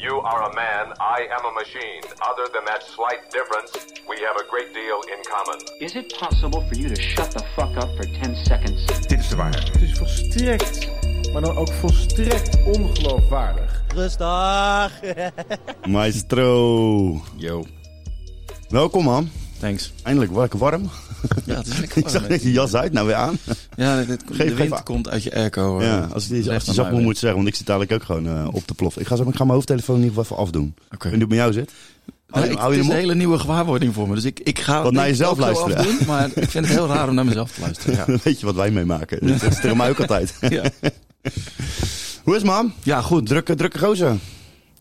You are a man, I am a machine. Other than that slight difference, we have a great deal in common. Is it possible for you to shut the fuck up for 10 seconds? Dit is de waarheid. Het is volstrekt, maar dan ook volstrekt ongeloofwaardig. Rustig. Maestro. Yo, Welkom man. Thanks. Eindelijk lekker warm. Ja, het is lekker Ik warm, zag hè? net je jas uit, nou weer aan. Ja, dit, Geef- de wind komt uit je airco. Ja, als die, als die zacht mij moet zeggen, want ik zit dadelijk ook gewoon eh, op de plof. Ik ga, zo, ik ga mijn hoofdtelefoon in ieder geval even afdoen. Oké. Ik hoe het met jou zit. Je- ik- je het is een hele nieuwe gewaarwording voor me. Dus ik, ik ga Wat naar ik jezelf luisteren. afdoen, maar ik vind het heel raar om naar mezelf te luisteren. Ja, Dan weet je wat wij meemaken. Dat is tegen mij ook altijd. ja. Hoe is man? ja goed. Drukke, drukke gozer.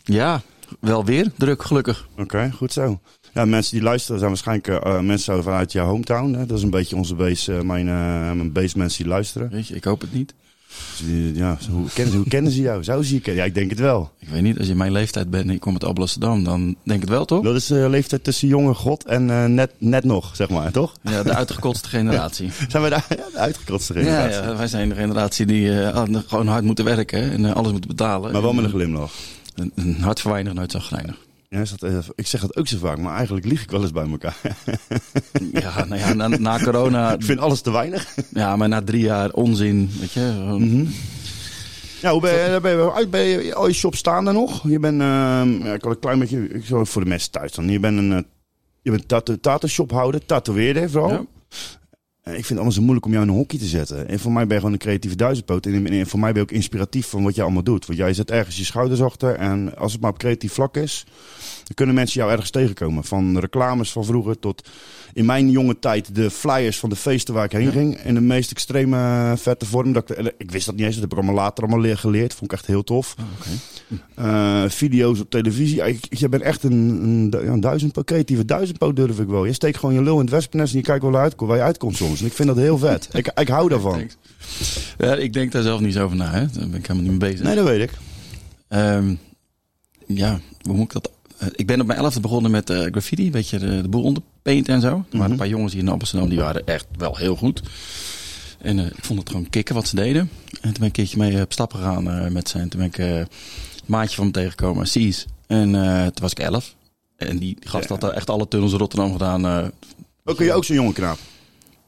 Ja, wel weer druk, gelukkig. Oké, goed zo. Ja, mensen die luisteren zijn waarschijnlijk eh, mensen zo vanuit jouw hometown. Hè? Dat is een beetje onze base, eh, mijn, eh, mijn base mensen die luisteren. Weet je, ik hoop het niet. Dus ja, hoe, kennen ze, hoe kennen ze jou? Zou ze je kennen? Ja, ik denk het wel. Ik weet niet, als je mijn leeftijd bent en je komt uit Amsterdam, dan denk ik het wel, toch? Dat is de leeftijd tussen jonge god en net, net nog, zeg maar, toch? Ja, de uitgekotste generatie. Zijn we daar ja, de uitgekotste generatie? ja, wij zijn de generatie die eh, gewoon hard moeten werken en alles moeten betalen. Maar wel met een En, glimlach. een, een hart verweinig, nooit zagrijnig. Ja, is dat, eh, ik zeg dat ook zo vaak, maar eigenlijk lieg ik wel eens bij elkaar. Ja, nou ja, na, na corona, ik vind alles te weinig. ja, maar na drie jaar onzin, weet je. gewoon- Mhm. Ja, hoe ben je, ben je uit? Ben je, al je shops staan er nog? Je bent, ehm, ja, ik had een klein beetje, ik zal voor de mensen thuis dan. Je bent een, eh, je bent tattoo shop houder, tatoeëerder vooral. Ja. Eh, Ik vind het allemaal zo moeilijk om jou in een hokje te zetten. En voor mij ben je gewoon een creatieve duizendpoot. En voor mij ben je ook inspiratief van wat je allemaal doet. Want jij zet ergens je schouders achter. En als het maar op creatief vlak is, dan kunnen mensen jou ergens tegenkomen. Van reclames van vroeger tot in mijn jonge tijd de flyers van de feesten waar ik heen ging. In de meest extreme eh, vette vorm. Dat ik, ik wist dat niet eens, dat heb ik allemaal later allemaal leer geleerd. Vond ik echt heel tof. Oh. Eh, video's op televisie. Ik- Je bent echt een, een, du- ja, een duizendpoot, durf ik wel. Je steekt gewoon je lul in het wespennest en je kijkt wel uit, waar je uitkomt soms. En ik vind dat heel vet. ik, ik hou daarvan. Ja, ik denk daar zelf niet zo over na, hè. Daar ben ik helemaal niet mee bezig. Nee, dat weet ik. Ehm, ja, hoe moet ik dat... eh, Ik ben op mijn elfde begonnen met graffiti, weet je, de, de boel onderpaint en zo. Er waren Mhm. een paar jongens hier in Amsterdam, die waren echt wel heel goed. En eh, ik vond het gewoon kicken wat ze deden. En toen ben ik een keertje mee op stap gegaan eh, met ze. En toen ben ik eh, een maatje van me tegengekomen, Cies. En eh, toen was ik elf. En die gast had echt alle tunnels in Rotterdam gedaan. eh. Ook kun je ook zo'n jonge knaap.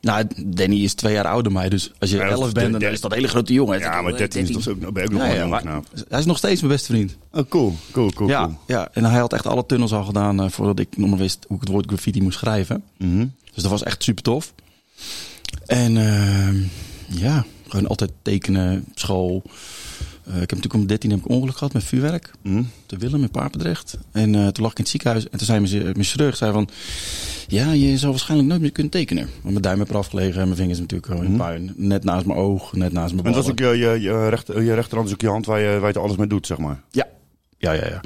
Nou, Danny is twee jaar ouder dan mij. Dus als je elf bent, dan is dat een hele grote jongen. Ja, maar 13 is toch ook, ben je ook nog Ja, maar knaap. hij is nog steeds mijn beste vriend. Oh, cool, cool, cool, ja, cool. ja, en hij had echt alle tunnels al gedaan eh, voordat ik nog maar wist hoe ik het woord graffiti moest schrijven. Mhm. Dus dat was echt super tof. En ehm, ja, gewoon altijd tekenen, school. Eh, ik heb natuurlijk om 13 heb ik ongeluk gehad met vuurwerk. Mhm. Te Willem in Papendrecht. En eh, toen lag ik in het ziekenhuis. En toen zei mijn, mijn chirurg zei van... Ja, je zal waarschijnlijk nooit meer kunnen tekenen. Want mijn duim heb eraf gelegen en mijn vingers natuurlijk gewoon in Mhm. puin. Net naast mijn oog, net naast mijn En dat is ballen. ook je, je, je, rechter, je rechterhand is ook je hand waar je, waar je alles mee doet, zeg maar. Ja. Ja, ja, ja.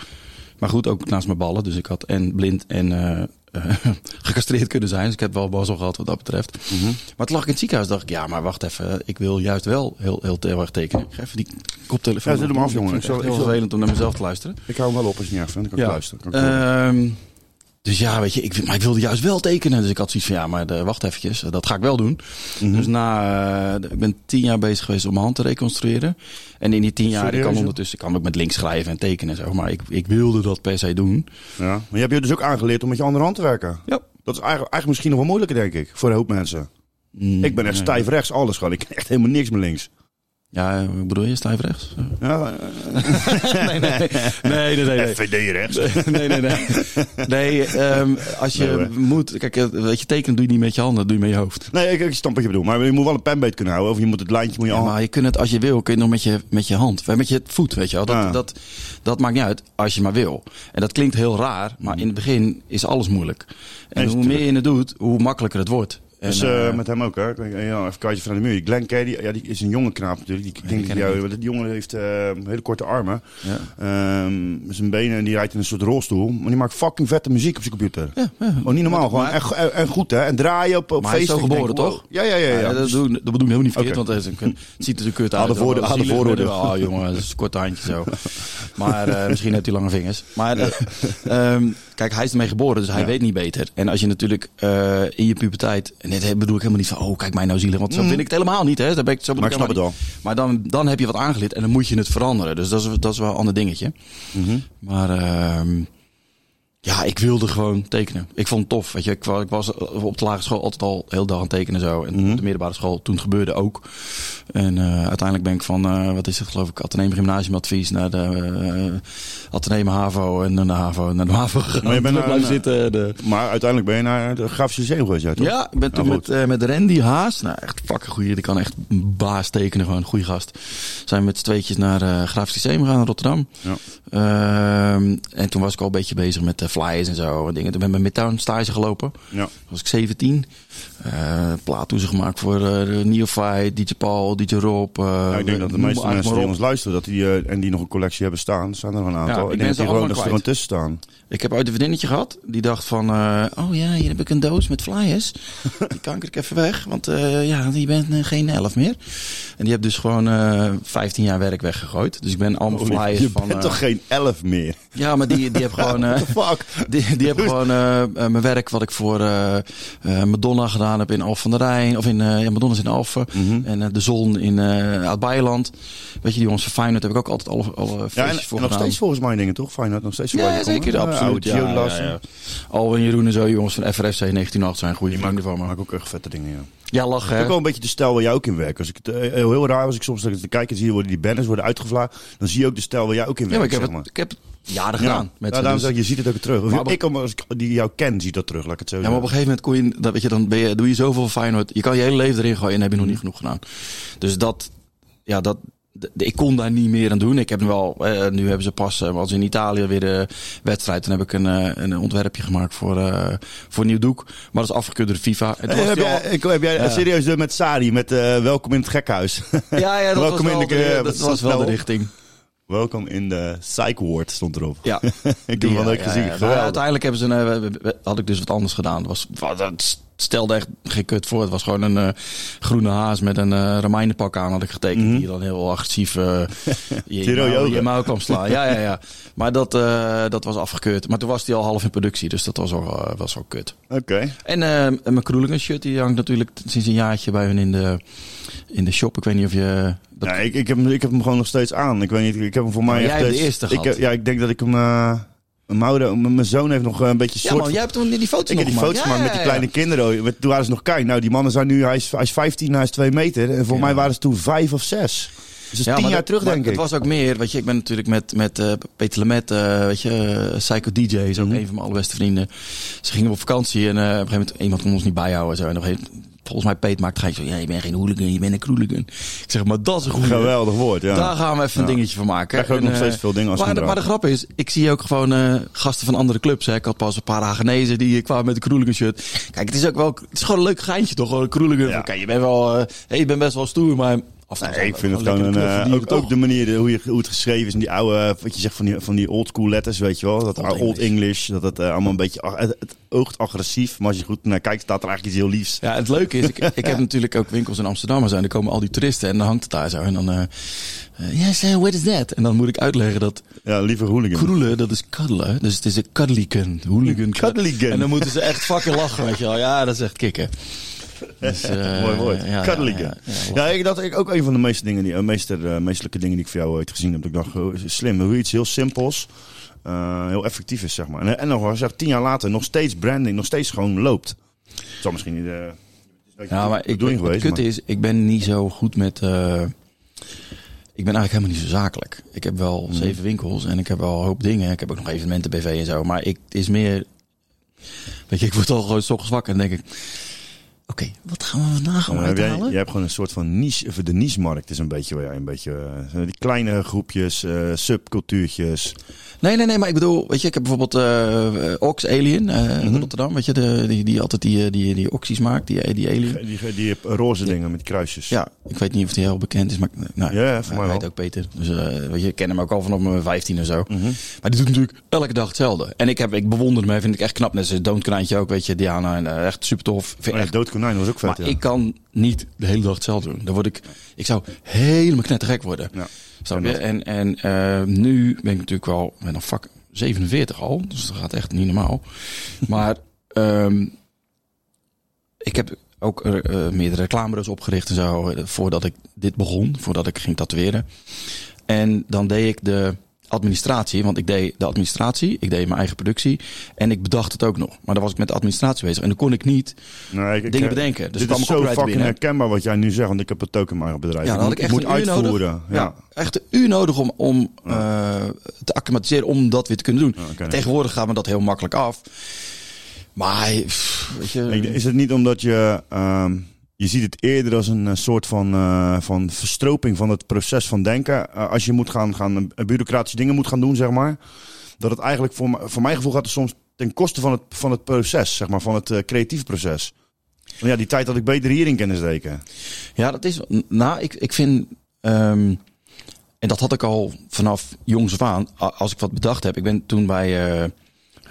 Maar goed, ook naast mijn ballen. Dus ik had en blind en eh, eh, gecastreerd kunnen zijn. Dus ik heb wel mazzel gehad wat dat betreft. Mhm. Maar toen lag ik in het ziekenhuis. dacht ik, ja, maar wacht even. Ik wil juist wel heel, heel, heel erg tekenen. Ik ga even die koptelefoon. Ja, zet hem af, Ik jongen. vind Ik het zal- echt heel vervelend om naar mezelf te luisteren. Ik hou hem wel op als je niet vindt. Dan kan ik Ja. luisteren. Kan ik horen. Dus ja, weet je, ik, maar ik wilde juist wel tekenen. Dus ik had zoiets van, ja, maar de, wacht eventjes. Dat ga ik wel doen. Mhm. Dus na, eh, ik ben tien jaar bezig geweest om mijn hand te reconstrueren. En in die tien jaar, ik kan ondertussen, ik kan ook met links schrijven en tekenen en zo. Maar ik, ik wilde dat per se doen. ja. Maar je hebt je dus ook aangeleerd om met je andere hand te werken. Ja. Dat is eigenlijk, eigenlijk misschien nog wel moeilijker, denk ik. Voor een hoop mensen. Ik ben echt Nee. stijf rechts, alles gewoon. Ik kan echt helemaal niks meer links. Ja, bedoel je, stijf rechts? Ja, nee, nee, nee, nee, nee, nee. FVD rechts. Nee, nee, nee. Nee, ehm, als je Nee, moet... Kijk, eh, weet je, tekenen doe je niet met je handen, dat doe je met je hoofd. Nee, ik, ik snap wat je bedoelt. Maar je moet wel een penbeet kunnen houden. Of je moet het lijntje moet je Ja, al... maar je kunt het, als je wil, kun je nog met je, met je hand. Met je voet, weet je wel. Dat, Ja. dat, dat maakt niet uit, als je maar wil. En dat klinkt heel raar, maar in het begin is alles moeilijk. En Nee, hoe meer je het doet, hoe makkelijker het wordt. Dus eh, eh, met hem ook, hè? Weet- Ja, even kijken van de muur. Glenn Caddy, ja, die is een jonge knaap natuurlijk. Die, ik denk, die jou- die jongen heeft eh, hele korte armen. ja. Ehm, zijn benen en die rijdt in een soort rolstoel. Maar die maakt fucking vette muziek op zijn computer. Ja, ja. Oh, niet normaal. Gewoon. En, go- en, en goed, hè? En draaien op, op Maar hij is feesten. zo denk, geboren, wow. toch? Ja, ja, ja. ja. Dat, doen, dat bedoel ik helemaal niet verkeerd, Oké. want het, is een, het ziet er zo kut uit. Zielig, vooroordeel. Oh jongen, dat is een korte handje zo. Maar eh, misschien heeft hij lange vingers. Maar eh, ehm, kijk, hij is ermee geboren, dus hij Ja. weet niet beter. En als je natuurlijk eh, in je puberteit, en dit bedoel ik helemaal niet van, oh, kijk mij nou zielig. Want zo vind ik het helemaal niet, hè. Daar ben ik, zo Mm. Maar ik snap het niet. Maar dan, dan heb je wat aangeleerd en dan moet je het veranderen. Dus dat is, dat is wel een ander dingetje. Mhm. Maar ehm, ja, ik wilde gewoon tekenen. Ik vond het tof. Weet je, ik, wa- ik was op de lagere school altijd al heel dag aan het tekenen en zo. En Mhm. op de middelbare school, toen het gebeurde ook. En eh, uiteindelijk ben ik van, eh, wat is het geloof ik, Atheneum Gymnasiumadvies naar de uh, Atheneum HAVO en naar de HAVO en naar de HAVO gegaan. Maar je bent Toen naar- zitten. De... Maar uiteindelijk ben je naar de Grafisch Lyceum geweest, ja, toch? Ja, ik ben toen Nou, met, goed. eh, met Randy Haas. Nou, echt fucking goeie. Die kan echt baas tekenen, gewoon een goede gast. Zijn we met z'n tweetjes naar eh Grafisch Lyceum gegaan in Rotterdam. Ja. Ehm, en toen was ik al een beetje bezig met de flyers en zo. En dingen. Toen ben ik met Midtown stage gelopen. Ja. Toen was ik 17. Eh plaattoezen gemaakt voor eh de Neophyte, DJ Paul, DJ Rob. eh, Ja, ik denk dat de meeste mensen die ons luisteren, dat die, eh, en die nog een collectie hebben staan, staan er een aantal. ik denk dat die gewoon, er gewoon tussen staan. Ik heb ooit een vriendinnetje gehad. Die dacht van, eh, oh ja, hier heb ik een doos met flyers. Die kanker ik even weg. Want eh, ja, je bent eh, geen elf meer. En die heeft dus gewoon eh 15 jaar werk weggegooid. Dus ik ben allemaal flyers je van... bent eh, toch geen elf meer? Ja, maar die, die heb gewoon... eh, Fuck. die, die heb gewoon eh, eh, mijn werk wat ik voor eh, Madonna gedaan heb in Alphen van der Rijn. Of in uh, ja, Madonna is in Alphen. Mhm. En De Zon in eh Oud-Beijerland. Weet je, die jongens van Feyenoord heb ik ook altijd alle, alle Ja, feestjes en, voor en nog steeds volgens mij dingen, toch? Feyenoord nog steeds Ja, zeker, absoluut. Ja, Ja, ja. Alwin Jeroen en zo, jongens van FRFC 1908 zijn goede vrienden van me. Maak ook echt vette dingen, ja. Ja, lachen Ook hè? wel een beetje de stijl waar jij ook in werkt. Als ik het, heel, heel raar als ik soms dat ik te kijken zie worden die banners worden uitgevlaagd, dan zie je ook de stijl waar jij ook in Ja, maar werkt. ik heb, zeg het, ik heb het jaren Ja, gedaan. Met ja, daarom dus- zeg je ziet het ook terug. Maar ik, als ik die jou ken, zie dat terug, laat ik het zo Ja, maar op een gegeven moment kon je, dat, weet je, dan ben je, doe je zoveel Feyenoord. Je kan je hele leven erin gooien en heb je nog niet genoeg gedaan. Dus dat, ja, dat, ik kon daar niet meer aan doen. Ik heb wel, eh, nu hebben ze pas, eh, als in Italië weer de wedstrijd. Dan heb ik een, eh, een ontwerpje gemaakt voor, eh, voor Nieuw Doek. Maar dat is afgekeurd door de FIFA. En Hey, heb, jij, ik, heb jij Ja. serieus met Sari, met welkom in het gekhuis. ja, ja, dat was Welkom in wel, de- de, dat was wel de richting. Welkom in de psych ward stond erop. Ja. ik heb hem wel leuk gezien. Maar uiteindelijk hebben ze een, eh, had ik dus wat anders gedaan. Het Was, wat- dat stelde echt geen kut voor. Het was gewoon een eh, groene haas met een eh remijnenpak aan had ik getekend. Die dan heel agressief eh je, je, je mouw kwam slaan. Ja, ja, ja. Maar dat, dat was afgekeurd. Maar toen was die al half in productie. Dus dat was wel, was wel kut. Oké. En mijn Kroelingen shirt die hangt natuurlijk sinds een jaartje bij hun in de, in de shop. Ik weet niet of je... Dat, Ja, ik, ik, heb, hem- ik heb hem gewoon nog steeds aan. Ik weet niet, ik heb hem voor mij jij hebt de eerste ik, gehad. heb- Ja, ik denk dat ik hem... mijn, zoon heeft nog eh, een beetje ja soort man, jij hebt toen die foto's Ik heb nog die foto's gemaakt. Ja, met die ja, kleine ja. kinderen. Met- Toen waren ze nog klein. Nou, die mannen zijn nu... Hij is, hij is 15, hij is 2 meter. En voor Ja. mij waren ze toen 5 of 6. Dus dat is 10 maar jaar dat- terug, denk ik. Het was ook meer, weet je, ik ben natuurlijk met, met eh, Peter Lemet, eh, weet je, Psycho DJ is ook Mhm. een van mijn allerbeste vrienden. Ze gingen op vakantie en op een gegeven moment, iemand kon ons niet bijhouden en zo. En op een gegeven moment, volgens mij Peet maakt zo, ja, je bent geen hooligan, je bent een kroeligan. Ik zeg, maar dat is een goede. Geweldig woord, ja. Daar gaan we even een dingetje van maken. Krijg je ook nog eh, steeds veel dingen als maar, maar de grap is, ik zie ook gewoon eh, gasten van andere clubs. Hè. Ik had pas een paar Hagenezen die kwamen met een kroeligan shirt. Kijk, het is ook wel, het is gewoon een leuk geintje toch? Een kroeligan. Ja. Oké, je bent wel, eh, hey, je bent best wel stoer, maar... Of, Nee, ik vind het gewoon een, eh, ook, ook de manier hoe, je, hoe het geschreven is. En die oude, wat je zegt van die, van die old school letters, weet je wel. Dat Old old, English. Dat het eh, allemaal een beetje, het, het oogt agressief. Maar als je goed naar kijkt, staat er eigenlijk iets heel liefs. Ja, het leuke is, ik, ik heb natuurlijk ook winkels in Amsterdam en dan komen al die toeristen en dan hangt het daar zo. En dan, eh eh, yes, uh, what is that? En dan moet ik uitleggen dat Ja, liever hooligan. kroelen, dat is cuddelen. Dus het is een cuddlygun. Hooligan. Cuddlygun. En dan moeten ze echt fucking lachen, weet je wel. Ja, dat is echt kicken. Dus, eh, Mooi woord. ja, ja, ja, Ja, ja. ik, dat ik ook een van de meeste dingen, die, uh, meester, eh, meestelijke dingen die ik voor jou ooit gezien heb. Dat ik dacht, oh, slim, hoe iets heel simpels, eh, heel effectief is, zeg maar. En, en nog zeg, tien jaar later, nog steeds branding, nog steeds gewoon loopt. Het zal misschien niet. eh Ja, maar ik, bedoeling het geweest. kut maar- is, ik ben niet zo goed met... eh, ik ben eigenlijk helemaal niet zo zakelijk. Ik heb wel Mhm. zeven winkels en ik heb wel een hoop dingen. Ik heb ook nog evenementen, BV en zo. Maar ik, het is meer... Weet je, ik word al gewoon ochtends wakker en denk ik... Oké, wat gaan we vandaag gewoon heb jij, uithalen? jij hebt gewoon een soort van niche, of de niche-markt is een beetje waar jij een beetje, eh, die kleine groepjes, eh, subcultuurtjes. Nee, nee, nee, maar ik bedoel, weet je, ik heb bijvoorbeeld eh Ox Alien eh, Mhm. in Rotterdam. Weet je, de, die, die altijd die, die, die oxies maakt, die, die Alien. Die, die, die roze dingen met die kruisjes. Ja, ik weet niet of die heel bekend is, maar nou, Ja, voor mij hij wel. heet ook Peter. Dus weet je, ik ken hem ook al vanaf mijn 15 of zo. Mhm. Maar die doet natuurlijk elke dag hetzelfde. En ik, heb, ik bewonder hem, vind ik echt knap. Net zoals Doodkonijntje ook, weet je, Diana. En, echt super tof. Vind Oh ja, echt konijn was ook vet, maar ja. ik kan niet de hele dag hetzelfde doen. Dan word ik, ik zou helemaal knettergek worden. Ja. Snap je? En, en eh, nu ben ik natuurlijk wel, ben nog vak 47 al, dus dat gaat echt niet normaal. maar ehm, ik heb ook eh, meerdere reclamebureaus opgericht en zo. Voordat ik dit begon, voordat ik ging tatoeëren. En dan deed ik de administratie, want ik deed de administratie, ik deed mijn eigen productie en ik bedacht het ook nog. Maar dan was ik met de administratie bezig en dan kon ik niet Nee, ik- ik- dingen bedenken. Dus dit kwam is zo fucking binnen. herkenbaar wat jij nu zegt, want ik heb het ook in mijn bedrijf. Ja, dan had ik moet- echt moet uitvoeren. nodig. Ja. Ja. echt een uur nodig om, om eh, te acclimatiseren om dat weer te kunnen doen. Tegenwoordig gaat me dat heel makkelijk af. Maar, pff, weet je... Ik- Is het niet omdat je... ehm, je ziet het eerder als een eh, soort van, eh, van verstroping van het proces van denken. Eh, als je moet gaan, gaan bureaucratische dingen moet gaan doen, zeg maar. Dat het eigenlijk voor, voor mijn gevoel gaat soms ten koste van het, van het proces, zeg maar. Van het creatieve proces. Ja, die tijd had ik beter hierin kunnen steken. Ja, dat is. Nou, ik, ik vind. ehm, en dat had ik al vanaf jongs af aan. Als ik wat bedacht heb. Ik ben toen bij.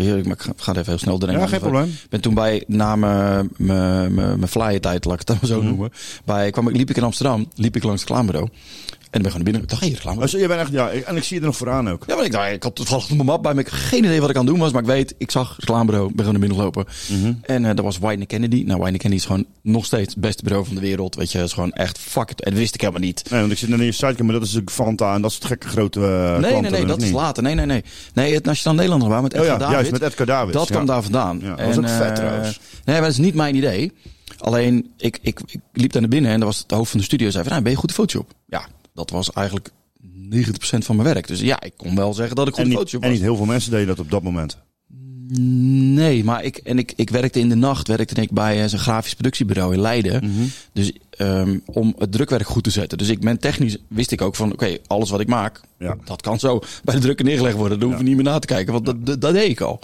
Heerlijk, maar ik ga- het even heel snel erin. Ja, geen probleem. Ik ben toen bij, na mijn- flyer tijd, laat ik het dan zo Mhm. noemen. Bij, kwam ik, liep ik in Amsterdam, liep ik langs het reclamebureau. En dan ben ik gewoon naar binnen. Ik dacht, hey, reclame. Oh, je bent echt, ja, en ik zie je er nog vooraan ook. Ja, maar ik, dacht, ik had toevallig mijn map bij me. Ik had geen idee wat ik aan het doen was. Maar ik weet, ik zag reclamebureau. Ik ben gewoon naar binnen gelopen. Mhm. En eh dat was Wine Kennedy. Nou, Wine Kennedy is gewoon nog steeds het beste bureau van de wereld. Weet je, het is gewoon echt fuck it. En dat wist ik helemaal niet. Nee, want ik zit naar je site, maar dat is natuurlijk Fanta en dat soort gekke grote eh, Nee, klanten, nee, nee, dat is later. Nee, nee, nee. Nee, het Nationaal Nederlander waar met Oh Edgar ja, David. juist, met Edgar Davids. Dat ja. kwam daar vandaan. Ja, dat was ook vet eh, trouwens. Nee, maar dat is niet mijn idee. Alleen, ik, ik, ik liep daar naar binnen en dat was het hoofd van de studio. zei van, nou, ben je goed in Photoshop? Ja, dat was eigenlijk 90% van mijn werk. Dus ja, ik kon wel zeggen dat ik goed niet, Photoshop en was. niet heel veel mensen deden dat op dat moment. Nee, maar ik, en ik, ik werkte in de nacht werkte ik bij eh, zo'n grafisch productiebureau in Leiden. Mhm. Dus ehm, om het drukwerk goed te zetten. Dus ik ben technisch, wist ik ook van, oké, alles wat ik maak, Ja. dat kan zo bij de drukker neergelegd worden. Daar hoef je niet meer na te kijken, want dat, dat, dat deed ik al.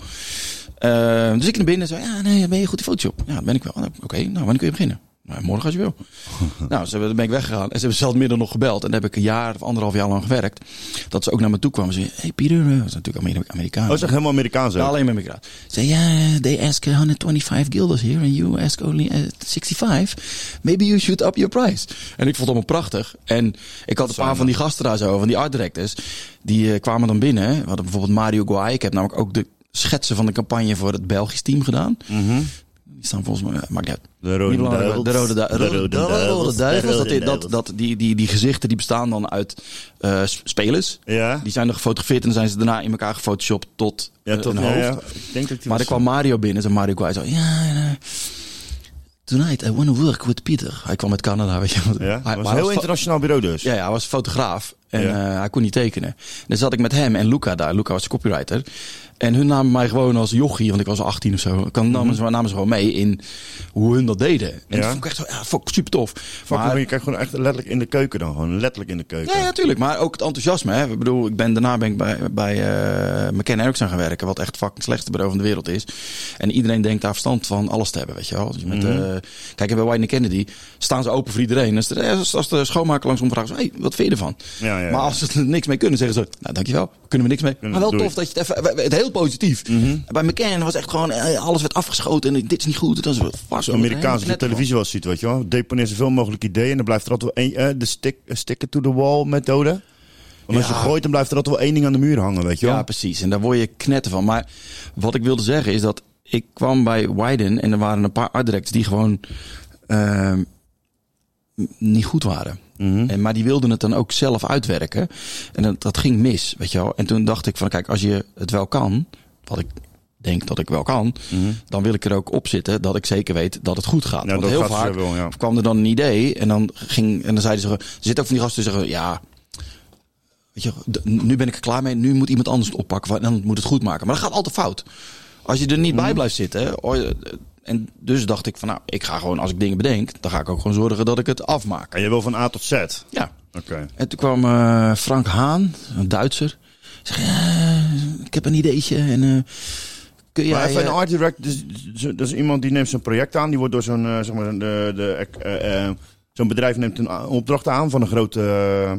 Ehm, dus ik naar binnen en zei, ja, nee, ben je goed in Photoshop? Ja, dat ben ik wel. Oké, nou, wanneer kun je beginnen? Nou, morgen als je wil. nou, ze hebben, dan ben ik weggegaan. En ze hebben zelfs midden nog gebeld. En daar heb ik een jaar of anderhalf jaar lang gewerkt. Dat ze ook naar me toe kwamen. Ze zeiden, hey Pieter, eh, dat is natuurlijk Amer- Amerikaan. Oh, echt helemaal Amerikaans. Ja, alleen migraat. Zei, ja, they ask 125 guilders here and you ask only uh, 65. Maybe you should up your price. En ik vond het allemaal prachtig. En ik had een paar van die gasten daar zo, van die art directors. Die eh, kwamen dan binnen. We hadden bijvoorbeeld Mario Guay. Ik heb namelijk ook de schetsen van de campagne voor het Belgisch team gedaan. Mhm. Die staan volgens mij, maakt niet uit. De rode duivels. De rode, De rode, rode de rode duivels. Dat, dat, dat, die, die, die gezichten die bestaan dan uit eh, spelers. Ja, Die zijn dan gefotografeerd en dan zijn ze daarna in elkaar gefotoshopt tot, ja, eh, tot, een ja, hoofd. ja. Ik denk dat die Maar er kwam Mario binnen en Mario Guay zo, ja, eh, tonight I want to work with Peter. Hij kwam uit Canada, weet je. Ja, Hij, was een heel was internationaal bureau dus. ja, ja, hij was fotograaf en Ja. eh, hij kon niet tekenen. Dus zat ik met hem en Luca daar. Luca was de copywriter. En hun namen mij gewoon als jochie, want ik was 18 of zo. Kan namen, ze, namen ze gewoon mee in hoe hun dat deden. En Mhm. Ja. dat vond ik echt ja, vond ik super tof. Fuck, Maar- je kijkt gewoon echt letterlijk in de keuken dan. Gewoon letterlijk in de keuken. ja, ja, tuurlijk. Maar ook het enthousiasme. Hè. Ik bedoel, ik ben, daarna ben ik bij, bij eh McKenna Erickson gaan werken. Wat echt het fucking slechtste bureau van de wereld is. En iedereen denkt daar verstand van alles te hebben, weet je wel. Dus met, Mhm. eh, kijk, bij Whitney Kennedy staan ze open voor iedereen. Dus de, als, als de schoonmaker langsom vraagt, hey, wat vind je ervan? Ja, ja, maar als ze er niks mee kunnen, zeggen ze, nou dankjewel, kunnen we niks mee. Kunnen- maar wel tof dat je het even, het heel positief. Bij McKenna was echt gewoon, eh, alles werd afgeschoten en dit is niet goed. Dat is vast. Zo'n Amerikaans die televisie wel ziet, weet je wel. Deponeer zoveel mogelijk ideeën en dan blijft er altijd wel één, eh, de stick, stick it to the wall methode. Want als je Ja. gooit, dan blijft er altijd wel één ding aan de muur hangen, weet je wel. Ja, precies. En daar word je knetter van. Maar wat ik wilde zeggen is dat ik kwam bij Wyden en er waren een paar art die gewoon ehm, niet goed waren. Mhm. En, maar die wilden het dan ook zelf uitwerken. En dat, dat ging mis, weet je wel. En toen dacht ik van, kijk, als je het wel kan, wat ik denk dat ik wel kan, dan wil ik er ook op zitten dat ik zeker weet dat het goed gaat. Mhm. Ja, Want heel gaat vaak ze wel, ja. kwam er dan een idee en dan ging en dan zeiden ze, er zitten ook van die gasten die zeggen, ja, weet je, nu ben ik er klaar mee, nu moet iemand anders het oppakken, want dan moet het goed maken. Maar dat gaat altijd fout. Als je er niet Mhm. bij blijft zitten, je- en dus dacht ik van, nou, ik ga gewoon als ik dingen bedenk, dan ga ik ook gewoon zorgen dat ik het afmaak. En je wil van A tot Z. Oké. Ja. En toen kwam eh, Frank Haan, een Duitser. Zeg, ja, ik heb een ideetje en eh, kun jij... Maar even een eh, art direct, dus, dus- dat is iemand die neemt zo'n project aan. Die wordt door zo'n, eh, zeg maar, de, de, eh, eh, zo'n bedrijf neemt een opdracht aan van een grote, eh,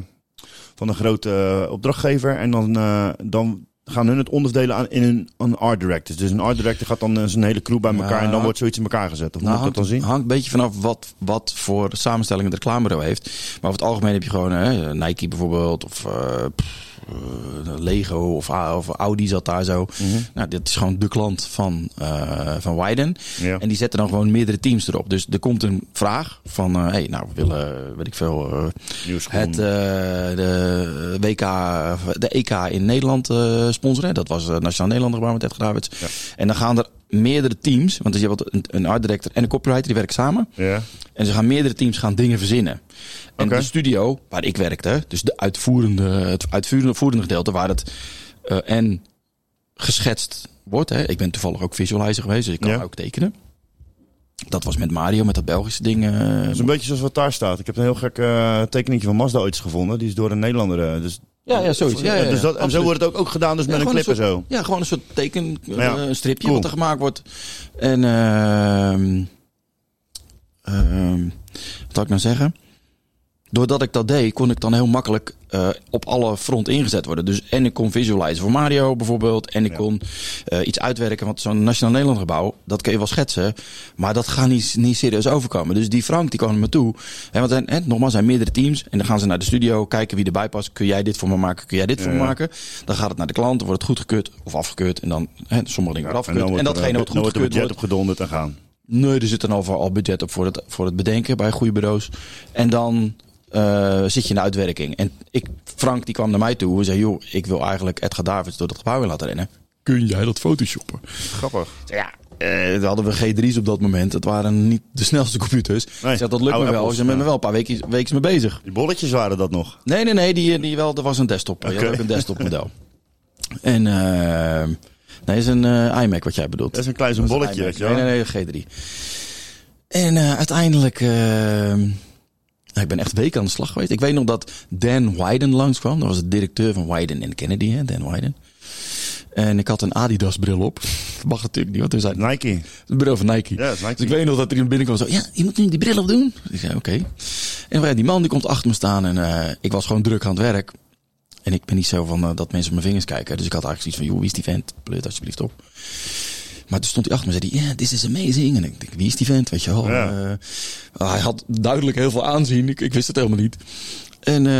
van een grote eh, opdrachtgever. En dan, eh, dan gaan hun het onderdelen aan in een, een art director. Dus een art director gaat dan eh, zijn hele crew bij elkaar Ja. en dan wordt zoiets in elkaar gezet. Of Nou, moet dat dan zien? hangt een beetje vanaf wat, wat voor samenstelling het reclamebureau heeft. Maar over het algemeen heb je gewoon hè, Nike bijvoorbeeld of eh, pff, eh, Lego of, A- of Audi zat daar zo. Nou, dit is gewoon de klant van, eh van Wyden. Ja. En die zetten dan gewoon meerdere teams erop. Dus er komt een vraag van, eh hey, nou, we willen, weet ik veel, eh, het, eh, de WK, de EK in Nederland eh, sponsoren. Dat was eh, Nationaal Nederlander gebouw met Ed Davids. Ja. En dan gaan er meerdere teams, want je hebt een, een art director en een copywriter, die werken samen. Ja. En ze gaan meerdere teams gaan dingen verzinnen. En de studio waar ik werkte, dus de uitvoerende, het uitvoerende voerende gedeelte waar het eh, en geschetst wordt. Hè. Ik ben toevallig ook visualizer geweest, dus ik kan Ja. ook tekenen. Dat was met Mario, met dat Belgische ding. Dat is een beetje zoals wat daar staat. Ik heb een heel gek tekeningetje van Mazda ooit gevonden. Die is door een Nederlander. dus, Ja, ja, zoiets. Ja, ja, ja. dus dat, en zo wordt het ook, ook gedaan, dus met een clip en soort, zo. Ja, gewoon een soort teken, eh, een stripje cool. wat er gemaakt wordt. En ehm ehm wat zou ik nou zeggen? Doordat ik dat deed, kon ik dan heel makkelijk eh, op alle fronten ingezet worden. Dus en ik kon visualizen voor Mario bijvoorbeeld. En ik Ja. kon eh, iets uitwerken. Want zo'n Nationaal Nederland gebouw, dat kun je wel schetsen. Maar dat gaat niet, niet serieus overkomen. Dus die Frank, die kwam naar me toe. En want hè, nogmaals, zijn meerdere teams. En dan gaan ze naar de studio, kijken wie erbij past. Kun jij dit voor me maken? Kun jij dit voor me Ja. maken? Dan gaat het naar de klant, dan wordt het goedgekeurd of afgekeurd. En dan, hè, sommige dingen worden afgekeurd. En, datgene wat wordt goedgekeurd budget wordt, op gedonderd en gaan. Nee, er zit dan al, al budget op voor het, voor het bedenken bij goede bureaus. En dan eh, zit je in de uitwerking. En ik, Frank die kwam naar mij toe en zei... joh, ik wil eigenlijk Edgar Davids door dat gebouw in laten rennen. Kun jij dat photoshoppen? Grappig. Ja, eh, dan hadden we G3's op dat moment. Dat waren niet de snelste computers. Nee, ik zeg, dat lukt oude me wel. Ze zijn ja. me wel een paar weken, weken mee bezig. Die bolletjes waren dat nog. Nee, nee, nee. Die, die wel, er was een desktop. Je had ook een desktop model. En... eh nee, is een iMac wat jij bedoelt. Dat is een klein zo'n Dat bolletje, een weet je wel. Nee, nee, nee, G3. En eh, uiteindelijk... eh, ik ben echt weken aan de slag geweest. Ik weet nog dat Dan Wyden langskwam. Dat was de directeur van Wyden en Kennedy, hè, Dan Wyden. En ik had een Adidas bril op. Dat mag natuurlijk niet, want toen zei Nike. de bril van Nike. Ja, Nike. Dus ik weet nog dat er iemand binnenkwam zo, ja, je moet nu die bril op doen. Dus ik zei, oké. En ja, die man die komt achter me staan en eh, ik was gewoon druk aan het werk. En ik ben niet zo van eh, dat mensen op mijn vingers kijken. Dus ik had eigenlijk zoiets van, joh, wie is die vent? Pleut alsjeblieft op. Maar toen stond hij achter me en zei hij, ja, this is amazing. En ik denk, wie is die vent, weet je wel. Ja. Eh, hij had duidelijk heel veel aanzien. Ik, ik wist het helemaal niet. En eh,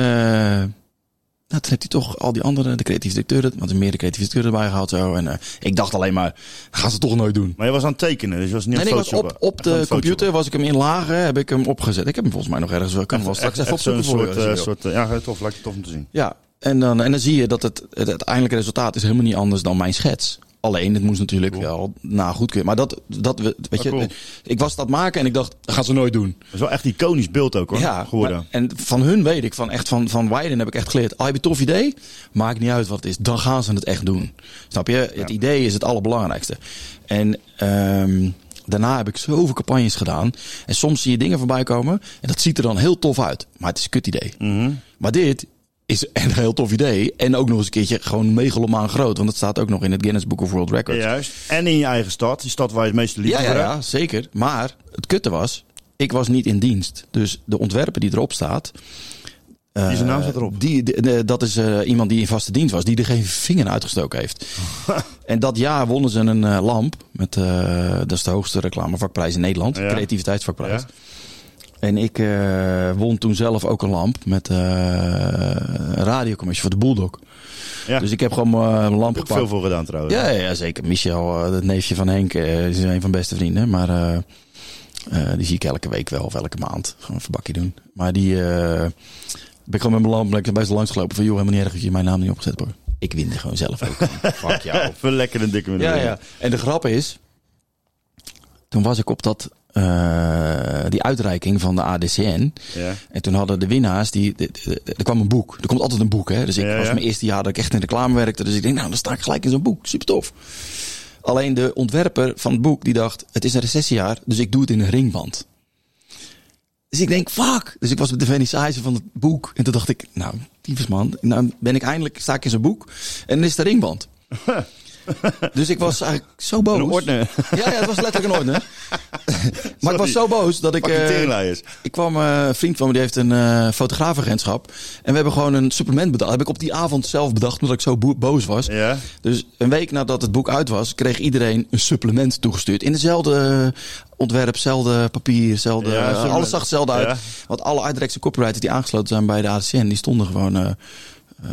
nou, toen heeft hij toch al die andere, de creatieve directeuren, want er meer de creatieve directeuren erbij gehaald zo. En eh, ik dacht alleen maar, gaan ze toch nooit doen. Maar je was aan het tekenen, dus je was niet aan Nee, het ik was op, op de het computer, was ik hem in lagen, heb ik hem opgezet. Ik heb hem volgens mij nog ergens, ik kan hem wel straks even opzoeken voor soort, je soort, ja, tof, lijkt tof om te zien. Ja, en dan, en dan zie je dat het, het uiteindelijke resultaat is helemaal niet anders dan mijn schets. Alleen, het moest natuurlijk wel na goedkeuren. Maar dat, dat we- weet je, Ah, cool. ik was dat maken en ik dacht, dat gaan ze nooit doen. Dat is wel echt iconisch beeld ook hoor, Ja, geworden. maar- en van hun weet ik, van echt van, van Wyden heb ik echt geleerd. Al heb je een tof idee, maakt niet uit wat het is, dan gaan ze het echt doen. Snap je? Het Ja. idee is het allerbelangrijkste. En ehm, daarna heb ik zoveel campagnes gedaan. En soms zie je dingen voorbij komen en dat ziet er dan heel tof uit. Maar het is een kut idee. Mhm. Maar dit is een heel tof idee. En ook nog eens een keertje gewoon megalomaan groot. Want het staat ook nog in het Guinness Book of World Records. Juist. En in je eigen stad, die stad waar je het meeste liefde Ja, ja, ja, zeker. Maar het kutte was, ik was niet in dienst. Dus de ontwerper die erop staat. Die zijn naam eh, staat erop. Die, de- de- dat is eh, iemand die in vaste dienst was, die er geen vinger uitgestoken heeft. en dat jaar wonnen ze een eh, lamp. Met, dat is de hoogste reclamevakprijs in Nederland. Ja. Creativiteitsvakprijs. Ja. En ik eh, won toen zelf ook een lamp met eh, een radiocommissie voor de Bulldog. Ja. Dus ik heb gewoon mijn lamp gepakt. veel voor gedaan trouwens. Ja, ja, zeker. Michel, eh, het neefje van Henk, eh, is een van mijn beste vrienden. Maar eh, eh, die zie ik elke week wel, of elke maand. Gewoon een verbakje doen. Maar die eh, ben ik gewoon met mijn lamp ben ik best langs gelopen. Van joh, helemaal niet erg dat je mijn naam niet opgezet wordt. Ik win er gewoon zelf ook. Fuck jou. Even lekker een dikke Ja, ja. En de grap is, toen was ik op dat, eh, die uitreiking van de ADCN. Ja. En toen hadden de winnaars, die, de- de- de- er kwam een boek. Er komt altijd een boek, hè. Dus ik Ja, was mijn eerste jaar dat ik echt in reclame werkte. Dus ik denk, nou, dan sta ik gelijk in zo'n boek. Super tof. Alleen de ontwerper van het boek, die dacht, het is een recessiejaar, dus ik doe het in een ringband. Dus ik denk, fuck. Dus ik was op de vernissage van het boek. En toen dacht ik, nou, tyfus man. Nou ben ik eindelijk, sta ik in zo'n boek. En dan is de ringband. dus ik was eigenlijk zo boos. Een ordner. Ja, ja, het was letterlijk een ordner. maar ik was zo boos dat ik... Eh, ik kwam, eh, een vriend van me die heeft een eh fotograafagentschap. En we hebben gewoon een supplement bedacht. Dat heb ik op die avond zelf bedacht, omdat ik zo bo- boos was. Ja. Dus een week nadat het boek uit was, kreeg iedereen een supplement toegestuurd. In dezelfde ontwerp, zelfde papier, zelfde, Ja, alles zag hetzelfde uit. Ja. Want alle uitrechtse copywriters die aangesloten zijn bij de ACN, die stonden gewoon eh,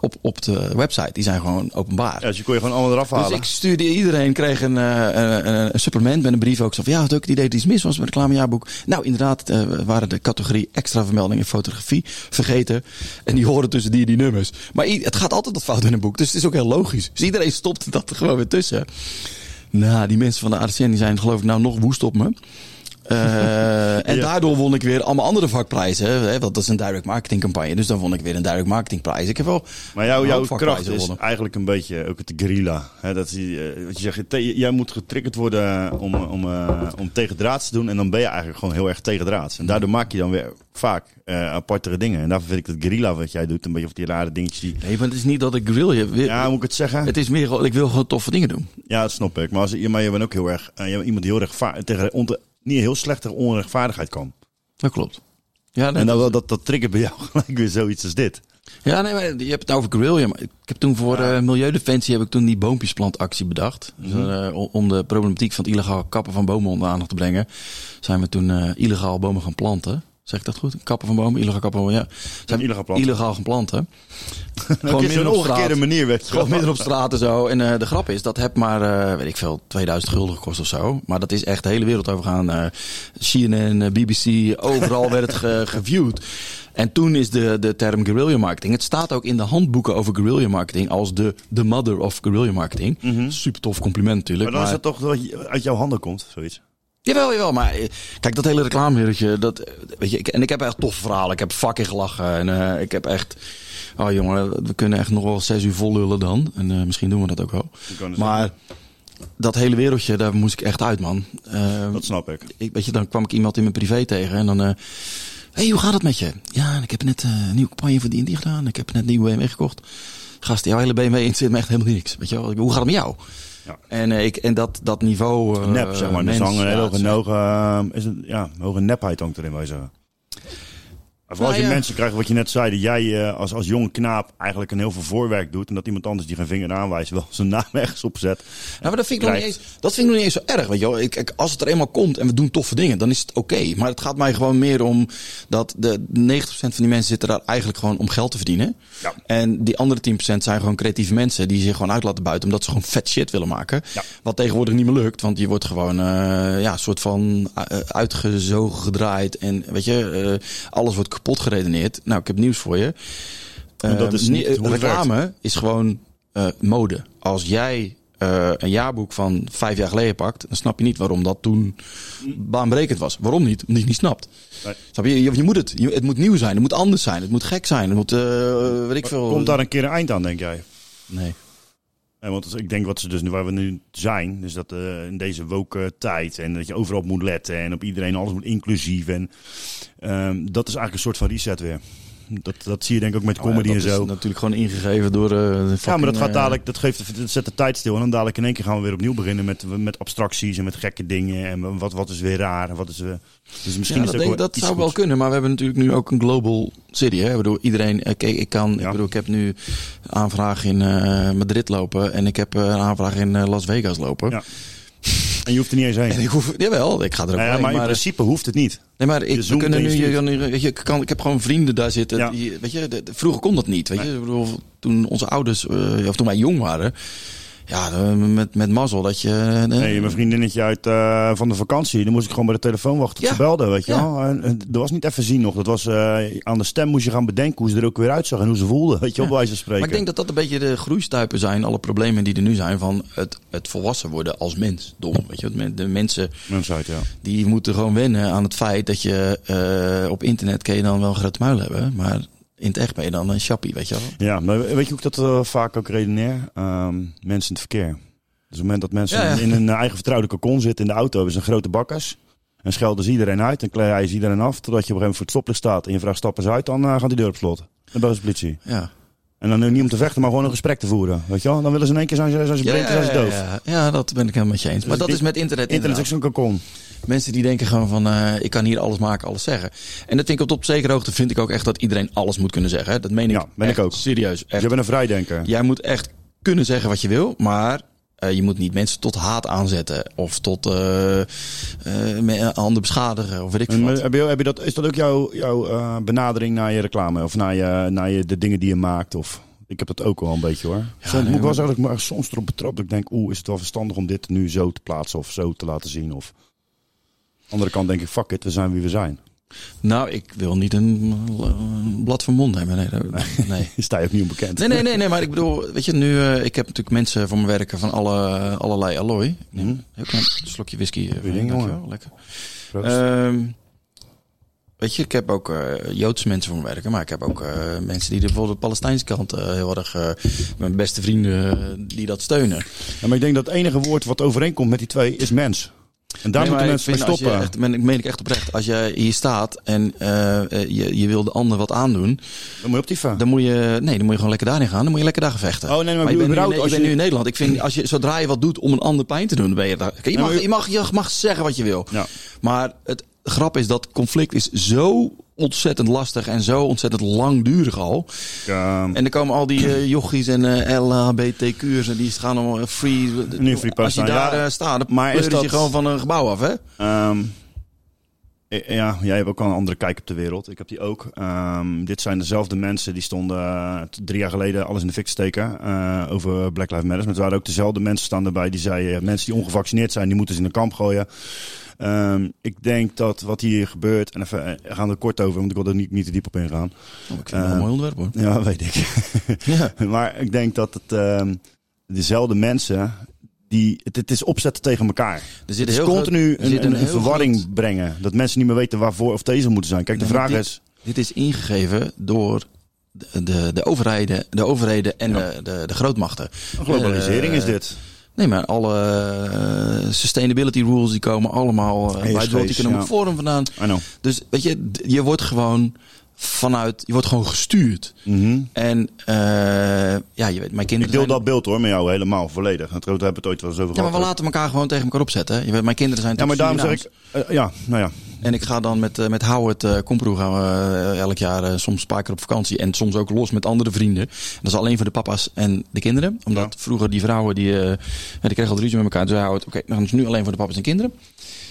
op, op de website. Die zijn gewoon openbaar. Ja, dus je kon je gewoon allemaal eraf halen. Dus ik stuurde iedereen, kreeg een, eh, een, supplement met een brief ook. Zo van, ja, het ook het idee dat iets mis was met het reclamejaarboek. Nou, inderdaad, eh, waren de categorie extra vermelding in fotografie vergeten. En die horen tussen die en die nummers. Maar het gaat altijd wat fout in een boek, dus het is ook heel logisch. Dus iedereen stopt dat er gewoon weer tussen. Nou, die mensen van de ARCN die zijn geloof ik nou nog woest op me. Eh, en daardoor won ik weer allemaal andere vakprijzen. Hè, want dat is een direct marketing campagne. Dus dan won ik weer een direct marketing prijs. Ik heb wel Maar jouw, kracht is eigenlijk een beetje ook het guerrilla. Hè, dat je, eh, wat je zegt, jij moet getriggerd worden om, om, eh, om tegen draads te doen. En dan ben je eigenlijk gewoon heel erg tegen draads. En daardoor maak je dan weer vaak eh, apartere dingen. En daarvoor vind ik het guerrilla wat jij doet, een beetje of die rare dingetjes die... Nee, maar het is niet dat ik grill je. Ja, moet ik het zeggen? Het is meer ik wil gewoon toffe dingen doen. Ja, dat snap ik. Maar, als, maar je bent ook heel erg... eh, je bent iemand die heel rechtvaardig... Tegen onte- niet heel slecht tegen onrechtvaardigheid kan. Dat klopt. Ja, nee, En dan, wel dat, dat triggert bij jou gelijk weer zoiets als dit. ja, nee, maar je hebt het over guerrilla. Maar ik heb toen voor eh, Milieudefensie heb ik toen die boompjesplantactie bedacht. Dus, eh, o- om de problematiek van het illegaal kappen van bomen onder aandacht te brengen, zijn we toen eh, illegaal bomen gaan planten. Zeg ik dat goed? Kappen van bomen, illegaal kappen van bomen. Ja, zijn illegaal planten. illegaal gaan planten. Gewoon omgekeerde straat. manier werd Gewoon midden op straat en zo. En eh, de grap is, dat heb maar, eh, weet ik veel, 2000 gulden gekost of zo. Maar dat is echt de hele wereld overgaan. Eh CNN, BBC, overal werd het ge- geviewd. En toen is de, de term guerrilla marketing. Het staat ook in de handboeken over guerrilla marketing als de, de mother of guerrilla marketing. Super tof compliment natuurlijk. Maar dan is toch dat je uit jouw handen komt, zoiets. Jawel, jawel. Maar eh, kijk, dat hele reclamewereldje, dat, eh, weet je, ik, en ik heb echt toffe verhalen. Ik heb fucking gelachen. En eh, ik heb echt, oh jongen, we kunnen echt nog wel zes uur vol lullen dan. En misschien doen we dat ook wel. Maar dat hele wereldje, daar moest ik echt uit, man. Dat snap ik. ik, weet je, dan kwam ik iemand in mijn privé tegen en dan... eh hey, hoe gaat het met je? Ja, ik heb net een nieuwe campagne voor die en die gedaan. Ik heb net een nieuwe BMW gekocht. Gast, jouw hele BMW interesseert me echt helemaal niks. Weet je wel? Hoe gaat het met jou? Ja. En, eh, ik, en dat, dat niveau... eh, Nep, zeg maar. Dus mens, hangen ja, hoge, het is- eh, is een, ja, hoge nepheid hangt erin, wij zeggen. Vooral als Nou je ja. mensen krijgt, wat je net zei, dat jij eh, als, als jonge knaap eigenlijk een heel veel voorwerk doet. En dat iemand anders die geen vinger aanwijst wel zijn naam ergens opzet. Nou, maar dat vind, ik nog niet eens, dat vind ik nog niet eens zo erg. Weet je wel. Ik, ik- als het er eenmaal komt en we doen toffe dingen, dan is het oké. Maar het gaat mij gewoon meer om dat de 90% van die mensen zitten daar eigenlijk gewoon om geld te verdienen. Ja. En die andere 10% zijn gewoon creatieve mensen die zich gewoon uit laten buiten omdat ze gewoon vet shit willen maken. Ja. Wat tegenwoordig niet meer lukt, want je wordt gewoon eh, ja, een soort van eh, uitgezogen gedraaid. En weet je, eh, alles wordt kapot geredeneerd. Nou, ik heb nieuws voor je. En dat Eh, is niet nie- hoe het reclame is gewoon eh, mode. Als jij eh, een jaarboek van vijf jaar geleden pakt, dan snap je niet waarom dat toen baanbrekend was. Waarom niet? Omdat je het niet snapt. Nee. Snap je? je? Je moet het. Je- het moet nieuw zijn. Het moet anders zijn. Het moet gek zijn. Het moet, eh weet ik veel. Komt daar een keer een eind aan, denk jij? Nee. Want ik denk wat ze dus waar we nu zijn, is dat eh, in deze woke tijd en dat je overal op moet letten en op iedereen alles moet inclusief en ehm, dat is eigenlijk een soort van reset weer. Dat, dat zie je denk ik ook met comedy Oh en dat zo. is natuurlijk gewoon ingegeven door. de Ja, maar dat gaat eh, dadelijk, dat, geeft, dat zet de tijd stil. En dan dadelijk in één keer gaan we weer opnieuw beginnen met, met abstracties en met gekke dingen. En wat, wat is weer raar en wat is... eh, dus misschien Ja, is dat, denk, dat zou wel kunnen, maar we hebben natuurlijk nu ook een global city. Hè? Ik bedoel, iedereen, kijk, ik kan, Ja. ik bedoel, ik heb nu aanvraag in Madrid lopen en ik heb een aanvraag in Las Vegas lopen. Ja. En je hoeft er niet eens heen. En ik hoef, jawel, ik ga er ook ja, heen, maar in maar, eh, principe hoeft het niet. Nee, maar ik, we kunnen en nu, je je kan, nu- weet je, ik, heb gewoon vrienden daar zitten. Ja. Die, weet je, de- de- vroeger kon dat niet. Weet je, toen onze ouders, eh, of toen wij jong waren, ja, met, met mazzel dat je. eh, Nee, mijn vriendinnetje uit eh, van de vakantie, dan moest ik gewoon bij de telefoon wachten tot Ja. ze belde, weet je Ja. wel. En, er was niet even zien nog. Dat was eh, aan de stem moest je gaan bedenken hoe ze er ook weer uitzag en hoe ze voelde, weet je wel, bij wijze van spreken. Maar ik denk dat dat een beetje de groeistuipen zijn, alle problemen die er nu zijn van het, het volwassen worden als mens. Dom, weet je, de mensen Mensheid, ja. die moeten gewoon wennen aan het feit dat je op internet kan je dan wel een grote muil hebben, maar in het echt ben je dan een chappie, weet je wel. Ja, maar weet je hoe ik dat eh, vaak ook redeneer? Ehm, mensen in het verkeer. Dus op het moment dat mensen Ja, ja. in een eh, eigen vertrouwde cocon zitten in de auto, hebben ze een grote bakkers. En schelden ze iedereen uit en rijden ze iedereen af. Totdat je op een gegeven moment voor het stoplicht staat en je vraagt stappen ze uit, dan eh, gaat die deur op slot. Dan de politie. Ja. En dan niet om te vechten, maar gewoon een gesprek te voeren. Weet je wel? Dan willen ze in één keer zijn ze, zijn ze Ja, blind zijn ze doof. ja, ja, dat ben ik helemaal met je eens. Maar Dus dat is met internet. Internet is ook zo'n cocon. Mensen die denken gewoon van, eh, ik kan hier alles maken, alles zeggen. En dat vind ik op, op zekere hoogte vind ik ook echt dat iedereen alles moet kunnen zeggen. hè. Dat meen ik Ja, ben ik ook. serieus. Echt. Je bent een vrijdenker. Jij moet echt kunnen zeggen wat je wil, maar Eh, je moet niet mensen tot haat aanzetten of tot me- handen beschadigen of weet ik veel heb je, heb je dat, is dat ook jouw, jouw benadering naar je reclame? Of naar, je, naar je, de dingen die je maakt? Of, ik heb dat ook wel een beetje hoor. soms nee, moet ik wel maar- soms erop betrap. Dat ik denk, oeh, is het wel verstandig om dit nu zo te plaatsen of zo te laten zien? Of... Andere kant denk ik, fuck it, we zijn wie we zijn. Nou, ik wil niet een, blad van mond hebben. Nee, dat- nee. Is daar ook niet onbekend. Nee, nee, nee, nee, maar ik bedoel, weet je, nu, eh, ik heb natuurlijk mensen voor me werken van alle, allerlei allooi. Ik neem een heel klein slokje whisky. eh, ding, dankjewel, lekker. Ehm, weet je, ik heb ook eh Joodse mensen voor me werken, maar ik heb ook mensen die de, bijvoorbeeld de Palestijnse kant heel erg, mijn beste vrienden, die dat steunen. Ja, maar ik denk dat het enige woord wat overeenkomt met die twee is mens. En daar Nee, moeten mensen mee stoppen. Je echt, ben, ik meen ik echt oprecht. Als je hier staat en eh, eh, je, je wil de ander wat aandoen, Dan moet je op die dan moet je, nee, dan moet je gewoon lekker daarin gaan. Dan moet je lekker daar gevechten. Oh, nee, maar maar je ik bent, nu, in- als je- nu in Nederland. Ik vind, als je, zodra je wat doet om een ander pijn te doen, dan ben je daar. Je, mag, je, mag, je mag zeggen wat je wil. Ja. Maar het grap is dat conflict is zo ontzettend lastig en zo ontzettend langdurig al. Ja, En dan komen al die eh, jochies en eh LHBTQ'ers en die gaan allemaal free. Nu free Als je daar ja. eh, staat, dan Maar is pleuren je dat- gewoon van een gebouw af, hè? Eh, ja, jij hebt ook al een andere kijk op de wereld. Ik heb die ook. Ehm, dit zijn dezelfde mensen die stonden eh, drie jaar geleden alles in de fik te steken eh, over Black Lives Matter. Maar het waren ook dezelfde mensen staan erbij die zeiden, eh, mensen die ongevaccineerd zijn, die moeten ze in een kamp gooien. Ehm, ik denk dat wat hier gebeurt, en even, eh, we gaan er kort over, want ik wil er niet, niet te diep op ingaan. Oh, ik vind het Eh, een mooi onderwerp, hoor. Ja, weet ik. Ja. maar ik denk dat het ehm, dezelfde mensen, die, het, het is opzetten tegen elkaar. Er zit heel continu zit een, een, verwarring groot- brengen. Dat mensen niet meer weten waarvoor of deze moeten zijn. Kijk, de Nee, vraag dit- is... Dit is ingegeven door de, de, de, overheden, de overheden en de, de, de grootmachten. Globalisering Eh, is dit. Nee, maar alle eh, sustainability rules die komen allemaal uh, bij het World ESG's, Economic ja. Forum vandaan. Dus weet je, je wordt gewoon vanuit, je wordt gewoon gestuurd. Mhm. En eh, ja, je weet, mijn kinderen Ik deel dat beeld hoor met jou helemaal volledig. Het hebben we het ooit wel eens over Ja, maar we laten elkaar gewoon tegen elkaar opzetten. Je weet, mijn kinderen zijn Ja, maar daarom zeg ik... eh, ja, nou ja. En ik ga dan met, eh, met Howard uh, Komproe gaan we eh, elk jaar soms een paar keer op vakantie. En soms ook los met andere vrienden. Dat is alleen voor de papa's en de kinderen. Omdat Ja. vroeger die vrouwen, die, die kregen al ruzie met elkaar. Dus Howard, oké, dan is het nu alleen voor de papa's en kinderen.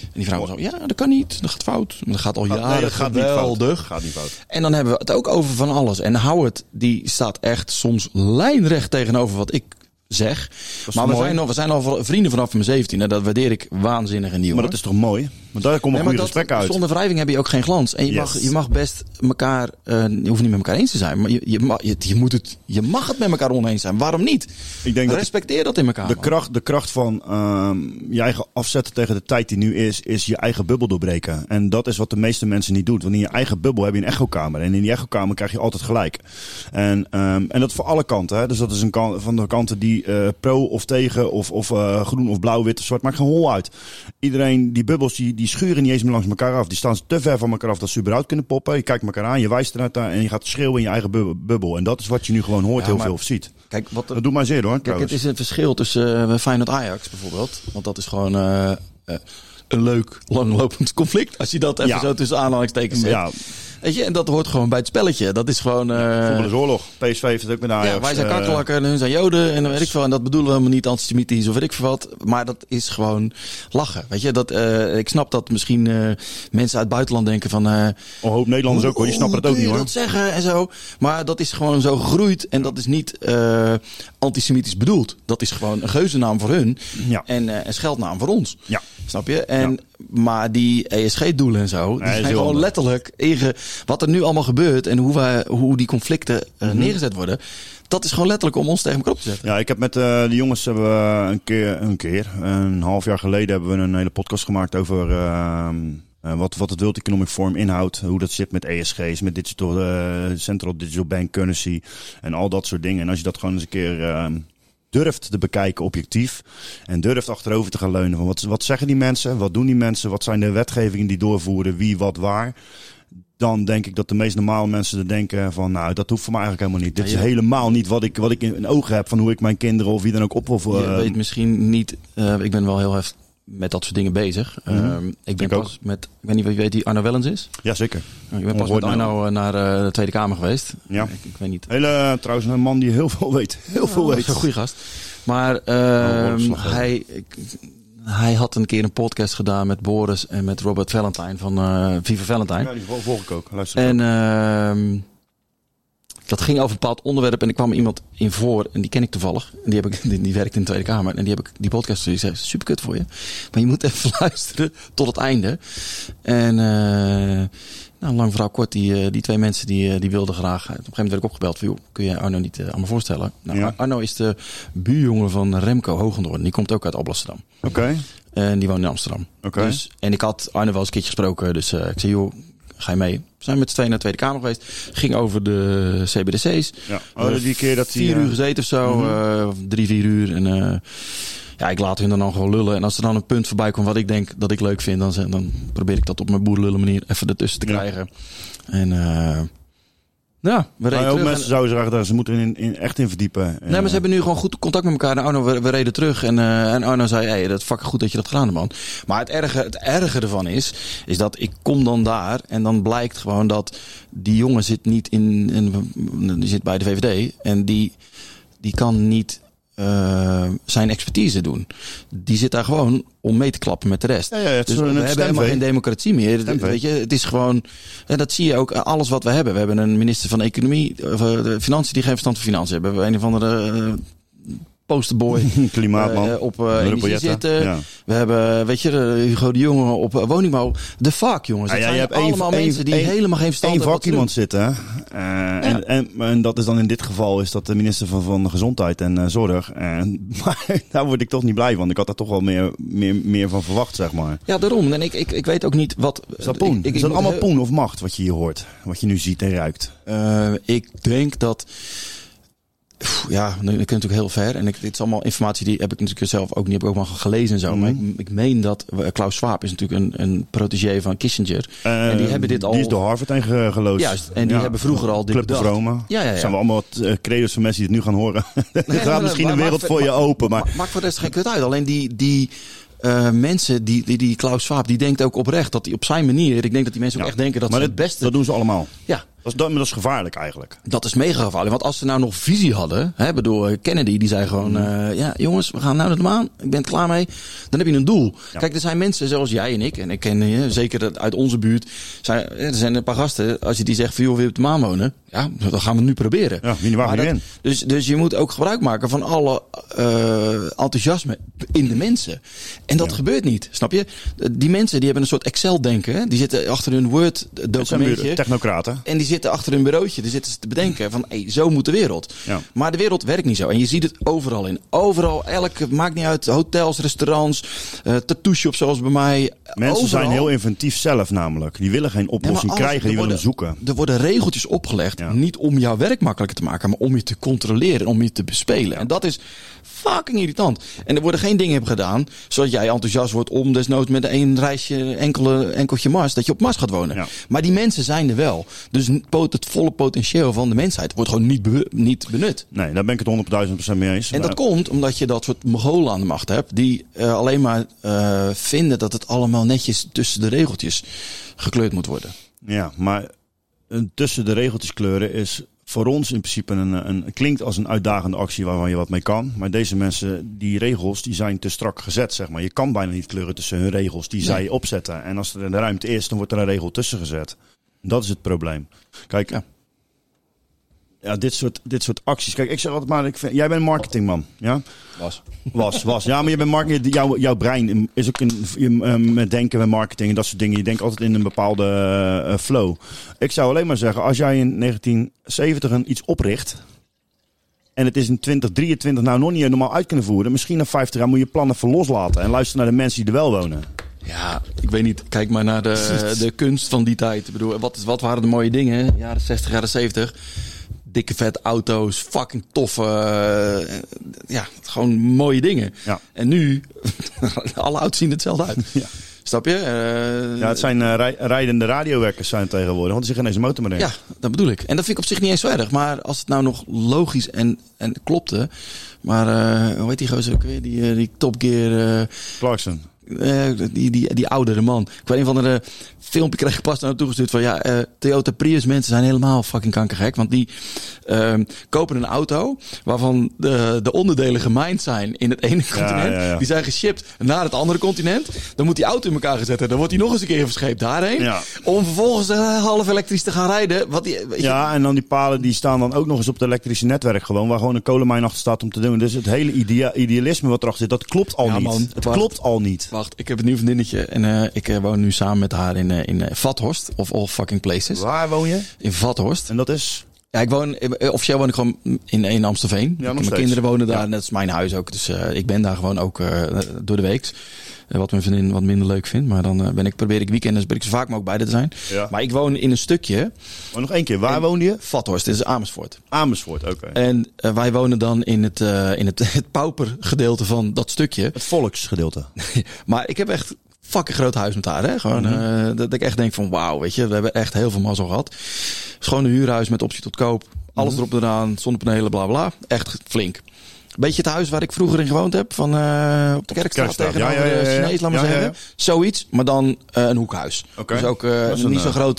En die vrouwen zo, ja, dat kan niet. Dat gaat fout. Maar dat gaat al jaren nee, dat gaat niet fout. Gaat niet fout. En dan hebben we het ook over van alles. En Howard, die staat echt soms lijnrecht tegenover wat ik zeg. Maar we mooi? zijn, al, we zijn al vrienden vanaf mijn 17. En dat waardeer ik waanzinnig en nieuw. Maar dat is toch mooi? Maar daar komen Nee, maar dat- gesprekken uit. Zonder wrijving heb je ook geen glans. En je, Yes. mag, je mag best elkaar, eh, je hoeft niet met elkaar eens te zijn, maar je, je, mag, je, je moet het, je mag het met elkaar oneens zijn. Waarom niet? Ik denk dat Respecteer dat in elkaar. de man. kracht, de kracht van ehm, je eigen afzetten tegen de tijd die nu is, is je eigen bubbel doorbreken. En dat is wat de meeste mensen niet doen. Want in je eigen bubbel heb je een echokamer. En in die echokamer krijg je altijd gelijk. En, ehm, en dat voor alle kanten. Hè. Dus dat is een kant, van de kanten die eh, pro of tegen of, of eh, groen of blauw, wit of zwart. Maakt geen hol uit. Iedereen, die bubbels, die, die schuren niet eens meer langs elkaar af. Die staan te ver van elkaar af dat ze überhaupt kunnen poppen. Je kijkt elkaar aan, je wijst eruit en je gaat schreeuwen in je eigen bub- bubbel. En dat is wat je nu gewoon hoort Ja, heel maar- veel of ziet. Kijk, wat Dat doet mij zeer hoor. kijk, trouwens. het is een verschil tussen uh, Feyenoord Ajax bijvoorbeeld. Want dat is gewoon een leuk, langlopend conflict. Als je dat even Ja. zo tussen aanhalingstekens zet. Ja, Weet je, en dat hoort gewoon bij het spelletje. Dat is gewoon... voetbal is oorlog. PSV heeft het ook met Ajax. Ja, wij zijn Eh, kakkerlakken en hun zijn joden en dan weet ik veel. En dat bedoelen we helemaal niet antisemitisch of weet ik veel wat. Maar dat is gewoon lachen. Weet je, dat, eh, ik snap dat misschien mensen uit het buitenland denken van... eh, Een hoop Nederlanders ook hoor, die snappen het ook niet hoor. je dat zeggen en zo. Maar dat is gewoon zo gegroeid en dat is niet antisemitisch bedoeld. Dat is gewoon een geuzennaam voor hun Ja. en een scheldnaam voor ons. Ja. Snap je? En, Maar die ESG-doelen en zo, die zijn gewoon letterlijk inge... Wat er nu allemaal gebeurt en hoe, wij, hoe die conflicten eh, Mhm. neergezet worden... Dat is gewoon letterlijk om ons tegen elkaar op te zetten. Ja, ik heb met eh, de jongens hebben we een keer, een keer, een half jaar geleden hebben we een hele podcast gemaakt over ehm, eh, wat, wat het World Economic Forum inhoudt. Hoe dat zit met ESG's, met digital, Central Digital Bank Currency en al dat soort dingen. En als je dat gewoon eens een keer ehm, durft te bekijken objectief en durft achterover te gaan leunen van wat, wat zeggen die mensen, wat doen die mensen, wat zijn de wetgevingen die doorvoeren, wie, wat, waar. Dan denk ik dat de meest normale mensen er denken van, nou, dat hoeft voor mij eigenlijk helemaal niet. Dit Ja, is je- helemaal niet wat ik, wat ik in, in ogen heb van hoe ik mijn kinderen of wie dan ook op wil Je eh, weet misschien niet, eh, ik ben wel heel hef, met dat soort dingen bezig. Ehm, ik ben Ik ook. pas met, ik weet niet of je weet wie Arno Wellens is. Jazeker. Ik ben pas met Arno naar eh, de Tweede Kamer geweest. Ja. Ik, ik weet niet. Hele, trouwens, een man die heel veel weet. Heel veel Oh, weet. Een goede gast. Maar ehm, oorlogsslaggever. hij, ik- hij had een keer een podcast gedaan met Boris en met Robert Valentine van eh Viva Valentine. Ja, die vol- volg ik ook. Luister En ehm, dat ging over een bepaald onderwerp en er kwam iemand in voor en die ken ik toevallig. En die, heb ik, die, die werkt in de Tweede Kamer en die heb ik die podcast die zei super kut voor je. Maar je moet even luisteren tot het einde. En eh, nou, lang verhaal kort, die, eh, die twee mensen die, eh, die wilden graag. Op een gegeven moment werd ik opgebeld van joh, kun je Arno niet aan me voorstellen? Nou, Ja. Arno is de buurjongen van Remco Hoogendoorn. Die komt ook uit Alblasserdam. Oké. En die woont in Amsterdam. Oké. Dus, en ik had Arne wel eens een keertje gesproken. Dus ik zei, joh, ga je mee? We zijn met z'n tweeën naar de Tweede Kamer geweest. Ging over de CBDC's. Ja. Oh, die keer dat hij... Vier eh, uur gezeten of zo. Mhm. eh, drie, vier uur. En eh, ja, ik laat hun dan, dan gewoon lullen. En als er dan een punt voorbij komt wat ik denk dat ik leuk vind. Dan, dan probeer ik dat op mijn boerenlullen manier even ertussen te Ja. krijgen. En eh, ja, we reden Maar ook terug. mensen En- zouden zeggen dat ze moeten in, in, echt in verdiepen. Nee, maar ze hebben nu gewoon goed contact met elkaar. En Arno, we, we reden terug. En, eh, en Arno zei, hey, dat is fucking goed dat je dat gedaan hebt, man. Maar het erge, het erge ervan is, is dat ik kom dan daar. En dan blijkt gewoon dat die jongen zit niet in, in die zit bij de VVD. En die, die kan niet eh, zijn expertise doen. Die zit daar gewoon om mee te klappen met de rest. Ja, ja, het Dus we een hebben helemaal geen democratie meer. Stemvee. Weet je, het is gewoon, en dat zie je ook, alles wat we hebben. We hebben een minister van Economie, of eh, de Financiën, die geen verstand van financiën hebben. We hebben een of andere eh, posterboy Klimaatman. eh, op eh, Ruud energie Boyetta. zitten. Ja. We hebben, weet je, de Hugo de Jonge op woningbouw. De fuck, jongens. Ah, ja, je hebt één- allemaal mensen die helemaal geen verstand Eén hebben. wat ze vak iemand zitten. Eh, en, en, en dat is dan in dit geval is dat de minister van, van Gezondheid en Zorg. En, maar daar word ik toch niet blij van. Ik had daar toch wel meer, meer, meer van verwacht, zeg maar. Ja, daarom. En ik, ik, ik weet ook niet wat... Is dat poen? ik- ik is dat allemaal poen of macht wat je hier hoort? Wat je nu ziet en ruikt? Eh, ik denk dat. Ja, nu ik natuurlijk heel ver. En ik, dit is allemaal informatie die heb ik natuurlijk zelf ook niet heb ik ook maar gelezen en zo. Maar ik, ik meen dat eh, Klaus Schwab is natuurlijk een, een protégé van Kissinger. en die Eh, hebben dit al. Die is door Harvard heen ge- geloosd. Juist, en die hebben vroeger al dit Club de bedacht. Vrome. Ja, ja, ja. zijn we allemaal wat eh, credo's van mensen die het nu gaan horen. er Nee, gaat nee, misschien een wereld voor je open. Maar Maakt voor de rest geen kut uit. Alleen die, die mensen, die, die, die Klaus Schwab, die denkt ook oprecht dat hij op zijn manier. Ik denk dat die mensen ook Ja. echt denken dat maar ze het beste. Dat doen ze allemaal. ja, Dat is, dat, dat is gevaarlijk eigenlijk. Dat is mega gevaarlijk. Want als ze nou nog visie hadden. Hè, bedoel, eh, Kennedy die zei gewoon. eh, ja, jongens, we gaan nou naar de maan. Ik ben er klaar mee. Dan heb je een doel. Ja. Kijk, er zijn mensen zoals jij en ik. En ik ken je, zeker uit onze buurt. Zijn, er zijn een paar gasten. Als je die zegt van joh, wil je op de maan wonen? Ja, dan gaan we het nu proberen. Ja, wie waar Maar nu dat- in? Dus, dus je moet ook gebruik maken van alle eh, enthousiasme in de mensen. En dat Ja. gebeurt niet. Snap je? Die mensen die hebben een soort Excel-denken. Die zitten achter hun Word-documentje. technocraten. En die zitten achter hun bureautje. Die zitten ze te bedenken van, hey, zo moet de wereld. Ja. Maar de wereld werkt niet zo. En je ziet het overal in. Overal, elke, maakt niet uit, hotels, restaurants, eh tattoo shops zoals bij mij. Mensen Overal. zijn heel inventief zelf namelijk. Die willen geen oplossing krijgen, die er willen zoeken. Er worden regeltjes opgelegd, Ja. niet om jouw werk makkelijker te maken, maar om je te controleren, om je te bespelen. En dat is fucking irritant. En er worden geen dingen gedaan, zodat jij enthousiast wordt om desnoods met een reisje, enkele, enkeltje Mars, dat je op Mars gaat wonen. Ja. Maar die mensen zijn er wel. Dus pot- het volle potentieel van de mensheid wordt gewoon niet, be- niet benut. Nee, daar ben ik het 100.000% mee eens. En dat komt omdat je dat soort Mongolen aan de macht hebt. Die eh, alleen maar eh, vinden dat het allemaal netjes tussen de regeltjes gekleurd moet worden. Ja, maar eh, tussen de regeltjes kleuren is voor ons in principe een, een klinkt als een uitdagende actie waarvan je wat mee kan. Maar deze mensen, die regels, die zijn te strak gezet, zeg maar. Je kan bijna niet kleuren tussen hun regels die zij opzetten. En als er een ruimte is, dan wordt er een regel tussen gezet. Dat is het probleem. Kijk, Ja. ja. dit, soort, dit soort acties. Kijk, ik zeg altijd maar, ik vind, jij bent marketingman, ja? Was. Was, was. Ja, maar je bent marketing. Jouw, jouw brein is ook een, je, eh, met denken met marketing en dat soort dingen. Je denkt altijd in een bepaalde eh, flow. Ik zou alleen maar zeggen, als jij in 1970 een iets opricht. En het is in 2023 nou nog niet helemaal uit kunnen voeren. Misschien na 50 jaar moet je plannen even loslaten. En luisteren naar de mensen die er wel wonen. Ja, ik weet niet. Kijk maar naar de, de kunst van die tijd. Ik bedoel, wat, wat waren de mooie dingen? Jaren 60, jaren 70. Dikke vet auto's, fucking toffe, eh, ja, gewoon mooie dingen. Ja. En nu, alle auto's zien hetzelfde uit. Ja. Snap je? Eh, Ja, het zijn rij- rijdende radiowerkers zijn tegenwoordig. Want zit geen eens motor meer. Ja, dat bedoel ik. En dat vind ik op zich niet eens zo erg. Maar als het nou nog logisch en, en klopte. Maar eh, hoe heet die gozer ook weer? Die, die Top Gear. Clarkson. Eh, die, die, die oudere man. Ik weet een van de filmpje kreeg pas naar naartoe gestuurd van ja, eh, Toyota Prius mensen zijn helemaal fucking kankergek. Want die ehm, kopen een auto waarvan de, de onderdelen gemined zijn in het ene continent. ja, ja. Die zijn geshipped naar het andere continent. Dan moet die auto in elkaar gezet worden. Dan wordt die nog eens een keer verscheept daarheen. Om vervolgens eh, half elektrisch te gaan rijden. Wat die, Ja, en dan die palen die staan dan ook nog eens op het elektrische netwerk gewoon. Waar gewoon een kolenmijn achter staat om te doen. Dus het hele idea idealisme wat erachter zit, dat klopt al Ja, niet. man. het klopt al niet. Wacht, ik heb een nieuw vriendinnetje en eh, ik eh, woon nu samen met haar in, eh, in Vathorst. Of all fucking places. Waar woon je? In Vathorst. En dat is... Ja, ik woon, eh, officieel woon ik gewoon in, in Amstelveen. nog Mijn steeds. kinderen wonen daar, Ja. net als mijn huis ook. Dus eh, ik ben daar gewoon ook eh, door de week. Eh, wat mijn vriendin wat minder leuk vindt. Maar dan eh, ben ik, probeer ik weekenden, ben ik zo vaak mogelijk bij te zijn. Ja. Maar ik woon in een stukje, Maar nog één keer, waar woonde je? Vathorst, dit is Amersfoort. Amersfoort, oké. En eh, wij wonen dan in het, eh, in het, het paupergedeelte van dat stukje. Het volksgedeelte. Maar ik heb echt fucking groot huis met haar. Hè? Gewoon, eh, dat ik echt denk van wauw, weet je, we hebben echt heel veel mazzel gehad. Gewoon een huurhuis met optie tot koop. Alles erop en eraan, zonnepanelen, bla bla. Echt flink. Beetje het huis waar ik vroeger in gewoond heb. Van, eh, op de Kerkstraat Kerkstraat, tegenover ja, ja, ja, de. Chinees, laat maar zeggen. Zoiets, maar dan eh, een hoekhuis. Oké. Dus ook een, niet zo'n groot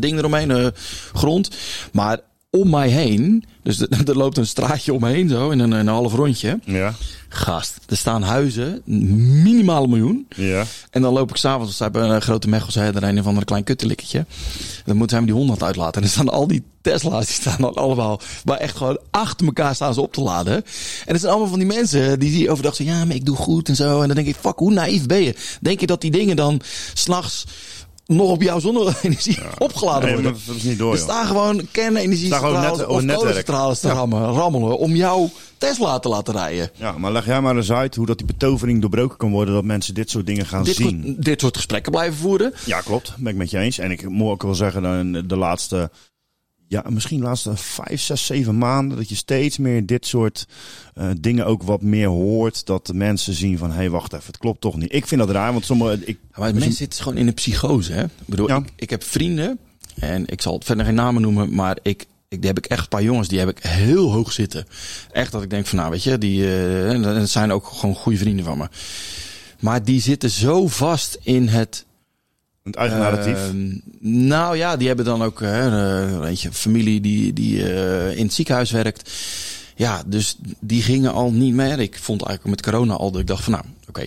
ding eromheen, grond. Maar om mij heen, dus er loopt een straatje omheen zo, in een, een half rondje. Ja. Gast, er staan huizen, minimaal een miljoen. Ja. En dan loop ik s'avonds, hebben een grote Mechels, hè, er een of ander klein kuttelikkertje. Dan moeten hem die hond aan het uitlaten. En dan staan al die Tesla's, die staan dan allemaal, maar echt gewoon achter elkaar staan ze op te laden. En het zijn allemaal van die mensen die, die overdag zeggen, ja, maar ik doe goed en zo. En dan denk ik, fuck, hoe naïef ben je? Denk je dat die dingen dan s'nachts nog op jouw zonne-energie opgeladen Nee, worden? dat is niet door, Er staan gewoon kernenergiecentrales net- of kolencentrales te rammen, rammelen om jouw Tesla te laten rijden. Ja, maar leg jij maar eens uit hoe dat die betovering doorbroken kan worden. Dat mensen dit soort dingen gaan Dit, zien. soort- dit soort gesprekken blijven voeren. Ja, klopt. Ben ik met je eens. En ik moet ook wel zeggen, de laatste, ja, misschien de laatste vijf, zes, zeven maanden, dat je steeds meer dit soort eh, dingen ook wat meer hoort. Dat de mensen zien van, hé, hey, wacht even, het klopt toch niet. Ik vind dat raar, want sommige, ik, Ja, maar mensen zitten gewoon in een psychose. Hè? Ik bedoel, Ja. ik, ik heb vrienden, en ik zal verder geen namen noemen, maar ik, ik die heb ik echt een paar jongens die heb ik heel hoog zitten. Echt dat ik denk van, nou weet je, die en dat zijn ook gewoon goede vrienden van me. Maar die zitten zo vast in het. Het eigen narratief. Ehm, nou ja, die hebben dan ook hè, eh, weet je, familie die, die eh, in het ziekenhuis werkt. Ja, dus die gingen al niet meer. Ik vond eigenlijk met corona al dat ik dacht van nou, oké,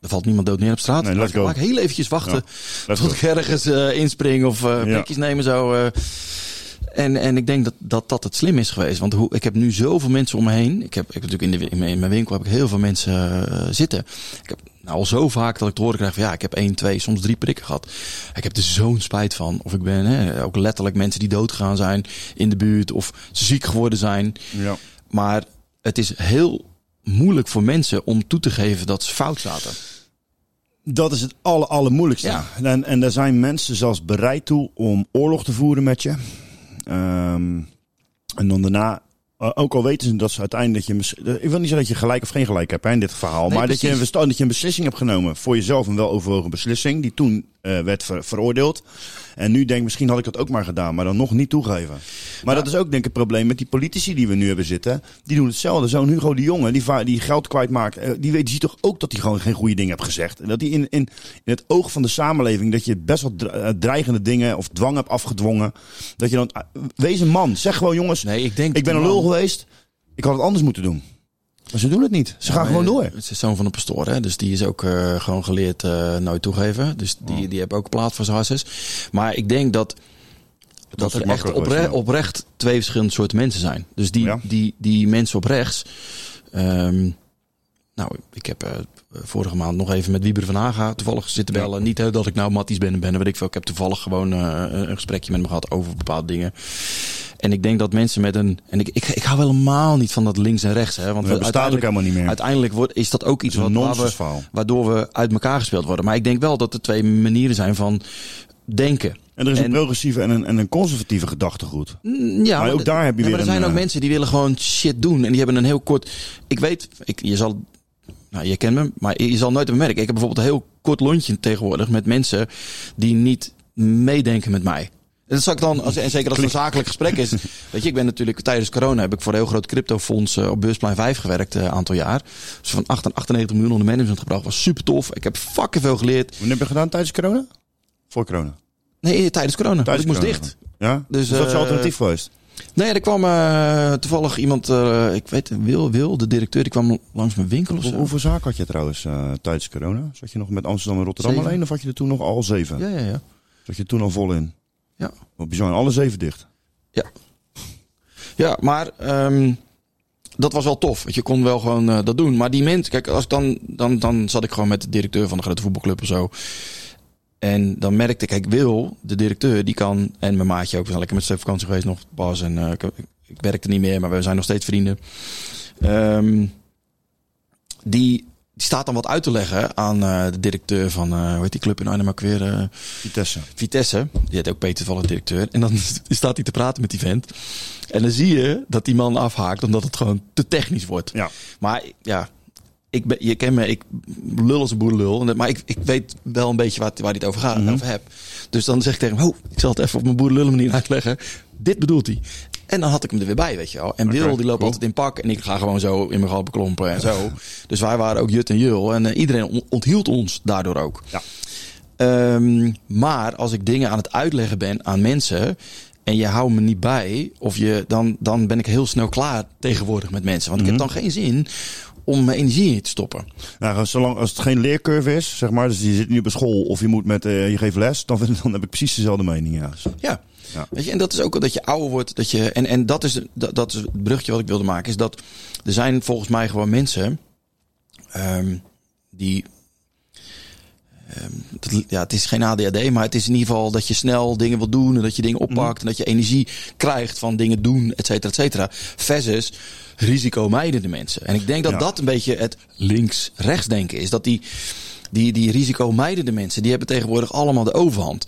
er valt niemand dood neer op straat. Nee, laat, ik, heel eventjes wachten Ja, tot go. ik ergens eh, inspring of eh Ja. nemen zo. En, en ik denk dat, dat dat het slim is geweest. Want hoe, ik heb nu zoveel mensen om me heen. Ik heb, ik heb natuurlijk in, de, in mijn- in mijn winkel heb ik heel veel mensen eh, zitten. Ik heb nou al zo vaak dat ik te horen krijg van ja, ik heb één, twee, soms drie prikken gehad. Ik heb er zo'n spijt van. Of ik ben hè, ook letterlijk mensen die doodgegaan zijn in de buurt. Of ziek geworden zijn. Ja. Maar het is heel moeilijk voor mensen om toe te geven dat ze fout zaten. Dat is het aller, allermoeilijkste. Ja. En, en daar zijn mensen zelfs bereid toe om oorlog te voeren met je. Ehm, en dan daarna, eh, ook al weten ze dat ze uiteindelijk... Dat je, ik wil niet zeggen dat je gelijk of geen gelijk hebt hè, in dit verhaal. Nee, maar dat je, een, dat je een beslissing hebt genomen. Voor jezelf een weloverwogen beslissing. Die toen eh, werd ver- veroordeeld. En nu denk misschien had ik dat ook maar gedaan. Maar dan nog niet toegeven. Maar dat is ook denk ik het probleem met die politici die we nu hebben zitten. Die doen hetzelfde. Zo'n Hugo de Jonge die, die geld kwijtmaakt. eh, Die, weet, die ziet toch ook dat hij gewoon geen goede dingen heeft gezegd. En dat hij in, in, in het oog van de samenleving. Dat je best wel eh, dreigende dingen of dwang hebt afgedwongen. Dat je dan... Wees een man. Zeg gewoon jongens. Nee, ik denk ik ben een man- lul geweest. Ik had het anders moeten doen. Maar ze doen het niet. Ze gaan gewoon door. Het is zoon van een pastoor, hè? dus die is ook eh, gewoon geleerd eh, nooit toegeven. Dus die, die heeft ook plaat voor zijn harses. Maar ik denk dat, dat er echt opre- ja. oprecht twee verschillende soorten mensen zijn. Dus die, Ja. die, die mensen op rechts. ehm, nou, ik heb eh, vorige maand nog even met Wieber van Haga toevallig zitten bellen. Niet hè, dat ik nou Matties ben en ben, weet ik veel. Ik heb toevallig gewoon eh, een gesprekje met hem gehad over bepaalde dingen. En ik denk dat mensen met een. En ik, ik, ik hou helemaal niet van dat links en rechts. Hè, want Dat bestaat ook helemaal niet meer. Uiteindelijk wordt, is dat ook iets wat, waar we, waardoor we uit elkaar gespeeld worden. Maar ik denk wel dat er twee manieren zijn van denken. En er is een En- progressieve en een, en een conservatieve gedachtegoed. Mm, Ja, Maar ook daar heb je nee, weer maar er zijn ook eh, mensen die willen gewoon shit doen. En die hebben een heel kort... Ik weet, ik, je zal... Nou, je kent me, maar je zal nooit bemerken. Ik heb bijvoorbeeld een heel kort lontje tegenwoordig met mensen die niet meedenken met mij. En dat zal ik dan, als, en zeker als het een zakelijk gesprek is. Weet je, ik ben natuurlijk tijdens corona heb ik voor een heel groot cryptofonds eh, op beursplein 5 gewerkt een aantal jaar. Dus van 8 en 98 miljoen onder management gebracht. Was super tof. Ik heb fucking veel geleerd. Wanneer heb je gedaan tijdens corona? Voor corona. Nee, tijdens corona. Tijdens ik moest dicht. Ja? Dus, Dus, dat is eh, alternatief geweest. Nee, er kwam eh, toevallig iemand, eh, ik weet, Wil, Wil, de directeur, die kwam langs mijn winkel of Hoe- hoeveel zaken had je trouwens eh, tijdens corona? Zat je nog met Amsterdam en Rotterdam Zeven. alleen? Of had je er toen nog al zeven? Ja, ja, ja. Zat je toen al vol in? Ja. Wat bijzonder. Alle zeven dicht. Ja, maar ehm, dat was wel tof. Want je kon wel gewoon dat doen. Maar die mensen, kijk, als dan, dan, dan zat ik gewoon met de directeur van de grote voetbalclub of zo. En dan merkte ik, kijk, Wil, de directeur, die kan, en mijn maatje ook, we zijn lekker met z'n op vakantie geweest nog pas. En eh, ik, ik werkte niet meer, maar we zijn nog steeds vrienden. Ehm, die, die staat dan wat uit te leggen aan eh, de directeur van, eh hoe heet die club in Arnhem ook weer? Vitesse. Vitesse. Die had ook Peter Vallen directeur. En dan staat hij te praten met die vent. En dan zie je dat die man afhaakt omdat het gewoon te technisch wordt. Ja. Maar ja, ik ben, je kent me, ik lul als een boerenlul. Maar ik, ik weet wel een beetje waar, waar het over, gaat, over heb. Dus dan zeg ik tegen hem, oh, ik zal het even op mijn boerenlullen manier uitleggen. Dit bedoelt hij. En dan had ik hem er weer bij, weet je wel. En Wil, die loopt cool. altijd in pak. En ik ga gewoon zo in mijn galpen klompen en zo. Dus wij waren ook Jut en Jul. En eh, iedereen on- onthield ons daardoor ook. Ja. Ehm, maar als ik dingen aan het uitleggen ben aan mensen en je houdt me niet bij, of je, dan, dan ben ik heel snel klaar tegenwoordig met mensen. Want ik heb dan geen zin om mijn energie in te stoppen. Nou, zolang als het geen leercurve is, zeg maar, dus je zit nu op school of je moet met eh, je geeft les, dan, dan heb ik precies dezelfde mening. Ja. Ja. Ja. Weet je, en dat is ook dat je ouder wordt. Dat je, en, en dat, is, dat, dat is het brugje wat ik wilde maken. Is dat er zijn volgens mij gewoon mensen ehm, die. Ehm, dat- ja, het is geen ADHD, maar het is in ieder geval dat je snel dingen wil doen. En dat je dingen oppakt. En dat je energie krijgt van dingen doen, et cetera, et cetera. Versus risicomijdende mensen. En ik denk dat Ja. dat een beetje het links-rechts denken is. Dat die, die, die risicomijdende mensen, die hebben tegenwoordig allemaal de overhand.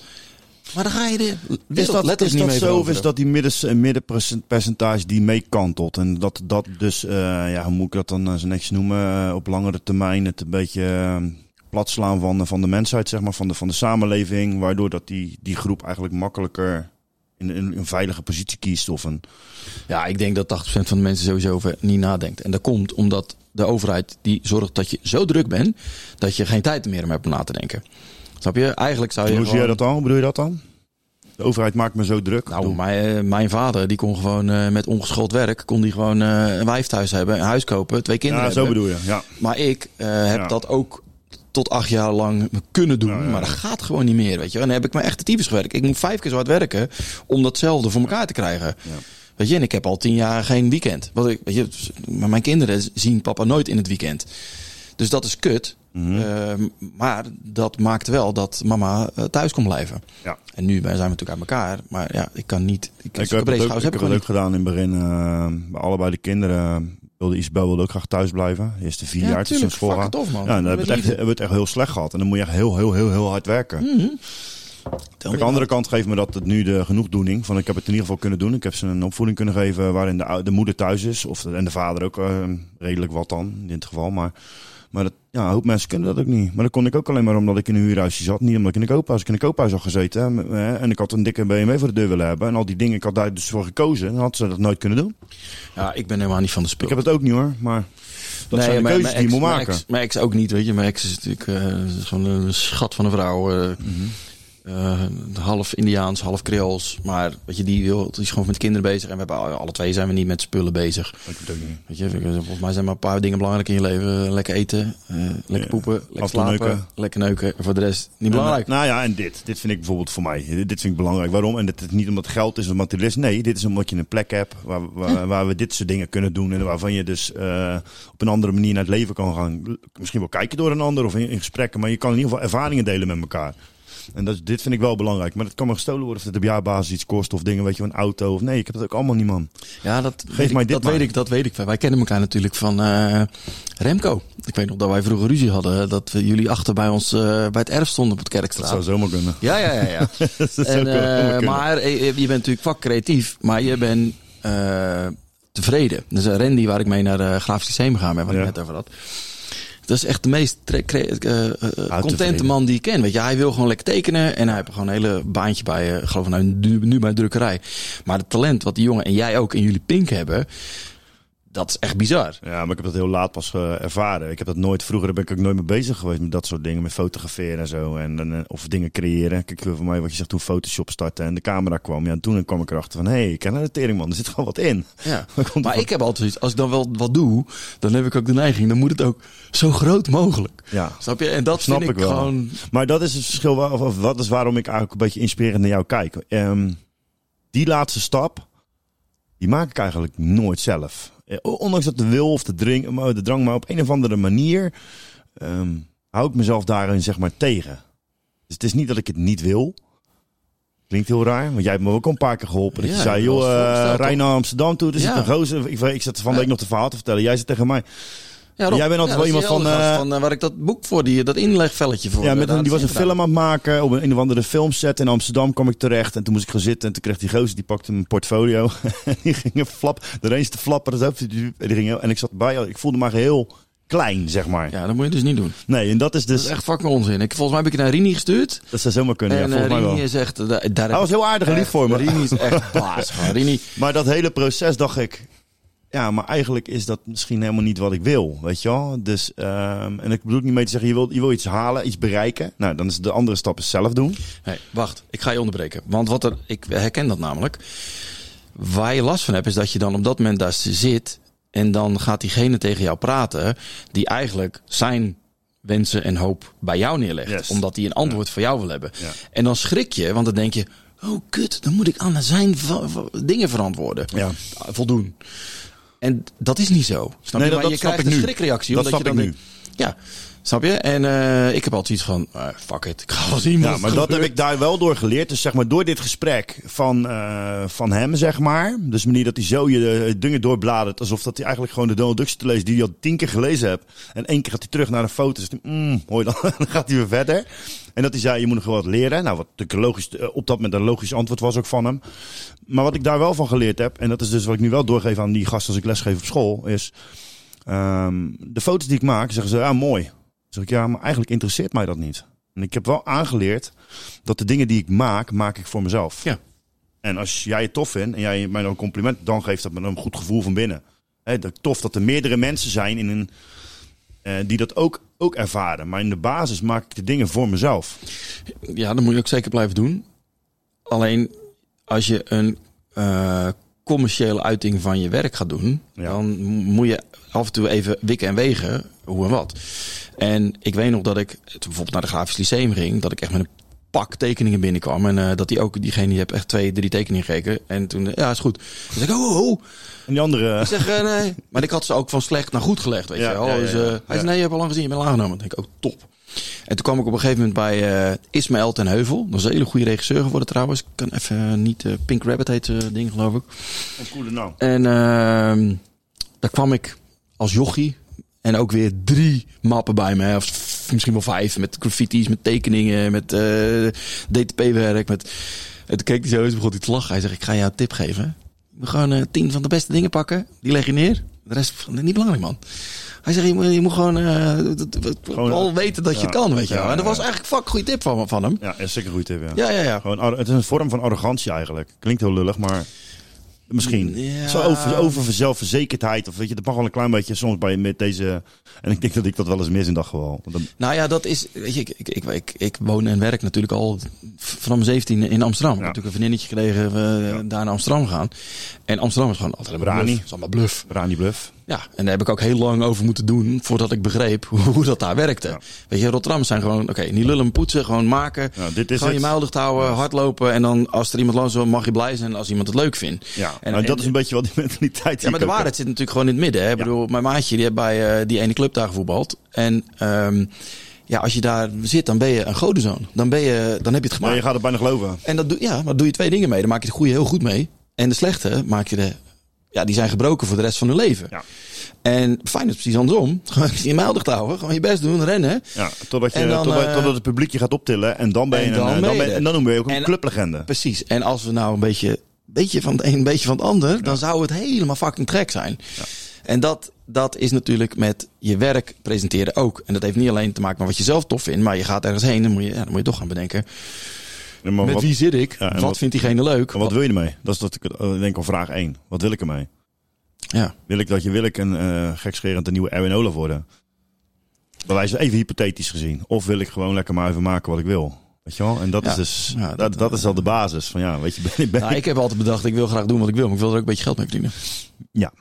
Maar dan ga je de Is dat, letterlijk is niet dat mee zo is dat die middens, eh, middenpercentage die meekantelt? En dat dat dus, eh, ja, hoe moet ik dat dan eh, zo netjes noemen, eh, op langere termijn het een beetje platslaan van, van de mensheid, zeg maar, van de, van de samenleving, waardoor dat die, die groep eigenlijk makkelijker in, in een veilige positie kiest of een... Ja, ik denk dat 80% van de mensen sowieso over niet nadenkt. En dat komt omdat de overheid die zorgt dat je zo druk bent dat je geen tijd meer hebt om na te denken. Snap je? Eigenlijk zou je. Hoe zie gewoon- dat dan? Hoe bedoel je dat dan? De overheid maakt me zo druk. Nou, mijn, eh, mijn vader die kon gewoon eh, met ongeschoold werk kon die gewoon eh, een wijf thuis hebben, een huis kopen, twee kinderen ja, zo hebben. bedoel je. Ja. Maar ik eh, heb Ja. dat ook tot acht jaar lang kunnen doen. Ja, ja, Maar dat gaat gewoon niet meer, weet je. En dan heb ik me echt de tyfus gewerkt. Ik moet vijf keer zo hard werken om datzelfde voor elkaar te krijgen. Weet je, en ik heb al tien jaar geen weekend. Wat ik, weet je, maar mijn kinderen zien papa nooit in het weekend. Dus dat is kut. Mhm. Eh, maar dat maakt wel dat mama eh, thuis kon blijven. Ja. En nu zijn we natuurlijk uit elkaar. Maar ja, ik kan niet. Ik, heb, het schouders ik heb het ook gedaan in het begin. eh, bij allebei de kinderen wilde Isabel wilde ook graag thuis blijven. De eerste vier Ja, jaar tussen school. Fucking tof, man. Ja, en dan hebben we, het echt, hebben het echt heel slecht gehad. En dan moet je echt heel, heel, heel, heel hard werken. niet. Aan de andere kant geeft me dat het nu de genoegdoening. Van ik heb het in ieder geval kunnen doen. Ik heb ze een opvoeding kunnen geven waarin de, de moeder thuis is. Of, en de vader ook eh, redelijk wat dan, in dit geval. Maar, maar dat, ja, een hoop mensen kunnen dat ook niet. Maar dat kon ik ook alleen maar omdat ik in een huurhuisje zat. Niet omdat ik in een koophuis, ik in een koophuis had gezeten. hè, eh, En ik had een dikke BMW voor de deur willen hebben. En al die dingen, ik had daar dus voor gekozen. Dan had ze dat nooit kunnen doen. Ja, ik ben helemaal niet van de spul. Ik heb het ook niet hoor, maar dat zijn de keuzes die je moet maken. Mijn ex, mijn ex ook niet, weet je. Mijn ex is natuurlijk eh, gewoon een schat van een vrouw. eh, Mhm. Eh, half Indiaans, half Creools. Maar weet je, die, wil, die is gewoon met kinderen bezig. En we hebben alle twee zijn we niet met spullen bezig. Ook niet. Weet je, volgens mij zijn maar een paar dingen belangrijk in je leven. Lekker eten, eh, lekker Ja, poepen, lekker slapen, neuken. lekker neuken. En voor de rest niet belangrijk. Nou ja, en dit. Dit vind ik bijvoorbeeld voor mij. Dit vind ik belangrijk. Waarom? En dit is niet omdat het geld is of materialist. Nee, dit is omdat je een plek hebt waar, waar, waar we dit soort dingen kunnen doen. En waarvan je dus eh, op een andere manier naar het leven kan gaan. Misschien wel kijken door een ander of in, in gesprekken. Maar je kan in ieder geval ervaringen delen met elkaar. En dat, dit vind ik wel belangrijk. Maar het kan me gestolen worden of het op jaarbasis iets kost. Of dingen, weet je, een auto. Of nee, ik heb dat ook allemaal niet, man. Ja, dat, Geef weet ik, mij dit dat maar. weet ik, dat weet ik. Wij kennen elkaar natuurlijk van eh, Remco. Ik weet nog dat wij vroeger ruzie hadden. Dat we jullie achter bij ons eh, bij het erf stonden op het Dat Kerkstraat. zou zomaar kunnen. Ja, ja, ja. ja. Dat en, eh, maar je bent natuurlijk vakcreatief, maar je bent tevreden. Dus uh, Randy, waar ik mee naar de Grafisch Lyceum gegaan ben, waar Ja. ik net over had. Dat is echt de meest eh, eh, contente tevreden. man die ik ken. Weet je, hij wil gewoon lekker tekenen. En hij heeft gewoon een hele baantje bij, ik geloof nou, nu, nu bij een drukkerij. Maar het talent wat die jongen en jij ook en jullie Pink hebben, dat is echt bizar. Ja, maar ik heb dat heel laat pas eh, ervaren. Ik heb dat nooit, vroeger ben ik ook nooit mee bezig geweest met dat soort dingen. Met fotograferen en zo. En, dan, eh, of dingen creëren. Kijk, voor mij wat je zegt, toen Photoshop startte en de camera kwam. Ja, en toen kwam ik erachter van, hé, hey, ik ken de teringman. Er zit gewoon wat in. Ja. Maar ik heb altijd als ik dan wel wat doe, dan heb ik ook de neiging, dan moet het ook zo groot mogelijk. Ja. Snap je? En dat Snap vind ik wel. gewoon... Maar dat is het verschil, waar- of, of wat is waarom ik eigenlijk een beetje inspirerend naar jou kijk. Ehm, die laatste stap, die maak ik eigenlijk nooit zelf. Eh, Ondanks dat de wil of de, drink, de drang, maar op een of andere manier ehm, hou ik mezelf daarin zeg maar tegen. Dus het is niet dat ik het niet wil. Klinkt heel raar, want jij hebt me ook al een paar keer geholpen. Dat Ja, je zei, joh, was eh rij naar Amsterdam toe. Zit Ja. een gozer. Ik, ik zat van de week nog de verhaal te vertellen. Jij zit tegen mij. Ja, Rob, Jij bent altijd ja, wel dat iemand van, eh, van, eh, waar ik dat boek voor, die, dat inlegvelletje voor. Ja, eh, met een, daar die was een film aan het maken op een, een of andere filmset in Amsterdam kwam ik terecht. En toen moest ik gaan zitten en toen kreeg die gozer, die pakte mijn portfolio. die ging een flap, de eens te flappen. En, die ging, en ik zat bij, ik voelde me heel klein, zeg maar. Ja, dat moet je dus niet doen. Nee, en dat is Dat dus, is echt fucking onzin. Ik, volgens mij heb ik het naar Rini gestuurd. dat zou zomaar kunnen, ja, en volgens eh, mij Rini wel. is echt... eh, daar- Hij was heel aardig en lief voor me. Rini is echt baas. Rini, Maar dat hele proces dacht ik, ja, maar eigenlijk is dat misschien helemaal niet wat ik wil, weet je wel. Dus, ehm, en ik bedoel niet mee te zeggen, je wil, je wil iets halen, iets bereiken. Nou, dan is de andere stap is zelf doen. Nee, wacht. Ik ga je onderbreken. Want wat er, ik herken dat namelijk. Waar je last van hebt, is dat je dan op dat moment daar zit. En dan gaat diegene tegen jou praten. Die eigenlijk zijn wensen en hoop bij jou neerlegt. Yes. Omdat hij een antwoord voor jou wil hebben. Ja. En dan schrik je, want dan denk je. Oh, kut, dan moet ik aan zijn dingen verantwoorden. Ja. Voldoen. En dat is niet zo. Snap Nee, je? dat- Maar dat je snap krijgt ik een nu. schrikreactie. Dat omdat snap je dan ik denkt- Ja, snap je? En eh, ik heb altijd iets van, eh, fuck it, ik ga wel zien Ja, maar dat heb ik daar wel door geleerd. Dus zeg maar door dit gesprek van, eh, van hem, zeg maar. Dus de manier dat hij zo je dingen doorbladert. Alsof dat hij eigenlijk gewoon de Donald Duck te lezen die hij al tien keer gelezen hebt. En één keer gaat hij terug naar de foto's. Mm, hoor je dan, dan gaat hij weer verder. En dat hij zei, je moet nog wel wat leren. Nou, wat logisch, eh, op dat moment een logisch antwoord was ook van hem. Maar wat ik daar wel van geleerd heb, en dat is dus wat ik nu wel doorgeef aan die gasten als ik lesgeef op school, is ehm, de foto's die ik maak, zeggen ze, ja, mooi. Zeg ik, ja, maar eigenlijk interesseert mij dat niet. En ik heb wel aangeleerd dat de dingen die ik maak, maak ik voor mezelf. Ja. En als jij het tof vindt en jij mij dan een compliment, dan geeft dat me een goed gevoel van binnen. Hè, dat tof dat er meerdere mensen zijn in een, eh, die dat ook, ook ervaren. Maar in de basis maak ik de dingen voor mezelf. Ja, dat moet je ook zeker blijven doen. Alleen als je een eh, commerciële uiting van je werk gaat doen, Ja. dan moet je af en toe even wikken en wegen hoe en wat. En ik weet nog dat ik bijvoorbeeld naar de Grafisch Lyceum ging, dat ik echt met een pak tekeningen binnenkwam. En eh, dat die ook, diegene die heeft echt twee, drie tekeningen gekeken. En toen, eh, ja, is goed. Dus ik, oh, oh, oh. En die andere, Ik zeg, eh, nee. Maar ik had ze ook van slecht naar goed gelegd, weet Ja, je wel. ja, ja, dus, hij zei, nee, je hebt al lang gezien, je bent al aangenomen. Dan denk ik, oh, top. En toen kwam ik op een gegeven moment bij Ismaël ten Heuvel. Dat is een hele goede regisseur geworden trouwens. Ik kan even niet... Pink Rabbit heet ding, geloof ik. een coole naam. En ehm daar kwam ik als jochie. En ook weer drie mappen bij me. Of misschien wel vijf. Met graffiti's, met tekeningen, met eh, DTP-werk. Met... En toen keek hij zo eens begon hij te lachen. Hij zegt, ik ga jou een tip geven. Moet gewoon eh, tien van de beste dingen pakken. Die leg je neer. De rest is niet belangrijk, man. Hij zegt, je moet, je moet gewoon, dat- Gewoon, al eh, weten dat je ja. het kan, weet je Ja, wel. En dat was eigenlijk een fuck goede tip van, van hem. Ja, is zeker een goede tip, ja. Ja, ja, ja. Gewoon, het is een vorm van arrogantie eigenlijk. Klinkt heel lullig, maar misschien. Ja. Zo over, over zelfverzekerdheid. Of weet je, dat mag wel een klein beetje soms bij met deze. En ik denk dat ik dat wel eens mis in dat geval. Dan- Nou ja, dat is. Weet je, ik, ik, ik, ik, ik woon en werk natuurlijk al vanaf mijn 17 in Amsterdam. Ik heb natuurlijk een vriendinnetje gekregen, we daar naar Amsterdam gaan. En Amsterdam is gewoon altijd een Brani. bluff. Het is allemaal bluff. Brani Bluff. Ja, en daar heb ik ook heel lang over moeten doen voordat ik begreep hoe, dat daar werkte. Ja. Weet je, Rotterdam zijn gewoon, oké, niet lullen, poetsen, gewoon maken. Ja, dit is gewoon het. je muil dicht houden, hardlopen. En dan als er iemand langs wil, mag je blij zijn als iemand het leuk vindt. Ja, En- nou, dat en- is een beetje wel die mentaliteit. die Ja, maar de waarheid zit natuurlijk gewoon in het midden. Hè? Ik bedoel, mijn maatje die heeft bij eh, die ene club daar gevoetbald. En ehm, ja, als je daar zit, dan ben je een godenzoon. Dan, ben je, dan heb je het gemaakt. je gaat er bijna geloven. En dat doe, ja, maar doe je twee dingen mee. Dan maak je de goede heel goed mee. En de slechte maak je de... Ja, die zijn gebroken voor de rest van hun leven. Ja. En fijn is precies andersom. Gewoon je dicht houden. Gewoon je best doen, rennen. Ja, totdat, je, En dan, totdat, eh, totdat het publiek je gaat optillen. En dan ben je en een, dan eh, ben dan en dan ben je ook een En- clublegende. Precies. En als we nou een beetje, beetje van het een, een beetje van het ander, dan zou het helemaal fucking trek zijn. En dat, dat is natuurlijk met je werk presenteren ook. En dat heeft niet alleen te maken met wat je zelf tof vindt, maar je gaat ergens heen, dan moet je, ja, dan moet je toch gaan bedenken. Maar met wat, wie zit ik? Ja, en wat, wat- vindt diegene leuk? en wat wil je ermee? Dat is dat ik eh, denk al vraag 1. Wat wil ik ermee? ja. Wil ik dat je wil ik een eh gekscherend een nieuwe Erwin Olaf worden? Bij wijze even hypothetisch gezien. Of wil ik gewoon lekker maar even maken wat ik wil? Weet je wel? En dat Ja. is dus, Ja, dat, dat- dat, is al de basis. Van ja, weet je, ben, ben Nou, ik heb altijd bedacht, ik wil graag doen wat ik wil, maar ik wil er ook een beetje geld mee verdienen. Ja.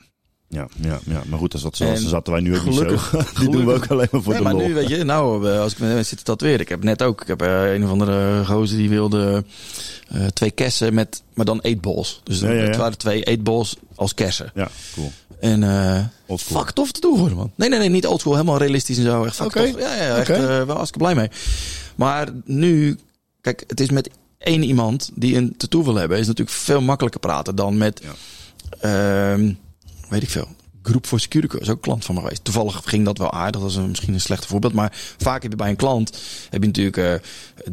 Ja, ja, ja, maar goed, dat zat, zoals En zaten wij nu ook gelukkig- niet zo. Die doen we ook alleen maar voor Nee, de maar lol. nu, weet je, nou, eh, als ik met mensen zit te tatoeëren. Ik heb net ook, ik heb eh, een of andere gozer die wilde eh, twee kersen met, maar dan eetballs. Dus Ja, ja, ja. het waren twee eetballs als kersen. Ja, cool. En eh Oldschool. fuck tof te doen geworden, man. Nee, nee, nee, niet oldschool, helemaal realistisch en zo. Echt fuck tof. Ja, ja, echt Oké. eh, wel hartstikke blij mee. Maar nu, kijk, het is met één iemand die een tattoo wil hebben, is natuurlijk veel makkelijker praten dan met, ehm, weet ik veel. Groep voor Securico is ook klant van me geweest. Toevallig ging dat wel aardig. Dat is een, misschien een slecht voorbeeld. Maar vaak heb je bij een klant heb je natuurlijk eh,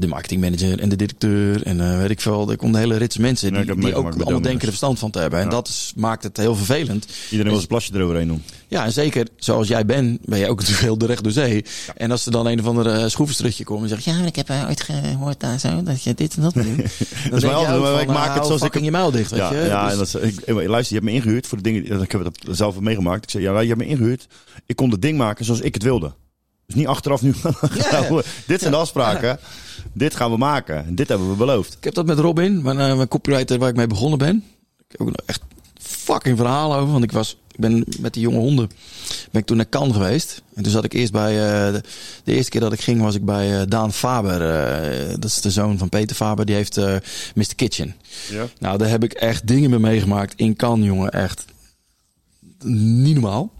de marketingmanager en de directeur. En eh, weet ik veel. Er komt een hele rits mensen Ja, die, die meegemaakt ook allemaal denken er verstand van te hebben. En Ja. dat is, maakt het heel vervelend. Iedereen wil zijn plasje eroverheen doen. Ja, en zeker zoals jij bent, ben je ook natuurlijk heel de recht door zee. En als er dan een of andere schroevenstrutje komt en zegt... Ja, maar ik heb eh, ooit gehoord daar zo dat je dit en dat moet doen. Dan mij denk je ook van, ik maak het zoals ik fucking je muil dicht, weet Ja, je. ja Dus- en dat, is- ik, luister, je hebt me ingehuurd voor de dingen. Ik heb het zelf ook meegemaakt. Ik zei, ja, je hebt me ingehuurd. Ik kon het ding maken zoals ik het wilde. Dus niet achteraf nu. dit zijn de afspraken. Dit gaan we maken. En dit hebben we beloofd. Ik heb dat met Robin, mijn, eh, mijn copywriter waar ik mee begonnen ben. Ik heb ook nog echt fucking verhalen over. Want ik was, ik ben met die jonge honden, ben ik toen naar Cannes geweest. En toen zat ik eerst bij, eh, de, de eerste keer dat ik ging was ik bij eh, Daan Faber. dat is de zoon van Peter Faber. Die heeft Mr. Kitchen. Ja. Nou, daar heb ik echt dingen mee meegemaakt in Cannes, jongen. Echt niet normaal.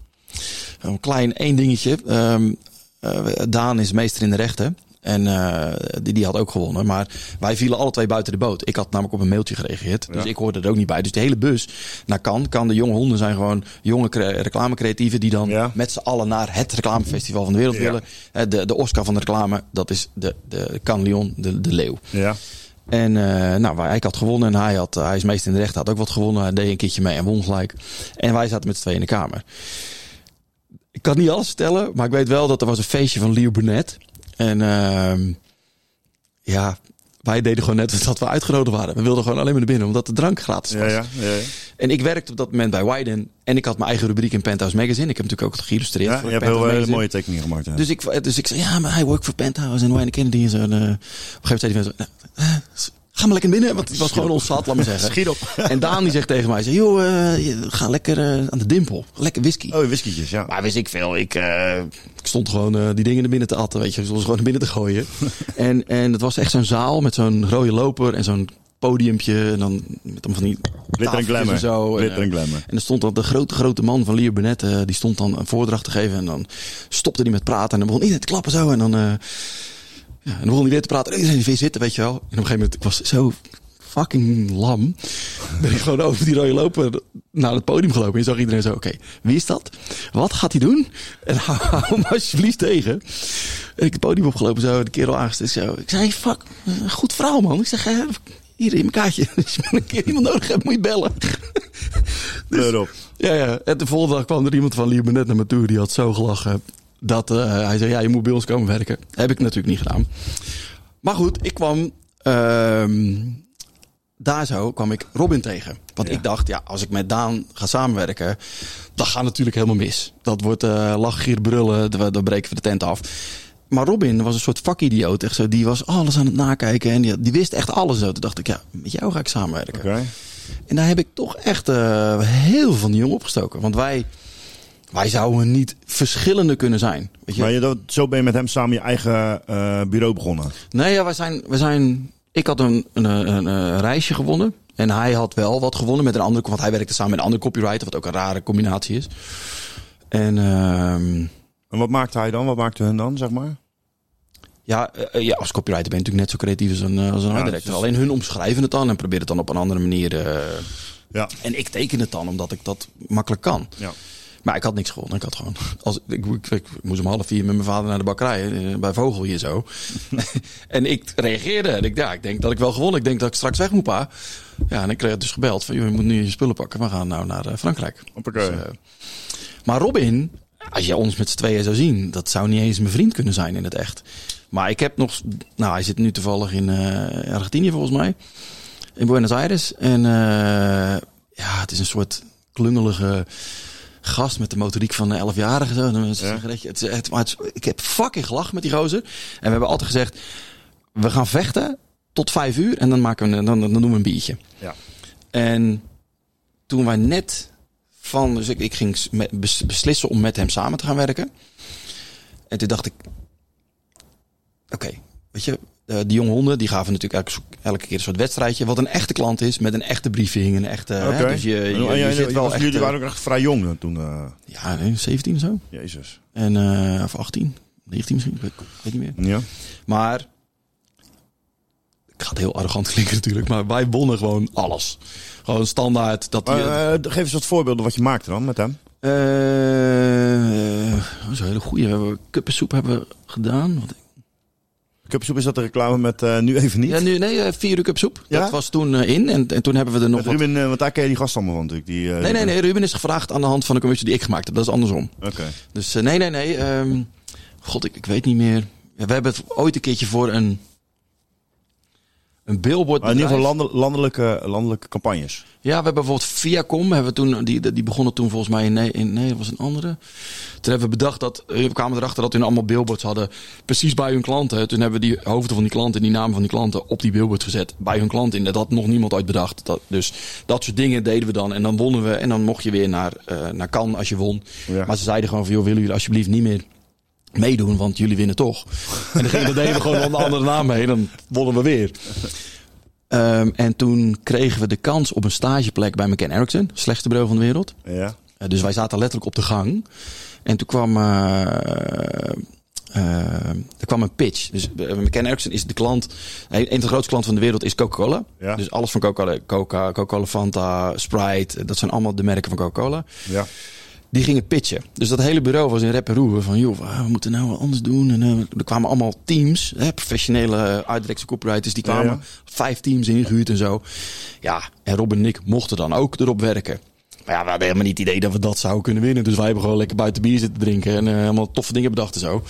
Een klein één dingetje. Ehm, eh, Daan is meester in de rechten. En eh, die, die had ook gewonnen. Maar wij vielen alle twee buiten de boot. Ik had namelijk op een mailtje gereageerd. Dus Ja. ik hoorde er ook niet bij. Dus de hele bus naar Cannes. Kan de jonge honden zijn gewoon jonge cre- reclamecreatieven... die dan Ja. met z'n allen naar het reclamefestival van de wereld Ja. willen. Eh, De, de Oscar van de reclame, dat is de, de Cannes Lion, de, de leeuw. Ja. En eh, nou, ik had gewonnen en hij, had, hij is meest in de recht, had ook wat gewonnen. Hij deed een keertje mee en won gelijk. En wij zaten met z'n tweeën in de kamer. Ik kan niet alles vertellen, maar ik weet wel dat er was een feestje van Leo Burnett. En ehm, ja, wij deden gewoon net dat we uitgenodigd waren. We wilden gewoon alleen maar naar binnen, omdat de drank gratis was. Ja, ja, ja, ja. En ik werkte op dat moment bij Wyden. En ik had mijn eigen rubriek in Penthouse Magazine. Ik heb natuurlijk ook het geïllustreerd. Ja, voor je hebt heel hele Magazine. mooie tekeningen gemaakt. Dus ik, dus ik zei, ja, maar hij workt voor Penthouse en Wayne Kennedy en zo. En, eh, op een gegeven moment zei hij van, zo, eh, eh, ga maar lekker binnen, want het was gewoon ons zat, laat maar zeggen. Schiet op. En Daan die zegt tegen mij, zei, joh, eh, ga lekker eh, aan de dimpel, lekker whisky. Oh, whiskietjes, ja. Maar wist ik veel, ik, eh, ik stond gewoon die dingen naar binnen te atten, weet je, zoals gewoon naar binnen te gooien. en, en het was echt zo'n zaal met zo'n rode loper en zo'n podiumpje en dan met allemaal van die Glitter en glamour. en zo. En, en glamour. en er stond dan de grote, grote man van Leo Burnett, eh, die stond dan een voordracht te geven. En dan stopte hij met praten. En dan begon iedereen te klappen zo. En dan, ja, en dan begon hij weer te praten. En iedereen weer zitten, weet je wel. En op een gegeven moment, ik was zo fucking lam. Ben ik gewoon over die rode loper naar het podium gelopen. En zag iedereen zo, oké, wie is dat? Wat gaat hij doen? En hou, hou hem alsjeblieft tegen. En ik het podium opgelopen zo, de kerel aangesteld. Zo. Ik zei, fuck, goed verhaal man. Ik zeg, eh, hier in mijn kaartje. Als je een keer iemand nodig hebt, moet je bellen. Op. Ja, ja. En de volgende dag kwam er iemand van Lier net naar me toe. Die had zo gelachen. Dat eh, hij zei, ja, je moet bij ons komen werken. Heb ik natuurlijk niet gedaan. Maar goed, ik kwam... ehm, daar zo kwam ik Robin tegen. Want Ja. ik dacht, ja, als ik met Daan ga samenwerken... dan gaat natuurlijk helemaal mis. Dat wordt lachen, gier, brullen. Dan, breken we de tent af. Maar Robin was een soort vakidioot. Echt zo, die was alles aan het nakijken. En die, die wist echt alles zo. Toen dacht ik, ja, met jou ga ik samenwerken. En daar heb ik toch echt eh, heel veel van die jongen opgestoken. Want wij, wij zouden niet verschillende kunnen zijn. Weet je? Maar je, dat, zo ben je met hem samen je eigen eh, bureau begonnen. Nee, ja, wij zijn, wij zijn. Ik had een, een, een, een reisje gewonnen. En hij had wel wat gewonnen met een andere. Want hij werkte samen met een andere copywriter. Wat ook een rare combinatie is. En ehm, En wat maakte hij dan? Wat maakte hun dan, zeg maar? ja, eh, ja, als copywriter ben je natuurlijk net zo creatief als een, eh, als een art director. dus- Alleen hun omschrijven het dan en proberen het dan op een andere manier. eh, Ja. en ik teken het dan omdat ik dat makkelijk kan. ja. Maar ik had niks gewonnen. Ik had gewoon. Als, ik, ik, ik moest om half vier met mijn vader naar de bakkerij. eh, Bij Vogel hier zo. en ik reageerde. En ik, ja, ik denk dat ik wel gewonnen. Ik denk dat ik straks weg moet, pa. Ja, en ik kreeg dus gebeld van. joh, Je moet nu je spullen pakken. We gaan nou naar eh, Frankrijk. Dus, eh, Maar Robin, als je ons met z'n tweeën zou zien, dat zou niet eens mijn vriend kunnen zijn in het echt. Maar ik heb nog, nou, hij zit nu toevallig in Argentinië volgens mij, in Buenos Aires. En ja, het is een soort klungelige gast met de motoriek van een 11-jarige. Zo. Is het. Het, het, maar het is- ik heb fucking gelachen met die gozer. En we hebben altijd gezegd, we gaan vechten tot vijf uur en dan, maken we, dan, dan doen we een biertje. Ja. En toen wij net van, dus ik, ik ging bes- beslissen om met hem samen te gaan werken. En toen dacht ik, oké, weet je, eh, die jonge honden die gaven natuurlijk elke, elke keer een soort wedstrijdje. Wat een echte klant is, met een echte briefing, een echte. hè, Oké. dus je, je, je en- zit wel echt. Jullie eh, waren ook echt vrij jong dan toen. eh, ja, nee, 17 of zo. Jezus. En, of 18, 19 misschien, ik weet, niet meer. Ja. Maar, ik ga het heel arrogant klinken natuurlijk, maar wij wonnen gewoon alles. Gewoon standaard. Dat die, geef eens wat voorbeelden wat je maakte dan met hem. Dat is een hele goeie. We hebben kuppensoep hebben gedaan. Wat- Cupsoep is dat de reclame met eh, nu even niet. Ja, nu, nee, eh, vier uur kupsoep. Ja? Dat was toen eh, in. En, en toen hebben we er nog met wat... Ruben, eh, want daar ken je die gast allemaal van natuurlijk. Die, Nee, nee, nee. Ruben is gevraagd aan de hand van de commissie die ik gemaakt heb. Dat is andersom. Oké. Dus nee, nee, nee. ehm, God, ik, ik weet niet meer. We hebben het ooit een keertje voor een... Een billboard Maar in ieder geval lande- landelijke, landelijke campagnes. Ja, we hebben bijvoorbeeld Viacom, hebben we toen, die, die begonnen toen volgens mij in, nee, in, nee, dat was een andere. Toen hebben we bedacht dat, we kwamen erachter dat hun allemaal billboards hadden, precies bij hun klanten. Toen hebben we die hoofden van die klanten, die namen van die klanten op die billboard gezet, bij hun klanten. Dat had nog niemand ooit bedacht. Dat, dus dat soort dingen deden we dan. En dan wonnen we, en dan mocht je weer naar, eh naar Cannes als je won. Ja. Maar ze zeiden gewoon van, joh, willen jullie alsjeblieft niet meer meedoen, want jullie winnen toch. En dan, ging, dan deden we gewoon onder andere naam mee, dan wonnen we weer. Ehm, en toen kregen we de kans op een stageplek bij McCann Erickson, slechtste bureau van de wereld. Ja. Eh, dus wij zaten letterlijk op de gang. En toen kwam, eh, eh, er kwam een pitch. Dus McCann Erickson is de klant, een van de grootste klanten van de wereld is Coca-Cola. Ja. Dus alles van Coca-Cola, Coca, Coca-Cola Fanta, Sprite, dat zijn allemaal de merken van Coca-Cola. Ja. Die gingen pitchen. Dus dat hele bureau was in rep en roer. Van joh, we moeten nou wat anders doen. En eh, er kwamen allemaal teams. Hè, professionele directors, copywriters. Die kwamen. Ja, ja. Vijf teams ingehuurd en zo. Ja, en Rob en ik mochten dan ook erop werken. Maar ja, we hadden helemaal niet het idee dat we dat zouden kunnen winnen. Dus wij hebben gewoon lekker buiten bier zitten drinken. En eh, allemaal toffe dingen bedacht en zo.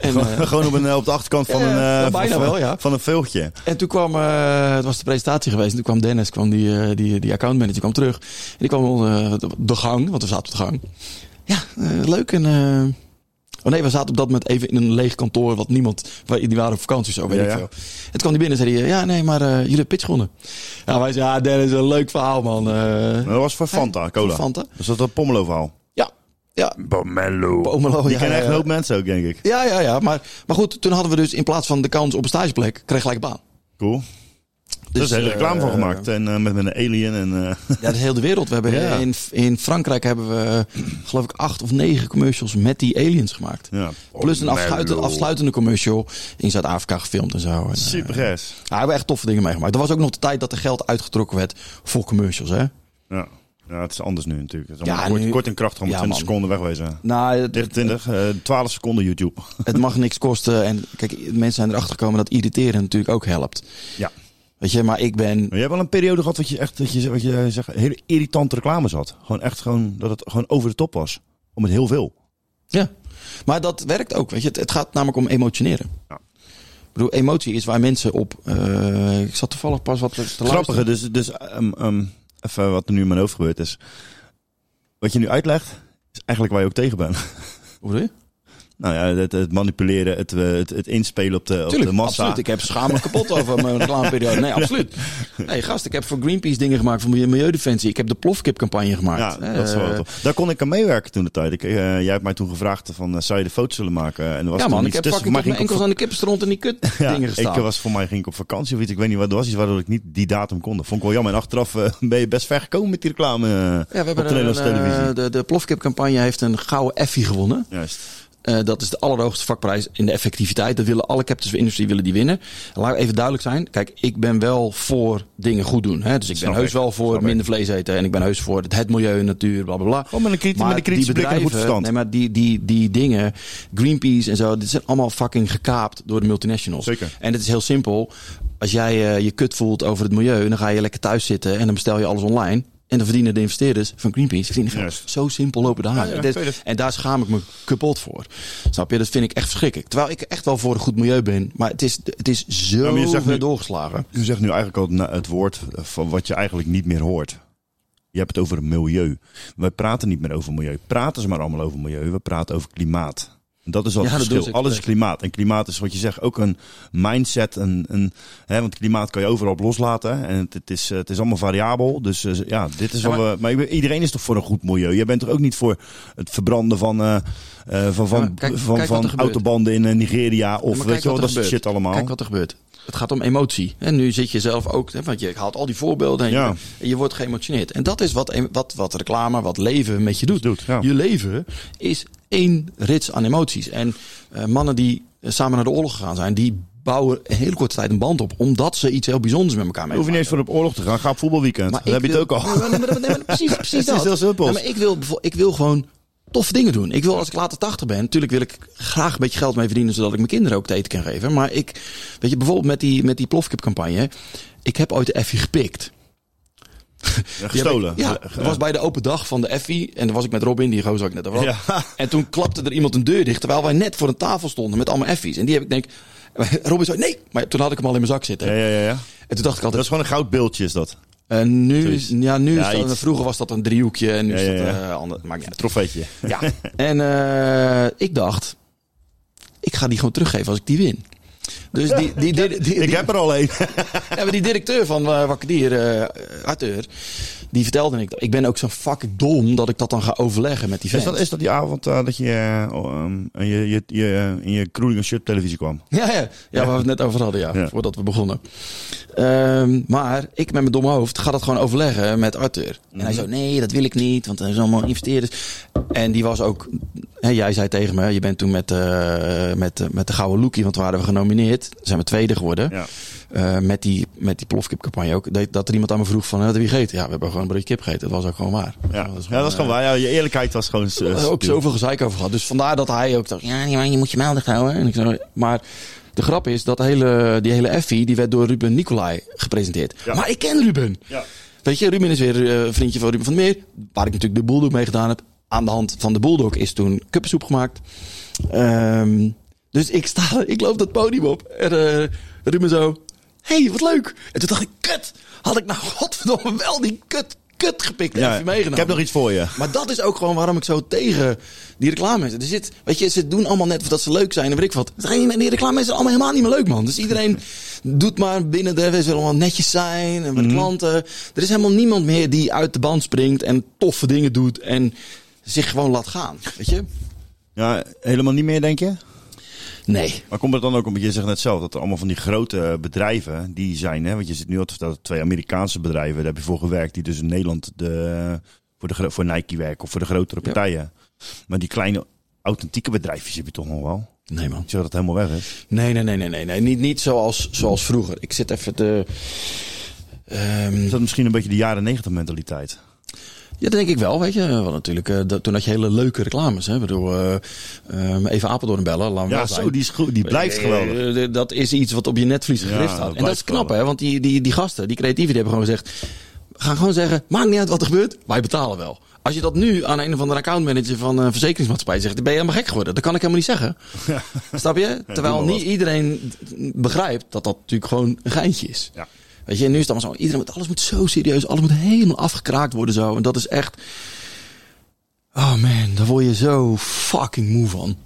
En, eh, Gewoon op, een, op de achterkant van Ja, een, ja, eh, bijna van, wel, ja. van een filmpje. En toen kwam, eh, het was de presentatie geweest. En toen kwam Dennis, kwam die, die, die accountmanager, kwam terug. En die kwam uh, de gang, want we zaten op de gang. Ja, leuk. En, oh nee, we zaten op dat moment even in een leeg kantoor. Wat niemand, die waren op vakantie zo, weet Ja, ik ja. veel. En toen kwam die binnen en zei hij, ja nee, maar eh, jullie pitch gewonnen. Ja, wij zeiden, ja Dennis, een leuk verhaal man. Dat was voor Fanta, cola. Fanta. Dus dat dat Pomelo verhaal. Ja. Pomelo. Pomelo, Die ja, kennen echt ja. een hoop mensen ook, denk ik. Ja, ja, ja. Maar, maar goed, toen hadden we dus in plaats van de kans op een stageplek, kreeg gelijk een baan. Cool. Daar is een hele eh, reclame van gemaakt. En eh, met, met een alien en... eh, Ja, dat is heel de wereld. We hebben Ja. in, in Frankrijk hebben we, geloof ik, acht of negen commercials met die aliens gemaakt. ja. Plus een afsluitende, afsluitende commercial in Zuid-Afrika gefilmd en zo. En, Super ges. ja, we hebben echt toffe dingen meegemaakt. Er was ook nog de tijd dat er geld uitgetrokken werd voor commercials, hè? Ja. Ja, het is anders nu natuurlijk. Het is Ja, kort, nu- kort en krachtig, om Ja, 20 man. seconden wegwezen. Nou, het, 30, 20, eh, 12 seconden YouTube. het mag niks kosten. En kijk, mensen zijn erachter gekomen dat irriteren natuurlijk ook helpt. Ja. Weet je, maar ik ben... Maar je hebt wel een periode gehad wat je echt, wat je, wat je zegt, hele irritante reclames had. Gewoon echt gewoon, dat het gewoon over de top was. Om het heel veel. Ja, maar dat werkt ook. Weet je, het, het gaat namelijk om emotioneren. Ja. Ik bedoel, emotie is waar mensen op. eh, ik zat toevallig pas wat te Grappige, luisteren. dus, dus ehm, even wat er nu in mijn hoofd gebeurd is. Wat je nu uitlegt, is eigenlijk waar je ook tegen bent. Hoe bedoel je? Nou ja, het, het manipuleren, het, eh, het, het inspelen op de, op de massa. absoluut. Ik heb schamelijk kapot over mijn reclameperiode. Nee, absoluut. Nee, gast, ik heb voor Greenpeace dingen gemaakt voor Milieudefensie. Ik heb de plofkip-campagne gemaakt. Ja, dat is wel Eh, tof. Daar kon ik aan meewerken toen de tijd. Ik, eh, jij hebt mij toen gevraagd van, zou je de foto's willen maken? En er was Ja man, ik heb tussen. fucking mijn enkels ik aan de kippenstront en die kut op- ja, dingen gestaan. ik was voor mij ging ik op vakantie of iets. Ik weet niet wat. Er was iets waardoor ik niet die datum kon. Dat vond ik wel jammer. En achteraf ben je best ver gekomen met die reclame ja, we op de hebben Nederlandse een, eh, televisie. de, de plofkip-campagne heeft een gouden Effie gewonnen. Juist. Eh, dat is de allerhoogste vakprijs in de effectiviteit. Dat willen alle captains of industry willen die winnen. Laat even duidelijk zijn. Kijk, ik ben wel voor dingen goed doen. Hè? Dus ik ben heus ik. wel voor Snap minder vlees eten. En ik ben heus voor het, het milieu, natuur, bla bla bla. Gewoon met een die bedrijven- verstand. Nee, maar die, die, die dingen, Greenpeace en zo, dit zijn allemaal fucking gekaapt door de multinationals. Zeker. En het is heel simpel. Als jij eh, je kut voelt over het milieu, dan ga je lekker thuis zitten en dan bestel je alles online. En dan verdienen de investeerders van Greenpeace verdienen geld. Zo simpel lopen de ja, tuurlijk. en daar schaam ik me kapot voor. Snap je? Dat vind ik echt verschrikkelijk. Terwijl ik echt wel voor een goed milieu ben. Maar het is, het is zo nu- doorgeslagen. U zegt nu eigenlijk al het woord van wat je eigenlijk niet meer hoort. Je hebt het over milieu. Wij praten niet meer over milieu. Praten ze maar allemaal over milieu. We praten over klimaat. En dat is al Ja, het verschil. Alles is klimaat. En klimaat is wat je zegt ook een mindset. Een, een, hè, want klimaat kan je overal op loslaten. En het, het, is, eh, het is allemaal variabel. Dus eh, ja, dit is Ja, maar- we. Maar iedereen is toch voor een goed milieu? Jij bent toch ook niet voor het verbranden van, eh, eh, van, van, kijk- van, kijk van autobanden in eh, Nigeria? Of weet je wel, dat soort shit allemaal. Kijk wat er gebeurt. Het gaat om emotie. En nu zit je zelf ook, want je haalt al die voorbeelden en, Ja. je, je wordt geëmotioneerd. En dat is wat, wat, wat reclame, wat leven met je doet. Doet, ja. Je leven is één rits aan emoties. En eh, mannen die eh, samen naar de oorlog gegaan zijn, die bouwen een hele korte tijd een band op. Omdat ze iets heel bijzonders met elkaar Je hoeft niet eens voor op oorlog te gaan. Ga op voetbalweekend. Maar Dan heb je het ook al. Nee, maar- nee, maar- nee, maar precies, precies Het is dat. heel simpel. Maar ik wil, ik wil gewoon toffe dingen doen. Ik wil als ik later 80 ben, natuurlijk wil ik graag een beetje geld mee verdienen, zodat ik mijn kinderen ook te eten kan geven. Maar ik, weet je, bijvoorbeeld met die, met die plofkip campagne. Ik heb ooit de Effie gepikt. Ja, gestolen. Ja, dat was bij de open dag van de Effie. En dan was ik met Robin, die gozer ik net over. Ja. En toen klapte er iemand een deur dicht, terwijl wij net voor een tafel stonden met allemaal Effies. En die heb ik denk, Robin zei nee, maar toen had ik hem al in mijn zak zitten. Ja, ja, ja, ja. En toen dacht ik Dat altijd, is gewoon een goudbeeldje is dat. En nu, ja, nu Ja, is dat, iets. vroeger was dat een driehoekje en nu Ja, is dat ja. eh ander. Maakt niet. Trofeetje. Ja. en eh, ik dacht, ik ga die gewoon teruggeven als ik die win. Dus die, die, die, die, Ik heb er al een. ja, maar die directeur van uh, Wakkerdier, eh Arthur, die vertelde ik, ik ben ook zo fucking dom dat ik dat dan ga overleggen met die fans. Is dat, is dat die avond eh, dat je, eh, ehm, je, je, je in je televisie kwam? Ja, ja. ja, waar we het net over hadden, ja, Ja. voordat we begonnen. Ehm, maar ik met mijn domme hoofd ga dat gewoon overleggen met Arthur. En hij zo, nee, dat wil ik niet, want er zijn allemaal investeerders. En die was ook, hè, jij zei tegen me, je bent toen met, eh, met, eh, met de Gouden Lookie, want we waren we genomineerd. Zijn we tweede geworden. Ja. Eh, met die, met die plofkip campagne ook. Dat, dat er iemand aan me vroeg van, "Hè, wat heb je gegeten? Ja, we hebben gewoon een broodje kip gegeten. Dat was ook gewoon waar. Ja, ja, dat is gewoon waar. Ja, je eerlijkheid was gewoon... Hebben ook zoveel gezeik over gehad. Dus vandaar dat hij ook dacht, ja, je moet je meldig houden. En ik zei, maar de grap is dat hele, die hele Effie, die werd door Ruben Nicolai gepresenteerd. Ja. Maar ik ken Ruben. Ja. Weet je, Ruben is weer eh, een vriendje van Ruben van der Meer. Waar ik natuurlijk de Bulldog mee gedaan heb. Aan de hand van de Bulldog is toen kuppensoep gemaakt. Ehm, dus ik sta, ik loop dat podium op. En eh, Ruben zo, hey, wat leuk. En toen dacht ik, kut, had ik nou godverdomme wel die kut, kut gepikt Ja, Effie meegenomen. ik heb nog iets voor je. Maar dat is ook gewoon waarom ik zo tegen die reclame zit. Er zit, weet je, ze doen allemaal net dat ze leuk zijn en weet ik wat. Die reclame is allemaal helemaal niet meer leuk, man. Dus iedereen doet maar binnen de, we zullen allemaal netjes zijn en met Mhm. klanten. Er is helemaal niemand meer die uit de band springt en toffe dingen doet en zich gewoon laat gaan. Weet je? Ja, helemaal niet meer, denk je? Nee. Maar komt het dan ook omdat je zegt net zelf dat er allemaal van die grote bedrijven die zijn, hè? Want je zit nu vertellen, twee Amerikaanse bedrijven, daar heb je voor gewerkt, die dus in Nederland de, voor, de, voor Nike werken of voor de grotere Ja. partijen. Maar die kleine authentieke bedrijfjes heb je toch nog wel? Nee, man. Zeg dat helemaal weg is. Nee, nee, nee, nee, nee. nee. Niet, niet zoals, zoals vroeger. Ik zit even te... ehm, Is dat misschien een beetje de jaren negentig mentaliteit? Ja, dat denk ik wel, weet je. Want natuurlijk, eh, dat, toen had je hele leuke reclames. Hè? Ik bedoel, eh, eh, even Apeldoorn bellen, laat Ja, zo, die, is goed, die blijft Eh, geweldig. Dat is iets wat op je netvlies gegrift dat staat. En dat is knap, hè. Want die, die, die gasten, die creatieven, die hebben gewoon gezegd... Ga gewoon zeggen, maakt niet uit wat er gebeurt, wij betalen wel. Als je dat nu aan een of andere accountmanager van een verzekeringsmaatschappij zegt... dan ben je helemaal gek geworden. Dat kan ik helemaal niet zeggen. Snap je? Terwijl niet iedereen begrijpt dat dat natuurlijk gewoon een geintje is. Ja. Weet je, en nu is het allemaal zo. Iedereen moet, alles moet zo serieus. Alles moet helemaal afgekraakt worden zo. En dat is echt... Oh man, daar word je zo fucking moe van.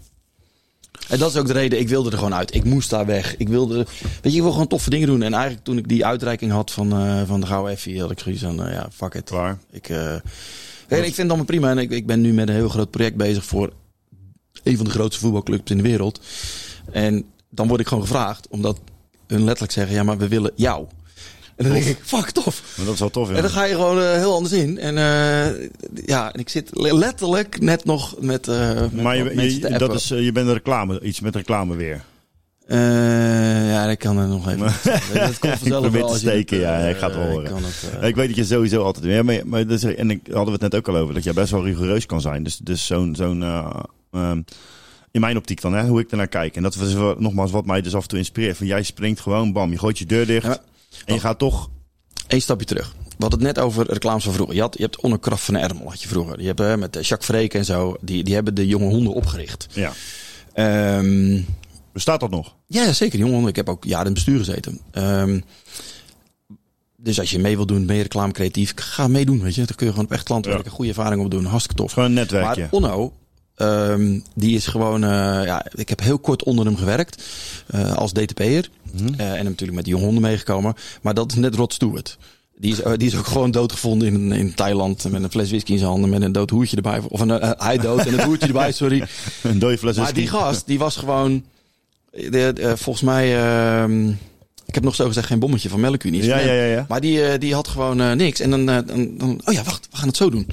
En dat is ook de reden, ik wilde er gewoon uit. Ik moest daar weg. Ik wilde, weet je, ik wil gewoon toffe dingen doen. En eigenlijk toen ik die uitreiking had van, eh, van de Gouden Effie, had ik zoiets van, eh, ja, fuck it. Klaar. Ik, eh, ik vind het allemaal prima. En ik, ik ben nu met een heel groot project bezig voor een van de grootste voetbalclubs in de wereld. En dan word ik gewoon gevraagd, omdat hun letterlijk zeggen, ja, maar we willen jou. En dan denk ik, fuck, tof. Maar dat is wel tof, ja. En dan ga je gewoon eh, heel anders in. En eh, ja, en ik zit le- letterlijk net nog met, eh met maar je, dat is, je bent een reclame, iets met reclame weer. Ja, ik kan er nog even. Dat komt Ik vanzelf probeer wel te als je steken, het, ja, ik ga het wel horen. het, Ik weet dat je sowieso altijd weer, maar, maar dat is, en ik hadden we het net ook al over, dat jij best wel rigoureus kan zijn. Dus, dus zo'n, zo'n, eh, ehm, in mijn optiek dan, hè, hoe ik ernaar kijk. En dat was nogmaals wat mij dus af en toe inspireert. Van jij springt gewoon, bam, je gooit je deur dicht. Ja, maar- en je gaat toch, Eén stapje terug. hadden het net over reclames van vroeger. Je, had, je hebt Onno Kraft van Ermel had je vroeger. Je hebt met eh, Jacques Vreken en zo. Die, die hebben de jonge honden opgericht. Ja. Ehm, Bestaat dat nog? ja, zeker. Jonge honden. Ik heb ook jaren in het bestuur gezeten. Ehm, dus als je mee wil doen, ben je reclame creatief, ga meedoen. Weet je, dan kun je gewoon op echt klant werken, goede ervaring op doen, hartstikke tof. Gewoon een netwerkje. Maar Onno, ehm, die is gewoon, eh, ja, ik heb heel kort onder hem gewerkt eh, als DTP'er. Mhm. Eh, en natuurlijk met die honden meegekomen. Maar dat is net Rod Stewart. Die is, eh, die is ook gewoon doodgevonden in, in Thailand met een fles whisky in zijn handen met een dood hoertje erbij. Of een, eh, hij dood en het hoertje erbij, sorry. Een dode fles Maar die whisky. gast, die was gewoon, de, volgens mij, ehm, ik heb nog zo gezegd geen bommetje van Melkunie. Ja, ja, ja, ja. Maar die, eh, die had gewoon eh, niks. En dan, eh, dan, dan, oh ja, wacht, we gaan het zo doen.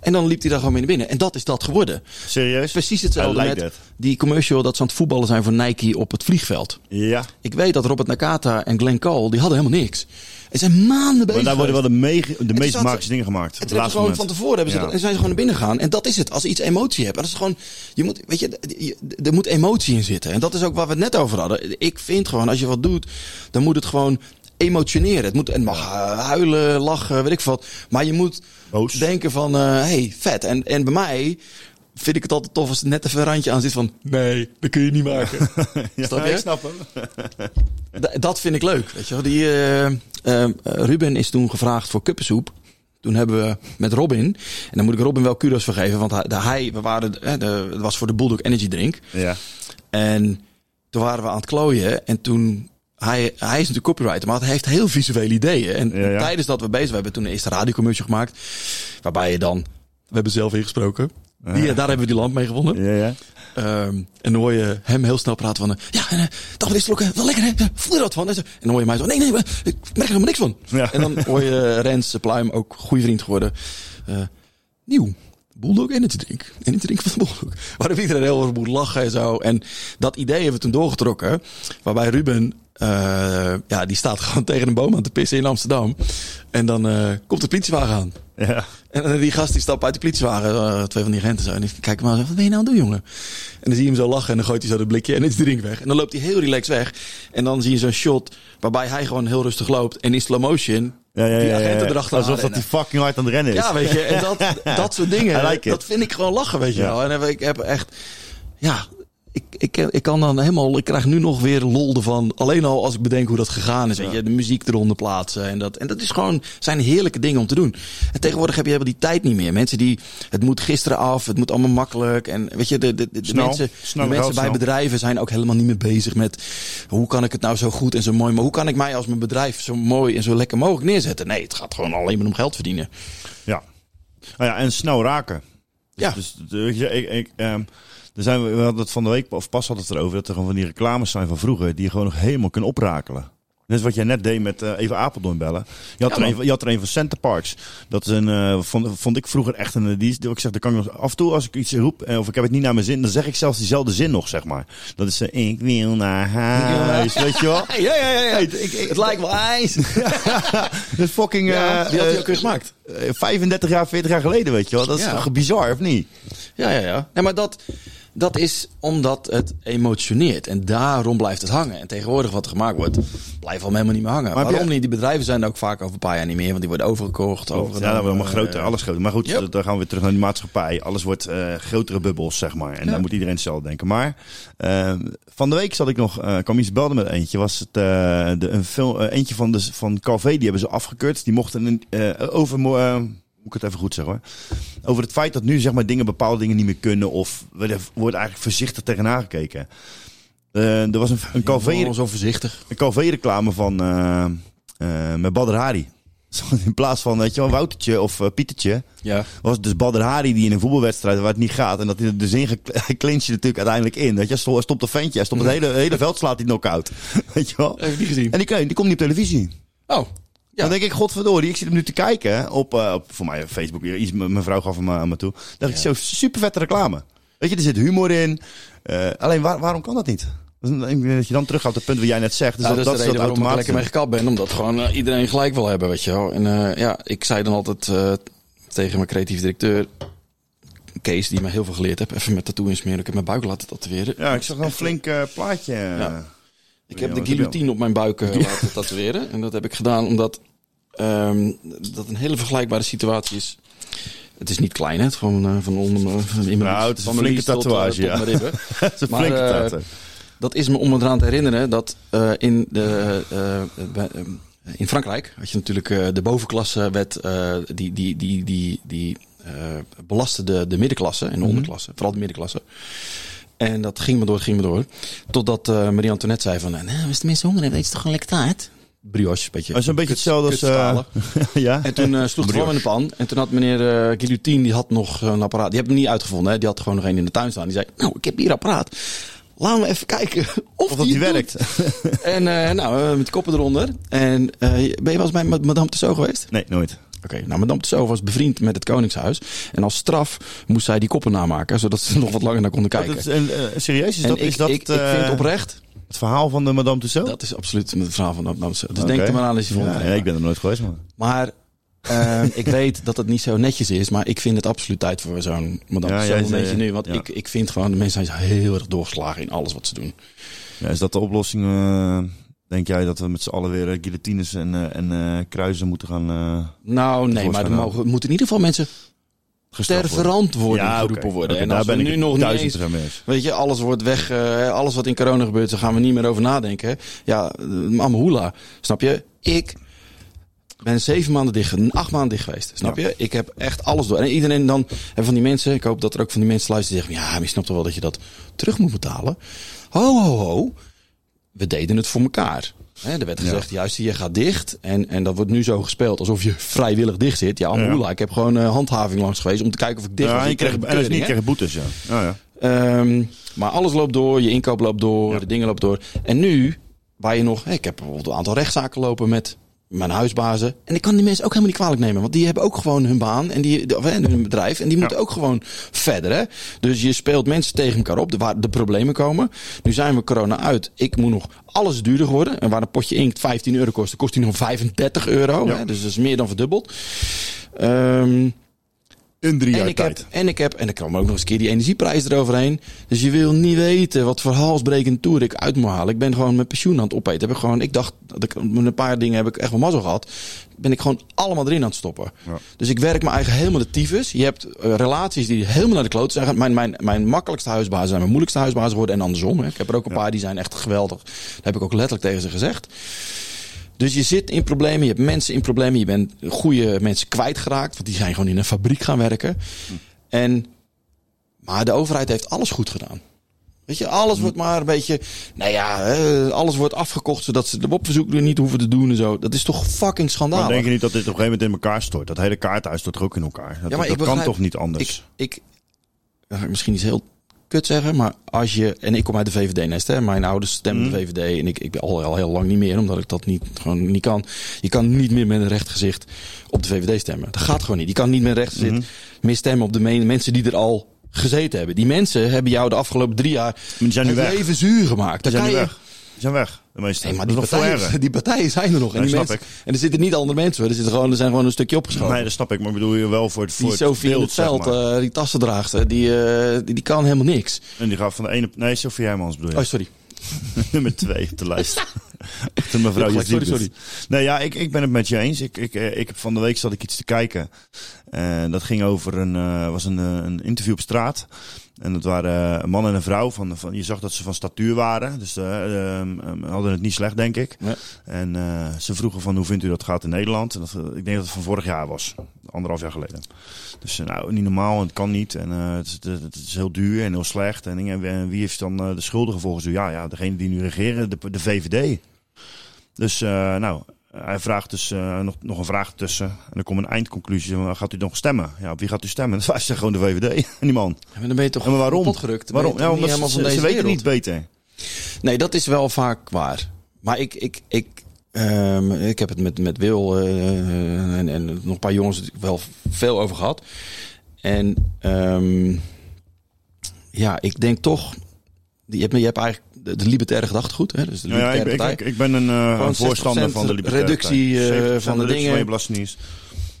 En dan liep hij daar gewoon mee naar binnen. En dat is dat geworden. Serieus? Precies hetzelfde met that. die commercial dat ze aan het voetballen zijn voor Nike op het vliegveld. Ja. Ik weet dat Robert Nakata en Glenn Cole, die hadden helemaal niks. En zijn maanden bezig Maar daar worden wel de, de meest magische dingen gemaakt. Het laatste gewoon van tevoren hebben ze Ja. dat, en zijn ze gewoon naar binnen gegaan. En dat is het. Als je iets emotie hebt. En dat is gewoon, je moet, weet je, er moet emotie in zitten. En dat is ook waar we het net over hadden. Ik vind gewoon, als je wat doet, dan moet het gewoon emotioneren. Het moet, het mag eh, huilen, lachen, weet ik wat. Maar je moet Boos. denken van, eh hey, vet. En, en bij mij vind ik het altijd tof als er net even een randje aan zit van, nee, dat kun je niet maken. Ja, Snap je? ik snap hem. D- dat vind ik leuk. Weet je wel. Die, eh, eh, Ruben is toen gevraagd voor kuppensoep. Toen hebben we met Robin, en dan moet ik Robin wel kudos voor geven, want hij, de, hij we waren, de, het was voor de Bulldog Energy Drink. Ja. En toen waren we aan het klooien en toen, hij, hij is natuurlijk copywriter, maar hij heeft heel visuele ideeën. En Ja, ja. tijdens dat we bezig we hebben toen de eerste radiocommercial gemaakt, waarbij je dan, we hebben zelf ingesproken. Die, daar hebben we die lamp mee gewonnen. Ja, ja. Ehm, en dan hoor je hem heel snel praten van... eh, ja, en, eh, dag meneer Slokken, wel lekker hè? Voel je wat van? En dan hoor je mij zo... Nee, nee, ik merk er helemaal niks van. Ja. En dan hoor je Rens Pluim, ook goede vriend geworden. eh, nieuw. Bulldog Energy Drink. Energy Drink van de Bulldog. Waarop iedereen heel erg moet lachen en zo. En dat idee hebben we toen doorgetrokken. Waarbij Ruben... eh, ja, die staat gewoon tegen een boom aan te pissen in Amsterdam. En dan eh, komt de politiewagen aan. Ja. En die gast die stapt uit de politiewagen, eh, twee van die agenten zo. En die kijken maar zo, wat ben je nou aan het doen, jongen? En dan zie je hem zo lachen en dan gooit hij zo de blikje en is de drink weg. En dan loopt hij heel relaxed weg. En dan zie je zo'n shot waarbij hij gewoon heel rustig loopt. En in slow motion Ja, ja, die ja, ja, agenten ja. erachteraan Alsof dat die fucking hard aan het rennen is. Ja, weet je. En dat, dat soort dingen, like dat vind ik gewoon lachen, weet je wel. En ik heb echt, ja... Ik, ik, ik kan dan helemaal, ik krijg nu nog weer lol ervan. Alleen al als ik bedenk hoe dat gegaan is. Weet je, de muziek eronder plaatsen. En dat, en dat is gewoon, zijn heerlijke dingen om te doen. En tegenwoordig heb je helemaal die tijd niet meer. Mensen die, het moet gisteren af, het moet allemaal makkelijk. En weet je, de, de, de, Snel. mensen, de mensen bij snel. bedrijven zijn ook helemaal niet meer bezig met hoe kan ik het nou zo goed en zo mooi. Maar hoe kan ik mij als mijn bedrijf zo mooi en zo lekker mogelijk neerzetten? Nee, het gaat gewoon alleen maar om geld verdienen. Ja. Nou ja, en snel raken. Ja. Dus eh, weet je, ik, ik, ehm, er zijn, we we hadden het van de week, of pas hadden het erover, dat er gewoon van die reclames zijn van vroeger, die je gewoon nog helemaal kunnen oprakelen. Net wat jij net deed met eh, even Apeldoorn bellen. Je had, Ja, er een, je had er een van Center Parks. Dat is een, eh, vond, vond ik vroeger echt een, die, ik zeg, dan kan ik nog af en toe als ik iets roep, eh, of ik heb het niet naar mijn zin, dan zeg ik zelfs diezelfde zin nog, zeg maar. Dat is, ik wil naar huis, weet je wel? Ja, ja, ja. ja. Ik- ik- het lijkt wel ijs. Dat fucking, Ja, die had hij ook weer gemaakt. eh, 35 jaar, 40 jaar geleden, weet je wel. Dat is Ja. toch bizar, of niet? Ja, ja, ja. Nee, maar dat, dat is omdat het emotioneert. En daarom blijft het hangen. En tegenwoordig wat er gemaakt wordt, blijft al helemaal niet meer hangen. Maar Waarom je- niet? Die bedrijven zijn er ook vaak over een paar jaar niet meer. Want die worden overgekocht. Ja, overgenomen. dat wordt allemaal groter, alles groter. Maar goed, Yep. dan gaan we weer terug naar die maatschappij. Alles wordt eh, grotere bubbels, zeg maar. En Ja. dan moet iedereen hetzelfde denken. Maar eh, van de week zat ik nog, eh kwam iets belden met eentje. Was het de, een film, eentje van, de, van Calvé, die hebben ze afgekeurd. Die mochten een, over, moet ik het even goed zeggen hoor. Over het feit dat nu zeg maar dingen, bepaalde dingen niet meer kunnen. Of er wordt eigenlijk voorzichtig tegenaan gekeken. Eh, er was een, een Calvé, zo voorzichtig. een Calvé-reclame van eh, met Badr Hari. In plaats van, weet je wel, Woutertje of Pietertje, Ja. was het dus Badr Hari die in een voetbalwedstrijd waar het niet gaat. En dat hij er dus in hij clincht je natuurlijk uiteindelijk in. Weet je, hij stopt een ventje, hij stopt het hele, hele veld slaat hij knock-out. Weet je wel? Heb ik niet gezien. En die, die komt niet op televisie. Oh. Ja. Dan denk ik, godverdorie, ik zit hem nu te kijken op, eh, op voor mij Facebook. Iets, mijn vrouw gaf hem eh, aan me toe. dacht ik, zo super vette reclame. Weet je, er zit humor in. Eh, alleen, waar- waarom kan dat niet? Dat Dat je dan terug gaat op het punt wat jij net zegt. Dus Nou, dat, dat, is de reden waarom ik lekker mee gekapt ben. Omdat gewoon iedereen gelijk wil hebben, weet je wel. En ja, ik zei dan altijd tegen mijn creatief directeur... Kees, die me heel veel geleerd heeft. Even met tattoo insmeren. Ik heb mijn buik laten tatoeëren. Ja, ik zag een flink plaatje. Ja. Ik heb de guillotine op mijn buik eh, laten tatoeëren. En dat heb ik gedaan omdat ehm, dat een hele vergelijkbare situatie is. Het is niet klein, hè? Van, eh, van onder me- van mijn Nou, het is van een mijn flinke tot, eh, tatoeage, tot ja. mijn ribben. Dat is een Maar, flinke eh, tato. Dat is me om me eraan te herinneren dat eh, in, de, eh, eh, in Frankrijk had je natuurlijk eh, de bovenklassewet eh die, die, die, die, die eh, belastte de, de middenklasse en de onderklasse, vooral de middenklasse. En dat ging maar door, ging maar door. Totdat eh, Marie Antoinette zei van, nou, als de mensen honger hebben, eet ze toch een lekker taart? Brioche, beetje. Dat is een beetje hetzelfde als... eh, ja? En toen eh, sloeg het gewoon in de pan. En toen had meneer eh Guillotine, die had nog een apparaat. Die heb ik niet uitgevonden. Hè. Die had gewoon nog een in de tuin staan. Die zei, nou, ik heb hier apparaat. Laten we even kijken of, die werkt. En nou, met koppen eronder. En ben je wel eens bij Ma- Madame Tussauds geweest? Nee, nooit. Oké, nou, Madame Tussauds was bevriend met het Koningshuis. En als straf moest zij die koppen namaken, zodat ze nog wat langer naar konden kijken. Dat is, en, eh, serieus, is en dat, ik, is dat ik, vind eh, oprecht, het verhaal van de Madame Tussauds? dat is absoluut het verhaal van Madame Tussauds. Dus denk er maar aan als je vond. Ja, ja, ik ben er nooit geweest, man. Maar eh, ik weet dat het niet zo netjes is, maar ik vind het absoluut tijd voor zo'n Madame Ja, zei- beetje nu. Want ja. ik, ik vind gewoon, de mensen zijn heel erg doorgeslagen in alles wat ze doen. Ja, is dat de oplossing? eh, denk jij dat we met z'n allen weer eh, guillotines en, eh, en kruisen moeten gaan Nou, nee, maar er mogen, moeten in ieder geval mensen ter verantwoording Ja, geroepen worden. En daar ben ik nu nog niet eens. Weet je, alles wordt weg. alles wat in corona gebeurt, daar gaan we niet meer over nadenken. Ja, uh, Amahula. Snap je? Ik ben zeven maanden dicht, acht maanden dicht geweest. Snap je? Ik heb echt alles door. En iedereen dan, en van die mensen, ik hoop dat er ook van die mensen luisteren die zeggen: Ja, maar je snapt toch wel dat je dat terug moet betalen? Ho, ho, ho. We deden het voor elkaar. Er werd gezegd, juist, je gaat dicht. En, en dat wordt nu zo gespeeld alsof je vrijwillig dicht zit. Ja, Amahula. Ik heb gewoon eh, handhaving langs geweest om te kijken of ik dicht Ja, was. je Ik kreeg en als niet kreeg boetes, ja. Oh, ja. Ehm, maar alles loopt door, je inkoop loopt door, de dingen lopen door. En nu, waar je nog, ik heb bijvoorbeeld een aantal rechtszaken lopen met mijn huisbazen. En ik kan die mensen ook helemaal niet kwalijk nemen, want die hebben ook gewoon hun baan en die, of, hè, hun bedrijf. En die moeten ook gewoon verder. Hè? Dus je speelt mensen tegen elkaar op, de- waar de problemen komen. Nu zijn we corona uit. Ik moet nog alles duurder worden. En waar een potje inkt 15 euro kost, kost die nog 35 euro. Ja. Hè? Dus dat is meer dan verdubbeld. Ehm In drie en jaar ik, heb, en ik heb, en dan kwam ook nog eens een keer die energieprijs eroverheen. Dus je wil niet weten wat voor halsbrekend toer ik uit moet halen. Ik ben gewoon mijn pensioen aan het opeten. Heb ik, gewoon, ik dacht, dat ik, een paar dingen heb ik echt wel mazzel gehad. Ben ik gewoon allemaal erin aan het stoppen. Ja. Dus ik werk mijn eigen helemaal de tyfus. Je hebt eh, relaties die helemaal naar de kloot zijn. Mijn, mijn, mijn makkelijkste huisbazen zijn mijn moeilijkste huisbazen geworden. En andersom. Hè. Ik heb er ook een paar die zijn echt geweldig. Dat heb ik ook letterlijk tegen ze gezegd. Dus je zit in problemen, je hebt mensen in problemen, je bent goede mensen kwijtgeraakt, want die zijn gewoon in een fabriek gaan werken. En, maar de overheid heeft alles goed gedaan. Weet je, alles wordt maar een beetje, nou ja, alles wordt afgekocht zodat ze de WOP-verzoek niet hoeven te doen en zo. Dat is toch fucking Maar schandalig. denk je niet dat dit op een gegeven moment in elkaar stort? Dat hele kaarthuis stort er ook in elkaar. Dat, Ja, maar dat ik kan toch niet anders? Ik, ik misschien iets heel kut zeggen, maar als je en ik kom uit de VVD-nest, hè, mijn ouders stemden Mhm. de VVD en ik, ik ben al, al heel lang niet meer, omdat ik dat niet gewoon niet kan. Je kan niet meer met een recht gezicht op de VVD stemmen. Dat gaat gewoon niet. Je kan niet met een recht gezicht Mhm. meer stemmen op de me- mensen die er al gezeten hebben. Die mensen hebben jou de afgelopen drie jaar het leven zuur gemaakt. Die Dan zijn kan nu je, weg. Die zijn weg, de meeste. Nee, maar die partijen, die partijen zijn er nog. En, Nee, die snap mensen, ik. en er zitten niet andere mensen. Er, zitten gewoon, er zijn gewoon een stukje opgeschoven. Nee, dat snap ik. Maar bedoel je wel voor het, voor die in het zeg veld, maar. eh, die tassendraagster, die, eh, die, die kan helemaal niks. En die gaat van de ene... Nee, Sophie Hermans bedoel je. Oh, sorry. Nummer twee op de lijst. Achter mevrouw Ja, sorry, sorry. Nee, ja, ik, ik ben het met je eens. Ik, ik, eh, ik heb van de week zat ik iets te kijken. En dat ging over een, was een, een interview op straat. En dat waren een man en een vrouw. Van, van, je zag dat ze van statuur waren. Dus eh, ehm, ehm, hadden het niet slecht, denk ik. Ja. En eh, ze vroegen van hoe vindt u dat gaat in Nederland? En dat, eh, ik denk dat het van vorig jaar was. Anderhalf jaar geleden. Dus eh, nou, niet normaal het kan niet. En eh, het, is, het, het is heel duur en heel slecht. En wie heeft dan eh, de schuldigen volgens u? Ja, ja, degene die nu regeren, de, de VVD. Dus eh, nou, hij vraagt dus eh, nog, nog een vraag tussen. En dan komt een eindconclusie. van, Gaat u nog stemmen? Ja, op wie gaat u stemmen? Dat was gewoon de VVD. En die man. Ja, maar dan ben je toch maar waarom? Waarom? Ja, omdat ze, weten niet beter. Nee, dat is wel vaak waar. Maar ik, ik, ik, ehm, ik heb het met, met Wil eh, en, en nog een paar jongens wel veel over gehad. En ehm, ja, ik denk toch... Je hebt, je hebt eigenlijk de, de libertaire gedachtegoed. Hè? Dus de Ja, ja, ik, libertaire ik, ik, ben een, een voorstander 60% van de libertaire reductie, 70% van de reductie dingen. van je.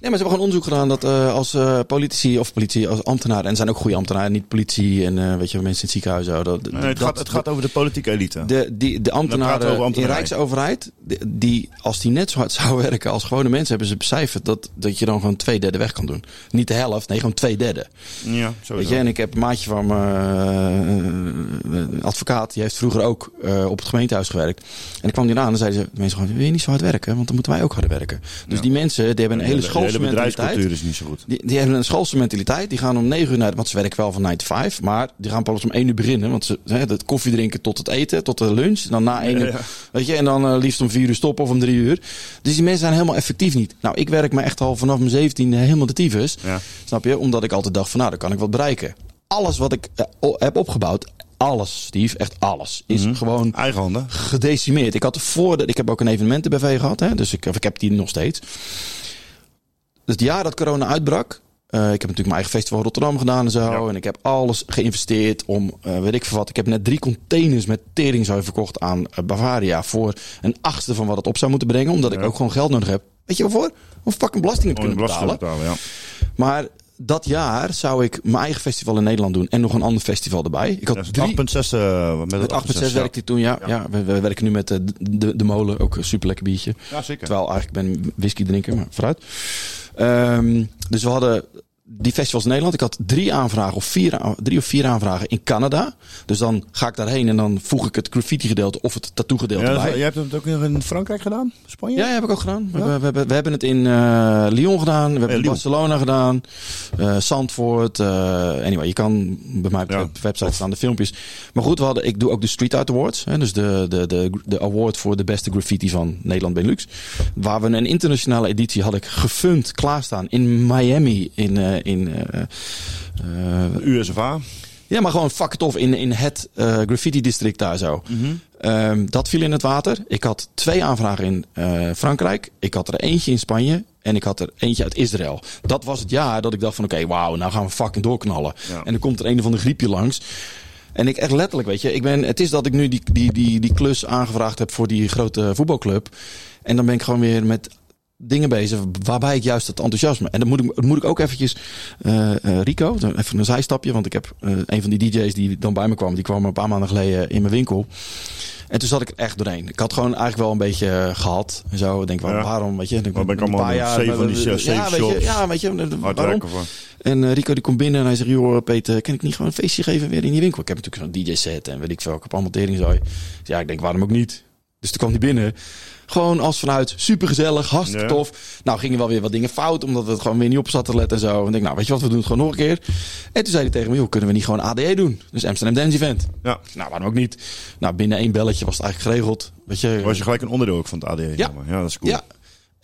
Nee, maar ze hebben gewoon onderzoek gedaan dat eh, als eh, politici of politie, als ambtenaren, en zijn ook goede ambtenaren, niet politie en eh, weet je, mensen in het ziekenhuis. Dat, Nee, het, dat- gaat, het gaat over de politieke elite. De, die, de ambtenaren in. Rijksoverheid, die, die, als die net zo hard zouden werken als gewone mensen, hebben ze becijferd dat, dat je dan gewoon twee derde weg kan doen. Niet de helft, nee, gewoon twee derde. ja, zo Weet je, en ik heb een maatje van een advocaat, die heeft vroeger ook op het gemeentehuis gewerkt. En dan kwam die aan en zeiden ze, mensen gewoon, wil je niet zo hard werken? Want dan moeten wij ook harder werken. Dus die mensen, die hebben een hele de, hele mentaliteit. bedrijfscultuur is niet zo goed. Die, die hebben een schoolse mentaliteit. Die gaan om 9 uur naar, want ze werken wel van 9 to 5, maar die gaan pas om 1 uur beginnen. Want ze hè, het koffie drinken tot het eten, tot de lunch. En dan na 1 uur, ja. weet je, en dan eh, liefst om 4 uur stoppen of om 3 uur. Dus die mensen zijn helemaal effectief niet. Nou, ik werk me echt al vanaf mijn 17 helemaal de tyfus. Ja. Snap je? Omdat ik altijd dacht van, nou, dan kan ik wat bereiken. Alles wat ik eh, heb opgebouwd, alles, Steve, echt alles, is gewoon Eigen handen. gedecimeerd. Ik had voor de, ik heb ook een evenementen-BV gehad, hè, dus ik, of ik heb die nog steeds. Dus het jaar dat corona uitbrak, eh, ik heb natuurlijk mijn eigen festival in Rotterdam gedaan en zo. Ja. En ik heb alles geïnvesteerd om, eh, weet ik veel wat. Ik heb net drie containers met teringzooi verkocht aan eh, Bavaria voor een achtste van wat het op zou moeten brengen. Omdat ik ook gewoon geld nodig heb. Weet je waarvoor? Om fucking belastingen te kunnen belasting betalen. betalen, ja. Maar dat jaar zou ik mijn eigen festival in Nederland doen en nog een ander festival erbij. Ik had Dat is drie, 8.6 eh, met het 8.6 werkte ik toen, ja. ja. we, we werken nu met eh, de, de, de molen, ook een super lekker biertje. Ja, zeker. Terwijl eigenlijk ben ik whisky drinken, maar vooruit. Ehm, dus we hadden die festivals in Nederland. Ik had drie aanvragen of vier, drie of vier aanvragen in Canada. Dus dan ga ik daarheen en dan voeg ik het graffiti gedeelte of het tattoo gedeelte Ja, bij. jij hebt het ook in Frankrijk gedaan? Spanje? Ja, heb ik ook gedaan. We, we, we, hebben- we hebben het in eh, Lyon gedaan. We hebben het in Lyon. Barcelona gedaan. eh Zandvoort. eh, anyway, je kan bij mij op Ja. de website staan de filmpjes. Maar goed, we hadden, ik doe ook de Street Art Awards. Hè, dus de, de, de, de award voor de beste graffiti van Nederland Benelux. Waar we een internationale editie had ik gefund klaarstaan in Miami. In, eh, in eh, eh, USFA. ja, maar gewoon fuck it off in, in het eh, graffiti district daar zo. Ehm, dat viel in het water. Ik had twee aanvragen in eh, Frankrijk. Ik had er eentje in Spanje. En ik had er eentje uit Israël. Dat was het jaar dat ik dacht van oké, wauw, nou gaan we fucking doorknallen. Ja. En dan komt er een of ander griepje langs. En ik echt letterlijk, weet je, ik ben, het is dat ik nu die, die, die, die klus aangevraagd heb voor die grote voetbalclub. En dan ben ik gewoon weer met dingen bezig waarbij ik juist het enthousiasme. En dan moet ik, dan moet ik ook eventjes eh, eh, Rico, even een zijstapje, want ik heb eh, een van die DJ's die dan bij me kwam, die kwam een paar maanden geleden in mijn winkel. En toen zat ik er echt doorheen. Ik had gewoon eigenlijk wel een beetje eh, gehad en zo. Ik denk, Ja. waarom, weet je? Ik ben ik allemaal zeven van die ja, safe weet je, ja, weet je, waarom? En Rico die komt binnen en hij zegt, joh Peter, kan ik niet gewoon een feestje geven weer in die winkel? Ik heb natuurlijk zo'n DJ-set en weet ik veel. Ik heb allemaal teringzooi. Dus ja, ik denk, waarom ook niet? Dus toen kwam hij binnen. Gewoon als vanuit, super gezellig, hartstikke Ja. tof. Nou gingen wel weer wat dingen fout, omdat het gewoon weer niet op zat te letten en zo. En ik denk, nou weet je wat, we doen het gewoon nog een keer. En toen zei hij tegen me, joh, kunnen we niet gewoon ADE doen? Dus Amsterdam Dance Event. Ja. Nou, waarom ook niet? Nou, binnen één belletje was het eigenlijk geregeld. Weet je, Was je gelijk een onderdeel ook van het ADE? Ja. ja dat is cool. ja.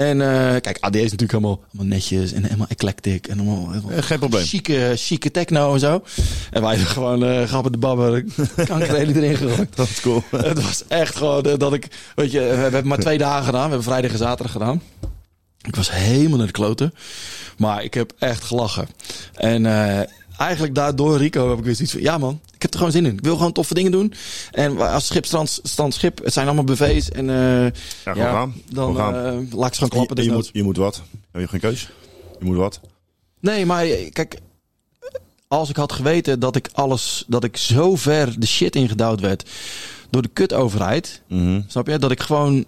En eh, kijk, ADE is natuurlijk helemaal, helemaal netjes en helemaal eclectic en helemaal Eh, geen probleem. chique, chique techno en zo. En wij gewoon eh grappen de babber, kankerelen erin gegooid. Dat is cool. Het was echt gewoon dat ik, weet je, we hebben maar twee dagen gedaan. We hebben vrijdag en zaterdag gedaan. Ik was helemaal naar de kloten. Maar ik heb echt gelachen. En eh, eigenlijk daardoor, Rico, heb ik weer zoiets van... Ja man, ik heb er gewoon zin in. Ik wil gewoon toffe dingen doen. En als schip, strand, schip, het zijn allemaal buffets. En eh, Ja, gaan. dan gaan. eh, laat ik ze gewoon klappen. je, moet, je moet wat. Heb je geen keus? Je moet wat. Nee, maar eh, kijk, als ik had geweten dat ik alles, dat ik zo ver de shit ingedouwd werd door de kutoverheid, Mhm. snap je? Dat ik gewoon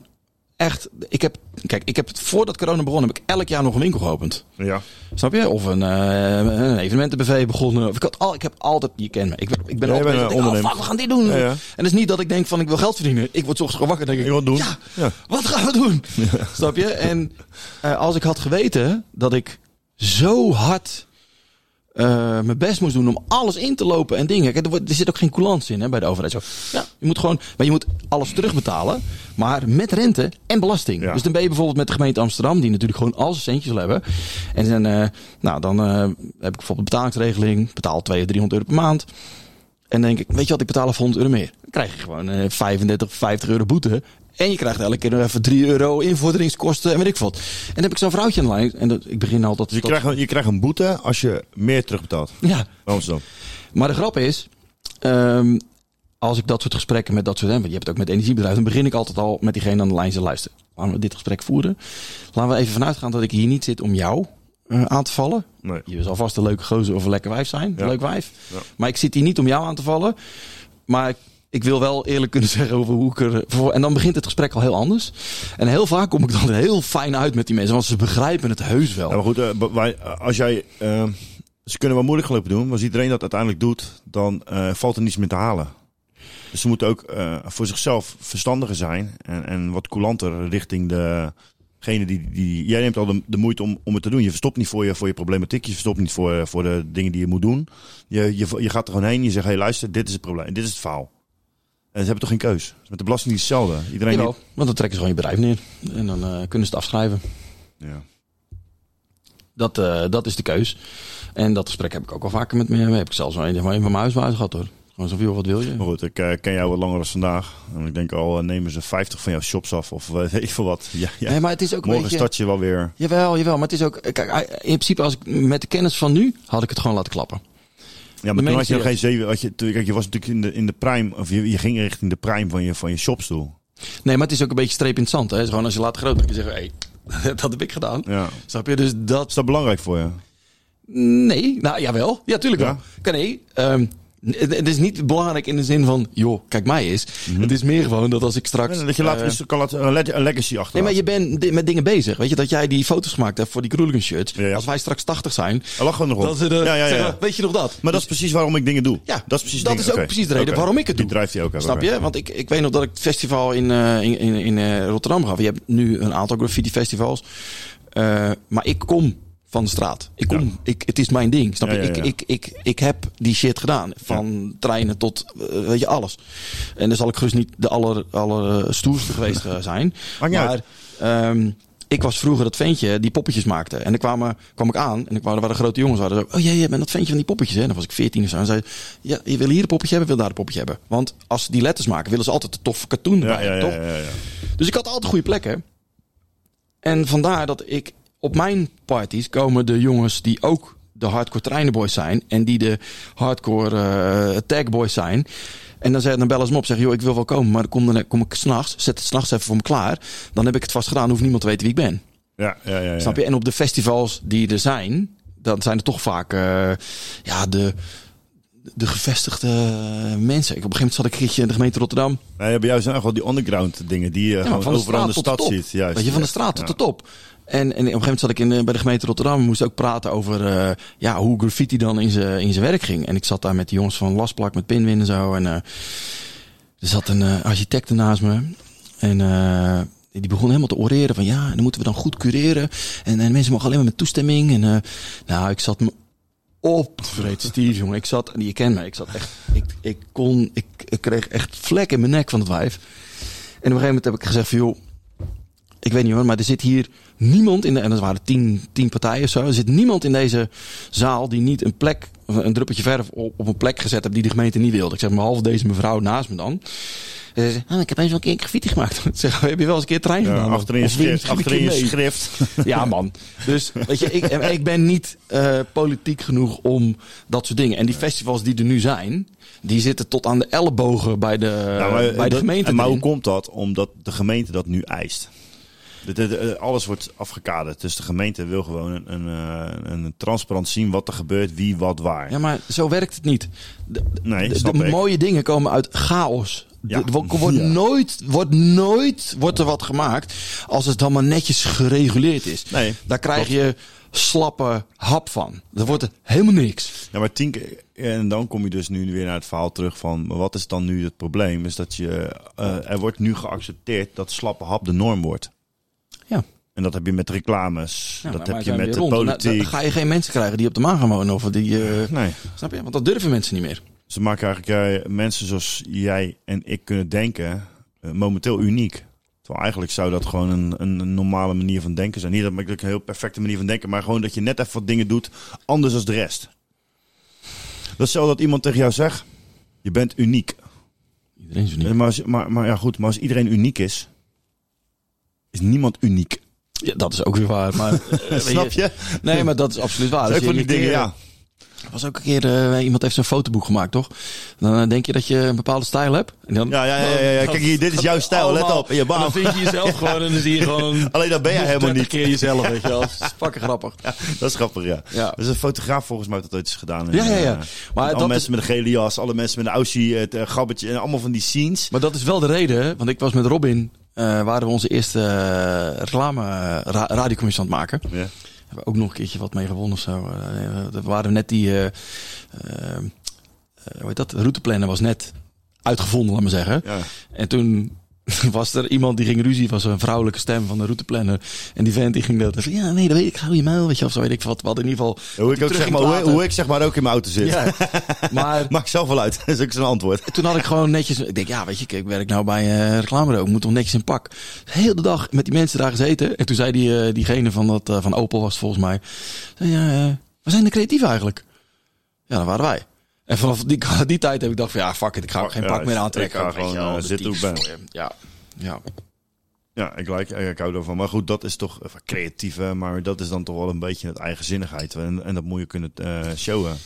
echt, ik heb, kijk, ik heb het voordat corona begon, heb ik elk jaar nog een winkel geopend. Ja. Snap je? Of een, een evenementenbuffet begonnen. Of ik, had al, ik heb altijd, je kent me, ik ben, ik ben Ja, altijd denk, oh fuck, we gaan dit doen. Ja, ja. En het is niet dat ik denk van ik wil geld verdienen. Ik word ochtends wakker en denk Ik doen. ja, Ja. wat gaan we doen? Snap je? En eh, als ik had geweten dat ik zo hard eh, mijn best moest doen om alles in te lopen en dingen. Kijk, er, wordt- er zit ook geen coulance in hè, bij de overheid. Zo. Ja, je moet gewoon, maar je moet alles terugbetalen, maar met rente en belasting. Ja. Dus dan ben je bijvoorbeeld met de gemeente Amsterdam, die natuurlijk gewoon al zijn centjes wil hebben. En dan, eh, nou, dan eh, heb ik bijvoorbeeld betalingsregeling, betaal 200, 300 euro per maand. En denk ik, weet je wat, ik betaal even 100 euro meer. Dan krijg je gewoon eh 35, 50 euro boete. En je krijgt elke keer nog even 3 euro invorderingskosten en weet ik wat. En dan heb ik zo'n vrouwtje aan de lijn. En dat, ik begin altijd... Dus je tot- krijgt, een- je krijgt een boete als je meer terugbetaalt. Ja, Amsterdam. maar de grap is... ehm, als ik dat soort gesprekken met dat soort... want je hebt het ook met energiebedrijven... dan begin ik altijd al met diegene aan de lijn te luisteren. Laten we dit gesprek voeren. Laten we even vanuit gaan dat ik hier niet zit om jou eh, aan te vallen. Nee. Je zal vast een leuke gozer of een lekker wijf zijn. Ja. Leuk wijf. Ja. Maar ik zit hier niet om jou aan te vallen. Maar ik, wil wel eerlijk kunnen zeggen over hoe ik er... En dan begint het gesprek al heel anders. En heel vaak kom ik dan heel fijn uit met die mensen. Want ze begrijpen het heus wel. Maar goed, eh, als jij... eh, ze kunnen wel moeilijk gelopen doen, maar als iedereen dat uiteindelijk doet, dan eh, valt er niets meer te halen. Dus ze moeten ook voor zichzelf verstandiger zijn en, en wat coulanter richting degene die, die... Jij neemt al de, de moeite om, om het te doen. Je verstopt niet voor je, voor je problematiek, je verstopt niet voor, voor de dingen die je moet doen. Je, je, gaat er gewoon heen, je zegt, hé luister, dit is het probleem, dit is het faal. En ze hebben toch geen keus. Met de belasting is hetzelfde. Iedereen Jawel, want dan trekken ze gewoon je bedrijf neer. En dan eh, kunnen ze het afschrijven. Ja. Dat, eh, dat is de keus. En dat gesprek heb ik ook al vaker met me. Heb ik zelfs wel een van mijn huisbaas gehad hoor. Gewoon zo joh, wat wil je? Maar goed, ik eh, ken jou wat langer dan vandaag. En ik denk al, eh, nemen ze 50 van jouw shops af of eh, weet ik veel wat. Ja, ja. Nee, maar het is ook Morgen beetje... start je wel weer. Jawel, jawel. Maar het is ook... Kijk, in principe als ik met de kennis van nu... had ik het gewoon laten klappen. Ja, maar toen had je nog geen zeven. Had je, kijk, je was natuurlijk in de, in de prime, of je, je ging richting de prime van je, van je shopstoel. Nee, maar het is ook een beetje streep in het zand. Hè. Is gewoon als je laat groot bent, dan kun je zeggen... Hé, dat heb ik gedaan. Ja. Snap je? Dus dat... Is dat belangrijk voor je? Nee, nou jawel. Ja, tuurlijk Ja? wel. Kan nee. ehm, het, is niet belangrijk in de zin van, joh, kijk mij eens. Het is meer gewoon dat als ik straks... Dat je laat, eh, kan laten, een, leg- een legacy achter. Nee, maar je bent met dingen bezig. Weet je, dat jij die foto's gemaakt hebt voor die. Ja, ja. Als wij straks 80 zijn, lag gewoon nog op. dan ja, ja, ja. zeggen, weet je nog dat? Maar dat is precies waarom ik dingen doe. Ja, dat is precies, dat is ook precies de reden waarom ik het Die doe. drijft hij ook. Snap je? Want ik, ik weet nog dat ik het festival in, eh, in, in, in eh, Rotterdam gaf. Je hebt nu een aantal graffiti festivals. Eh, maar ik kom van de straat. Ik kom, Ja. ik, het is mijn ding. Snap je? Ja, ja, ja. Ik, ik, ik, ik heb die shit gedaan. Van treinen tot, eh, weet je, alles. En dan zal ik gerust niet de aller, aller stoerste geweest eh, zijn. Maar ehm, ik was vroeger dat ventje die poppetjes maakte. En dan kwam, kwam ik aan en ik waren grote jongens. Waren, zo, oh jij, jij bent dat ventje van die poppetjes. Hè? Dan was ik 14 of zo. En zei, ja, je wil hier een poppetje hebben, wil daar een poppetje hebben. Want als ze die letters maken, willen ze altijd de toffe cartoon ja. Dus ik had altijd goede plekken. En vandaar dat ik op mijn parties komen de jongens die ook de hardcore trainerboys zijn. En die de hardcore eh tagboys zijn. En dan, zeg, dan bellen ze me op zeggen, joh, ik wil wel komen. Maar dan kom, dan kom ik s'nachts, zet het s'nachts even voor me klaar. Dan heb ik het vast gedaan, hoeft niemand te weten wie ik ben. Ja, ja, ja, ja. Snap je? En op de festivals die er zijn, dan zijn er toch vaak eh, ja, de, de gevestigde mensen. Ik, op een gegeven moment zat ik een keertje in de gemeente Rotterdam. Nee, bij jou zijn wel die underground dingen die je Ja, maar gewoon van de overal in de stad ziet. Juist. Weet je, van de straat tot de top. En, op een gegeven moment zat ik in, bij de gemeente Rotterdam. We moesten ook praten over eh, ja, hoe graffiti dan in zijn werk ging. En ik zat daar met die jongens van Lastplak met Pinwin en zo. En eh, er zat een eh, architect naast me. En die begon helemaal te oreren van ja, dan moeten we dan goed cureren. En, en mensen mogen alleen maar met toestemming. En nou, ik zat me op vreet Steve, jongen. Ik zat, je kent mij, ik zat echt, ik, ik kon, ik, ik kreeg echt vlek in mijn nek van het wijf. En op een gegeven moment heb ik gezegd van joh, ik weet niet hoor, maar er zit hier niemand in de, en dat waren tien, tien partijen of zo. Er zit niemand in deze zaal die niet een plek, een druppeltje verf op, op een plek gezet heeft die de gemeente niet wilde. Ik zeg, behalve deze mevrouw naast me dan. En ze zei, ah, ik heb eens wel een keer een graffiti gemaakt. Ik zeg, heb je wel eens een keer trein gedaan? achterin je schrift. Achterin je schrift. Ja, man. Dus weet je, ik, ik ben niet eh, politiek genoeg om dat soort dingen. En die festivals die er nu zijn, die zitten tot aan de ellebogen bij de, Nou, maar, bij de dat- gemeente. en Maar hoe komt dat? Omdat de gemeente dat nu eist. Eh, alles wordt afgekaderd. Dus de gemeente wil gewoon een, een, eh, een transparant zien wat er gebeurt, wie, wat, waar. Ja, maar zo werkt het niet. De, nee, de, mooie dingen komen uit chaos. Ja. Wordt, Ja. nooit, wordt nooit wordt er wat gemaakt als het dan maar netjes gereguleerd is. Nee, Daar krijg je slappe hap van. Er wordt helemaal niks. Ja, maar tien keer. En dan kom je dus nu weer naar het verhaal terug van. Wat is dan nu het probleem? Is dat je. eh, er wordt nu geaccepteerd dat slappe hap de norm wordt. En dat heb je met reclames. Ja, dat heb je met de rond. Politiek. Dan ga je geen mensen krijgen die op de maan gaan wonen. Of die, eh, Nee. snap je? Want dat durven mensen niet meer. Ze maken eigenlijk eh, mensen zoals jij en ik kunnen denken. eh, momenteel uniek. Terwijl eigenlijk zou dat gewoon een, een, normale manier van denken zijn. Niet dat ik een heel perfecte manier van denken. Maar gewoon dat je net even wat dingen doet. Anders dan de rest. Dat is zo dat iemand tegen jou zegt. Je bent uniek. Iedereen is uniek. Maar, maar, maar ja, goed, maar als iedereen uniek is, is niemand uniek. Ja, dat is ook weer waar. Maar, eh, Snap je? Nee, maar dat is absoluut waar. Dat zijn in je dingen, ja. Er was ook een keer, eh, iemand heeft zo'n fotoboek gemaakt, toch? Dan eh, denk je dat je een bepaalde stijl hebt. En dan, Ja, ja, ja, ja, ja. Kijk hier, dit is jouw stijl, let op. Je bam. dan vind je jezelf gewoon en dan zie je gewoon... Alleen dat ben jij helemaal 30 niet. keer jezelf, weet je wel. Dat is fucking grappig. Ja, dat is grappig, ja. Ja. Dat is een fotograaf volgens mij dat ooit is gedaan. Ja, ja, ja. Maar alle dat mensen met een gele jas, alle mensen met een Aussie, het uh, gabbetje en allemaal van die scenes. Maar dat is wel de reden, want ik was met Robin, waren we onze eerste eh, reclame eh, ra radiocommissie aan het maken. Ja. Hebben we ook nog een keertje wat mee gewonnen of zo. Eh, we waren net die, eh, eh, eh, hoe heet dat, de routeplanner was net uitgevonden, laat maar zeggen. Ja. En toen was er iemand die ging ruzie, was een vrouwelijke stem van de routeplanner. En die vent die ging dat, ja nee, dat weet ik, hou je muil, weet je, of zo weet ik wat. We hadden in ieder geval... Hoe ik, ook zeg maar, ging hoe, praten. hoe ik zeg maar ook in mijn auto zit. Ja, maar Maakt zelf wel uit. Dat is ook zijn antwoord. toen had ik gewoon netjes. Ik denk, ja, weet je, ik werk nou bij eh reclamebureau. Ik moet toch netjes in pak. Heel de dag met die mensen daar gezeten. En toen zei die, eh, diegene van, dat, eh, van Opel was volgens mij. Zei, ja, we zijn de creatief eigenlijk. Ja, dat waren wij. En vanaf die, die tijd heb ik gedacht van, ja, fuck it. Ik ga ook geen Ja, pak meer ik aantrekken. ga Weet je gewoon, eh, zitten hoe ik ben. Ja, ja. Ja, ik, like, ik hou ervan. Maar goed, dat is toch even creatief. hè, Maar dat is dan toch wel een beetje het eigenzinnigheid. En, en dat moet je kunnen eh, showen.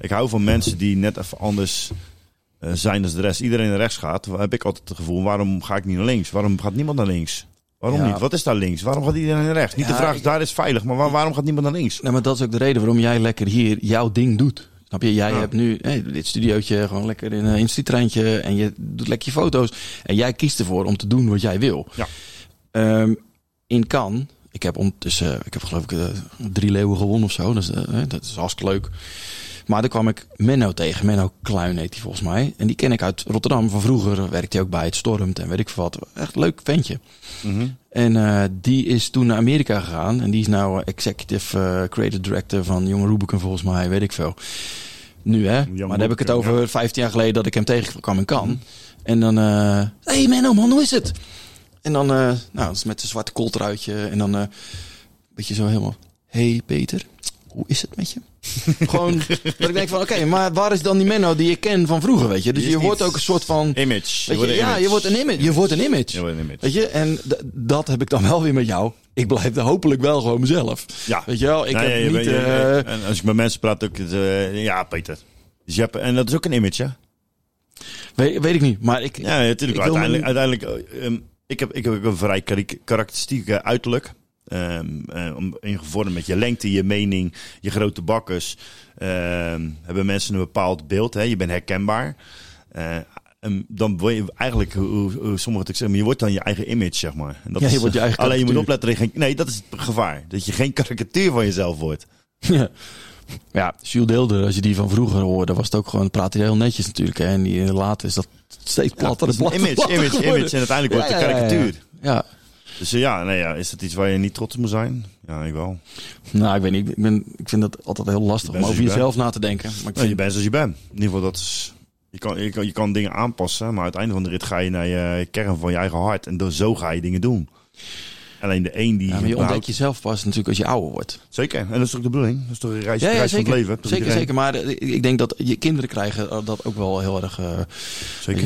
Ik hou van mensen die net even anders eh, zijn dan de rest. Iedereen naar rechts gaat. Heb ik altijd het gevoel, waarom ga ik niet naar links? Waarom gaat niemand naar links? Waarom Ja. niet? Wat is daar links? Waarom gaat iedereen naar rechts? Niet de vraag is, ik- daar is veilig. Maar waar- waarom gaat niemand naar links? Nee, maar dat is ook de reden waarom jij lekker hier jouw ding doet. Snap je? Jij Ja. hebt nu hey, dit studiootje gewoon lekker in een industrietreintje en je doet lekker je foto's. En jij kiest ervoor om te doen wat jij wil. Ja. Ehm, in Cannes, ik heb ondertussen, ik heb geloof ik eh, drie leeuwen gewonnen of zo. Dus, eh, dat is hartstikke leuk. Maar daar kwam ik Menno tegen. Menno Kluin heet hij volgens mij. En die ken ik uit Rotterdam van vroeger. Werkte hij ook bij het Stormt en weet ik veel wat. Echt leuk ventje. Mhm. En eh, die is toen naar Amerika gegaan. En die is nou eh, executive eh, creative director van Jonge Rubicon volgens mij, weet ik veel. Nu hè. maar dan heb ik het over 15 jaar geleden dat ik hem tegenkwam in Cannes. En dan, eh hey Menno man, hoe is het? En dan, nou, dat is met zijn zwarte kooltruitje. En dan, eh beetje zo helemaal, hey Peter, hoe is het met je? Gewoon, dat ik denk van, oké, maar waar is dan die Menno die ik ken van vroeger, weet je? Dus je wordt ook een soort van... Image. Je, ja, image. je wordt een image. Je wordt een image. Je wordt een image. Weet je, en dat heb ik dan wel weer met jou. Ik blijf hopelijk wel gewoon mezelf. Ja. Weet je wel, ik heb niet... bent- je- eh, en als ik met mensen praat, ook eh, ja, Peter. Dus je hebt, en dat is ook een image, hè? weet, weet ik niet, maar ik... Ja, natuurlijk. uiteindelijk, uiteindelijk eh, ehm, ik, heb, ik heb een vrij kari- karakteristiek eh, uiterlijk. Om- ingevormd met je lengte, je mening, je grote bakkers. Ehm, hebben mensen een bepaald beeld. Hè? Je bent herkenbaar. Eh, en dan word je eigenlijk, hoe, hoe, sommigen het zeggen, maar je wordt dan je eigen image, zeg maar. En dat Ja, je is, wordt je eigen Alleen je moet opletten, geen, nee, dat is het gevaar. Dat je geen karikatuur van jezelf wordt. Ja. Ja, Jules Deelder, als je die van vroeger hoorde, was het ook gewoon, praat hij heel netjes natuurlijk. Hè? En die later is dat steeds platter. een platter, image, platter image, geworden. image. En uiteindelijk wordt Ja, het ja, de ja, ja. karikatuur. Ja, Dus eh, ja, nee, ja, is dat iets waar je niet trots op moet zijn? Ja, ik wel. nou, ik weet niet. Ik, ben, ik vind dat altijd heel lastig om over je jezelf na te denken. Maar ik Nee, je vind, bent zoals je bent. In ieder geval, dat is, je, kan, je, kan, je kan dingen aanpassen, maar einde van de rit ga je naar je kern van je eigen hart. En door zo ga je dingen doen. Alleen de een die... ja, maar je ontdekt jezelf pas natuurlijk als je ouder wordt. Zeker, en dat is toch de bedoeling? Dat is toch een reis, Ja, ja reis van het leven? zeker, zeker. Maar eh, ik denk dat je kinderen krijgen eh, dat ook wel heel erg... eh, Zeker.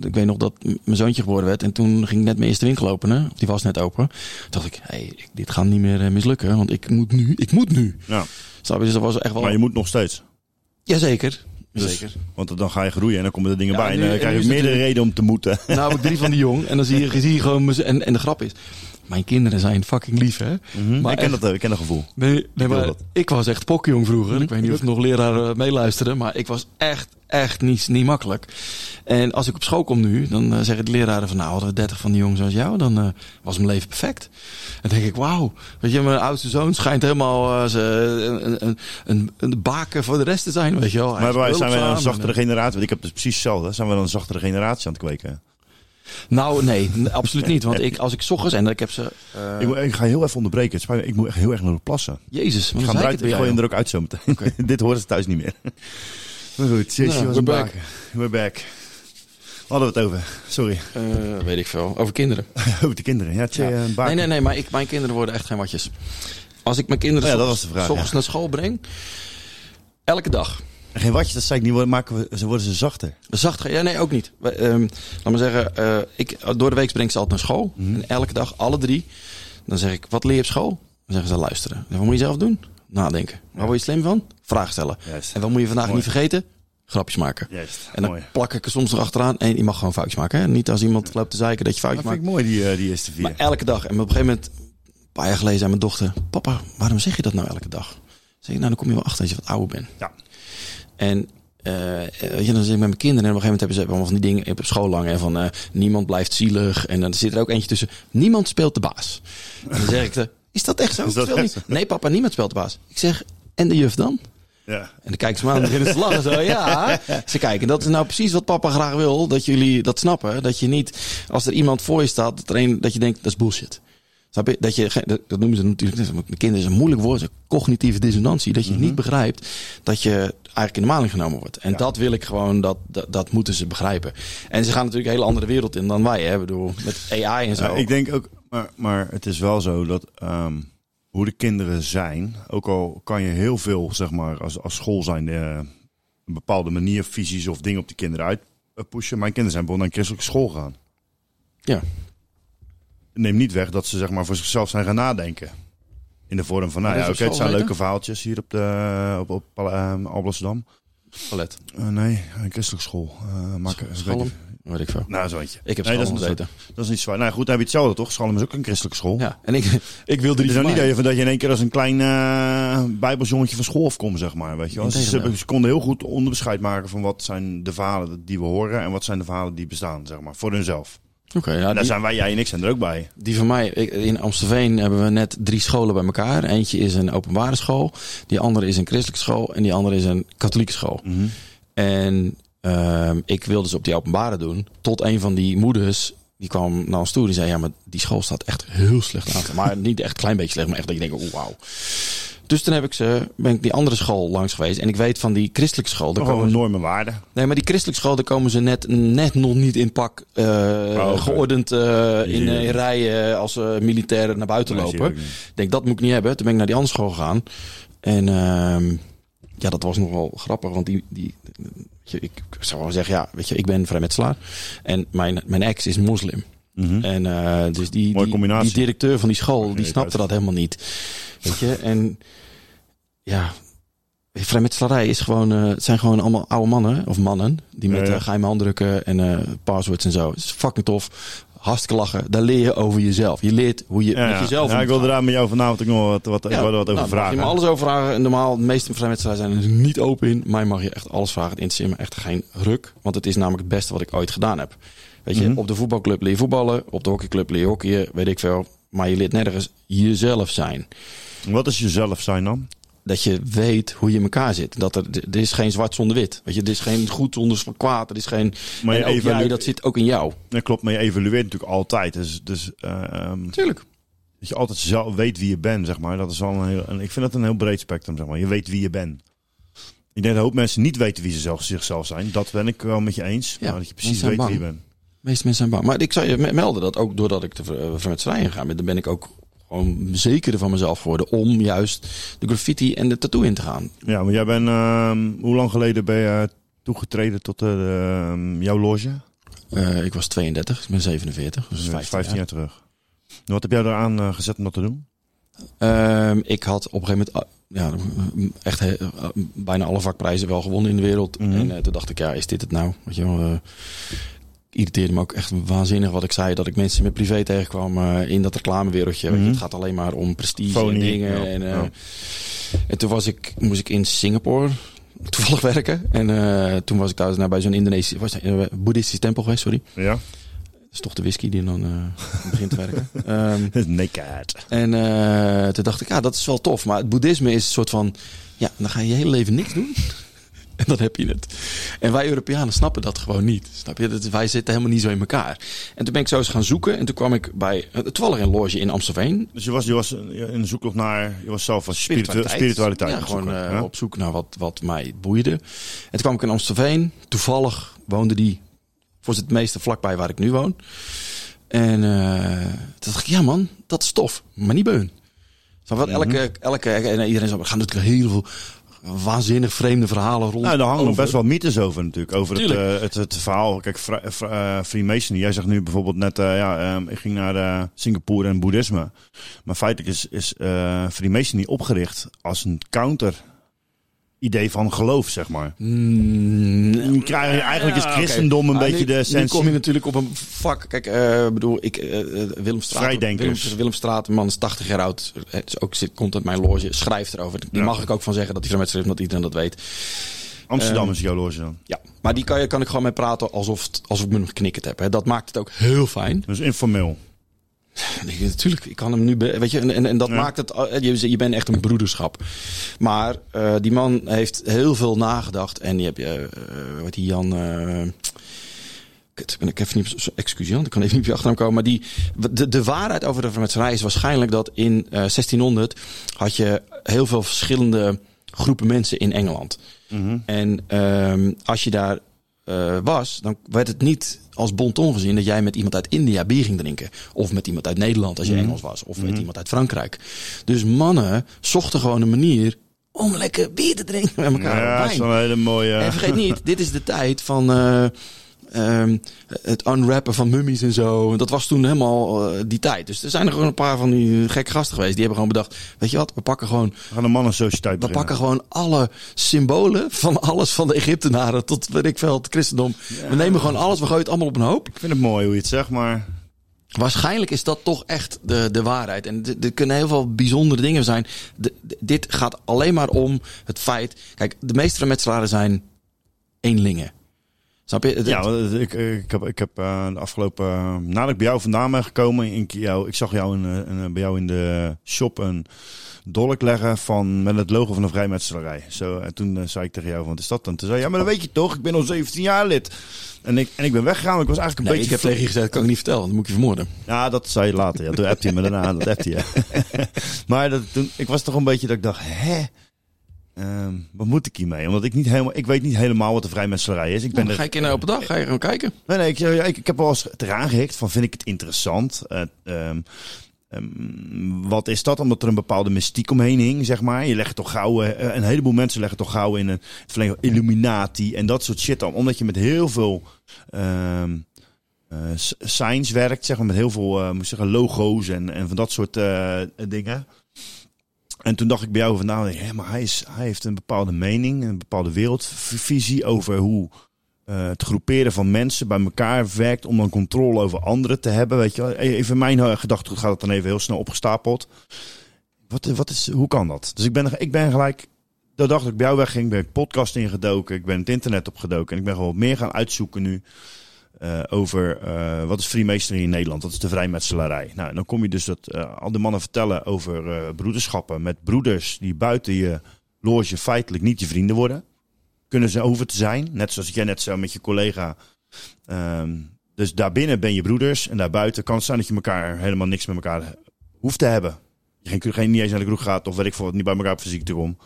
Ik weet nog dat mijn zoontje geboren werd. En toen ging ik net mijn eerste winkel openen. Die was net open. Toen dacht ik, hey, dit gaat niet meer mislukken. Want ik moet nu. Ik moet nu. Ja, Snap je? Dus dat was echt wel... maar je moet nog steeds. Jazeker. Dus- Zeker. Want dan ga je groeien en dan komen er dingen Ja, bij. En nu- dan krijg je meerdere redenen om te moeten. Nou heb ik drie van die jong. En dan zie je, zie je gewoon... En, en de grap is... Mijn kinderen zijn fucking lief, hè? Maar ik ken echt- dat, ik ken dat gevoel. Nee, nee maar ik was echt pokjong vroeger. Ik weet niet of nog leraren meeluisteren, maar ik was echt, echt niet, niet makkelijk. En als ik op school kom nu, dan eh, zeggen de leraren van nou, hadden we 30 van die jongens zoals jou, dan eh, was mijn leven perfect. Dan denk ik, wauw, weet je, mijn oudste zoon schijnt helemaal eh, een, een, een, een baken voor de rest te zijn, weet je wel. Hij Maar wij zijn we een zachtere en, generatie. Want ik heb dus precies hetzelfde. Zijn we dan een zachtere generatie aan het kweken? Nou, nee, absoluut niet. Want ik, als ik ochtends, en ik heb ze... eh, Ik, moet- ik ga heel even onderbreken. Spijt Ik moet echt heel erg naar de plassen. Jezus, Ik ga eruit. Ik gooi hem er ook uit zo meteen. Dit horen ze thuis niet meer. Maar goed, Nou, was we're back. back. We're back. Hadden we het over? Sorry. Eh, weet ik veel. Over kinderen. over de kinderen. Ja, tje, Ja. eh, baak. Nee, nee, nee, maar ik, mijn kinderen worden echt geen watjes. Als ik mijn kinderen Oh ja, dat s'ochtends- was de vraag, s'ochtends ja. naar school breng, elke dag. En Geen watjes, dat zei ik niet. Worden, maken we, ze worden ze zachter. Zacht, ja, nee, ook niet. We, ehm, laat maar zeggen, eh, ik, door de week breng ik ze altijd naar school. Mhm. En elke dag, alle drie. Dan zeg ik, wat leer je op school? Dan zeggen ze, luisteren. En wat moet je zelf doen? nadenken. Waar word je slim van? Vragen stellen. Juist. En wat moet je vandaag Mooi. niet vergeten? Grapjes maken. Juist, En dan mooi. plak ik er soms nog achteraan. En je mag gewoon foutjes maken. Hè? Niet als iemand loopt te zeiken dat je Dat foutjes vind ik maakt. mooi, die, eh, die eerste vier. Maar elke dag. En op een gegeven moment, een paar jaar geleden, zei mijn dochter... Papa, waarom zeg je dat nou elke dag? Zeg ik, nou dan kom je wel achter als je wat ouder bent. Ja. En eh, weet je, dan zit ik met mijn kinderen en op een gegeven moment hebben ze allemaal van die dingen op school lang. En van eh, niemand blijft zielig. En dan zit er ook eentje tussen. Niemand speelt de baas. En dan zeg ik, te, is dat echt zo? Is dat Speelt echt niet? Nee papa, niemand speelt de baas. Ik zeg, en de juf dan? Ja. En dan kijken ze me aan en beginnen ze te lachen. Zo, ja. Ze kijken, dat is nou precies wat papa graag wil. Dat jullie dat snappen. Dat je niet, als er iemand voor je staat, dat, er een, dat je denkt, dat is bullshit. Snap je? Dat, je, dat noemen ze natuurlijk, mijn kinderen is een moeilijk woord, cognitieve dissonantie. Dat je niet begrijpt dat je eigenlijk in de maling genomen wordt. En dat wil ik gewoon, dat, dat, dat moeten ze begrijpen. En ze gaan natuurlijk een hele andere wereld in dan wij. Hè? Bedoel, met AI en zo. Ja, ik denk ook, maar, maar het is wel zo dat ehm, hoe de kinderen zijn, ook al kan je heel veel, zeg maar, als, als school zijn, eh, een bepaalde manier, visies of dingen op die kinderen uit eh, pushen. Mijn kinderen zijn bijvoorbeeld naar een christelijke school gegaan. Ja. Neem niet weg dat ze zeg maar voor zichzelf zijn gaan nadenken. In de vorm van, nou ja, oké, het zijn leuke verhaaltjes hier op, de, op, op uh, Alblasserdam. Palet. Eh, nee, een christelijke school. Eh maken, Schalm? Weet ik veel. Nou, zo eentje. Ik heb nee, dat, Schalm is, gezeten. dat is niet zwaar. Nou goed, dan heb je hetzelfde toch? Schalm is ook een christelijke school. Ja. En ik, ik wilde Het is niet mij. dat je, dat je in één keer als een klein bijbelsjongetje van school afkomt, zeg maar. Weet je wel. Ze, Integendeel. ze konden heel goed onderscheid maken van wat zijn de verhalen die we horen en wat zijn de verhalen die bestaan, zeg maar, voor hunzelf. Oké, ja, En daar die- zijn wij, jij en ik, zijn er ook bij. Die van mij, in Amstelveen hebben we net drie scholen bij elkaar. Eentje is een openbare school, die andere is een christelijke school en die andere is een katholieke school. En ehm, ik wilde ze op die openbare doen, tot een van die moeders, die kwam naar ons toe, die zei, ja, maar die school staat echt heel slecht aan. Maar niet echt een klein beetje slecht, maar echt dat je denkt, oh, wauw. Dus toen heb ik ze, ben ik die andere school langs geweest. En ik weet van die christelijke school, daar Gewoon komen waarden. Nee, maar die christelijke school, daar komen ze net, net nog niet in pak eh, oké. geordend eh, in, eh, in rijen als eh, militairen naar buiten Nee, lopen. Ik denk, dat moet ik niet hebben. Toen ben ik naar die andere school gegaan. En ehm, ja, dat was nog wel grappig, want die, die, ik zou wel zeggen, ja, weet je, ik ben vrijmetselaar. En mijn, mijn ex is moslim. En eh, dus die, Mhm. Mooie die, combinatie. die directeur van die school, die snapte dat helemaal niet. Weet je, en ja, vrijmetselarij is gewoon, eh, het zijn gewoon allemaal oude mannen, of mannen, die met Ja, ja. eh, geheime handdrukken en passwords en zo. Het is fucking tof. Hartstikke lachen. Daar leer je over jezelf. Je leert hoe je Ja, met jezelf ja, ik wilde daar met jou vanavond ook nog wat, wat, wat, wat over nou, Mag je vragen. me alles over vragen. En Normaal, de meeste vrijmetselaars zijn er niet open in. Mij mag je echt alles vragen. Het interesseert me echt geen ruk. Want het is namelijk het beste wat ik ooit gedaan heb. Weet je, Mhm. op de voetbalclub leer je voetballen. Op de hockeyclub leer je hockeyen. Weet ik veel. Maar je leert nergens jezelf zijn. Wat is jezelf zijn dan? Dat je weet hoe je in elkaar zit. Dat er, er is geen zwart zonder wit. Weet je, er is geen goed zonder kwaad. Er is geen. Maar je en dat zit ook in jou. Dat klopt, maar je evalueert natuurlijk altijd. Dus, dus eh, ehm, Tuurlijk. dat je altijd zelf weet wie je bent, zeg maar. Dat is wel een heel, en ik vind dat een heel breed spectrum, zeg maar. Je weet wie je bent. Ik denk dat een hoop mensen niet weten wie ze zelf, zichzelf zijn. Dat ben ik wel met je eens. Ja, maar dat je precies weet wie je bent. Meeste mensen zijn bang. Maar ik zou je me- melden dat ook doordat ik de ver- vrijmetselarij inga ben, dan ben ik ook gewoon zekerder van mezelf geworden om juist de graffiti en de tattoo in te gaan. Ja, maar jij bent... ehm, hoe lang geleden ben je toegetreden tot eh, de, ehm, jouw loge? Eh, ik was 32, ik ben 47, dus Dat 15, is 15 jaar. terug. Wat heb jij eraan eh, gezet om dat te doen? Ehm, ik had op een gegeven moment ah, ja, echt he- eh, bijna alle vakprijzen wel gewonnen in de wereld. Mhm. En eh, toen dacht ik, ja, is dit het nou? Weet je wel, eh, irriteerde me ook echt waanzinnig wat ik zei. Dat ik mensen met privé tegenkwam eh, in dat reclamewereldje. Mhm. het gaat alleen maar om prestige Phony, en dingen. ja, en, eh, ja. en toen was ik, moest ik in Singapore toevallig werken. En eh, toen was ik daar nou, bij zo'n Indonesisch, was boeddhistische tempel geweest, sorry. Ja? Dat is toch de whisky die dan begint te werken. Ehm, Naked. en toen dacht ik, ja, dat is wel tof. Maar het boeddhisme is een soort van, ja, dan ga je je hele leven niks doen. En dan heb je het. En wij Europeanen snappen dat gewoon niet. Snap je? Dat, wij zitten helemaal niet zo in elkaar. En toen ben ik zo eens gaan zoeken. En toen kwam ik bij, uh, toevallig een loge in Amstelveen. Dus je was, je was in de zoektocht naar... Je was zelf als spiritu- spiritualiteit. Ja, het gewoon zoeken, eh, op zoek naar wat, wat mij boeide. En toen kwam ik in Amstelveen. Toevallig woonde die voor het meeste vlakbij waar ik nu woon. En eh, toen dacht ik, ja man, dat is tof. Maar niet beun. Zo wat, elke, elke, en iedereen zei, we gaan natuurlijk heel veel waanzinnig vreemde verhalen rond. Nou, daar hangen over. best wel mythes over natuurlijk. Over het, eh, het, het verhaal. Kijk, eh, Freemasonry. Jij zegt nu bijvoorbeeld net, eh, ja, ehm, ik ging naar Singapore en boeddhisme. Maar feitelijk is, is Freemasonry opgericht als een counter idee van geloof, zeg maar. Mm, Je krijgt- Eigenlijk is ja, christendom een Ah, beetje nu, de essentie. kom je natuurlijk op een vak. Kijk, eh, bedoel, ik, eh, eh, Willem Straat. Willem, Willem Straat, een man is 80 jaar oud. Het is ook, zit, komt uit mijn loge, schrijft erover. Die Ja. mag ik ook van zeggen dat hij met schrift, omdat iedereen dat weet. Amsterdam Ehm, is jouw loge dan. Ja, maar die kan, je, kan ik gewoon mee praten alsof, alsof ik hem geknikkerd heb. Hè. Dat maakt het ook heel fijn. Dus informeel. Natuurlijk, ik kan hem nu. Weet je, en, en, en dat Ja. maakt het. eh, Je, je bent echt een broederschap. Maar eh, die man heeft heel veel nagedacht. En je hebt je. eh wat die Jan. eh kut, ben ik even niet. Excuus Jan, ik kan even niet op je achternaam komen. Maar die, de, de waarheid over de vermetserij is waarschijnlijk dat in eh 1600 had je heel veel verschillende groepen mensen in Engeland. En ehm, als je daar eh, was, dan werd het niet als bonton gezien dat jij met iemand uit India bier ging drinken. Of met iemand uit Nederland als je Engels was. Of met iemand uit Frankrijk. Dus mannen zochten gewoon een manier om lekker bier te drinken met elkaar. Ja, dat is een hele mooie... En vergeet niet, dit is de tijd van eh, ehm, het unwrappen van mummies en zo. Dat was toen helemaal eh, die tijd. Dus er zijn er gewoon een paar van die gekke gasten geweest. Die hebben gewoon bedacht, weet je wat, we pakken gewoon, We gaan een mannensociëteit we pakken gewoon alle symbolen van alles van de Egyptenaren tot, weet ik veel, het christendom. We nemen gewoon alles, we gooien het allemaal op een hoop. Ik vind het mooi hoe je het zegt, maar... Waarschijnlijk is dat toch echt de, de waarheid. En er kunnen heel veel bijzondere dingen zijn. Dit gaat alleen maar om het feit. Kijk, de meeste metselaren zijn eenlingen. Snap je? Ja, ik, ik heb, ik heb eh, de afgelopen... eh, nadat ik bij jou vandaan ben gekomen... Ik, jou, ik zag jou in, eh, in, bij jou in de shop een dolk leggen van, met het logo van een vrijmetselarij. Zo, en toen zei ik tegen jou, van, wat is dat dan? Toen zei je, ja, maar dat weet je toch? Ik ben al 17 jaar lid. En ik, en ik ben weggegaan, ik was eigenlijk een nee, ik beetje... heb tegen je gezegd, dat kan ik niet vertellen. Dan moet ik je vermoorden. Ja, dat zei je later. Ja, toen appte je me daarna. Dat appte je. maar dat, toen, ik was toch een beetje dat ik dacht, hè? Ehm, wat moet ik hiermee? Omdat ik niet helemaal, ik weet niet helemaal wat de vrijmetselarij is. Ik ben Dan er, ga ik in een open dag, ga je gewoon kijken. nee, nee, ik, ik, ik heb wel eens eraan gehikt van, vind ik het interessant? Eh, ehm, ehm, wat is dat? Omdat er een bepaalde mystiek omheen hing, zeg maar. Je legt toch gauw, eh, een heleboel mensen leggen toch gauw in een verlengde Illuminati en dat soort shit dan. Omdat je met heel veel ehm eh, signs werkt, zeg maar, met heel veel zeggen, logo's en, en van dat soort dingen. En toen dacht ik bij jou vandaan, hé, maar hij, is, hij heeft een bepaalde mening, een bepaalde wereldvisie over hoe eh, het groeperen van mensen bij elkaar werkt om dan controle over anderen te hebben. Weet je, wel. even mijn eh, gedachtegoed gaat het dan even heel snel opgestapeld. Wat, wat is, hoe kan dat? Dus ik ben, ik ben gelijk, dat ik bij jou wegging, ben ik podcast ingedoken, ik ben het internet opgedoken en ik ben gewoon meer gaan uitzoeken nu. Eh, over eh, wat is Freemasonry in Nederland? Dat is de vrijmetselarij. Nou, dan kom je dus dat eh, al die mannen vertellen over broederschappen met broeders die buiten je loge feitelijk niet je vrienden worden. Kunnen ze hoeven te zijn, net zoals jij net zei met je collega. Ehm, dus daarbinnen ben je broeders en daarbuiten kan het zijn dat je elkaar helemaal niks met elkaar hoeft te hebben. Je geen, geen niet eens naar de kroeg gaat of weet ik veel wat niet bij elkaar op fysiek te komen.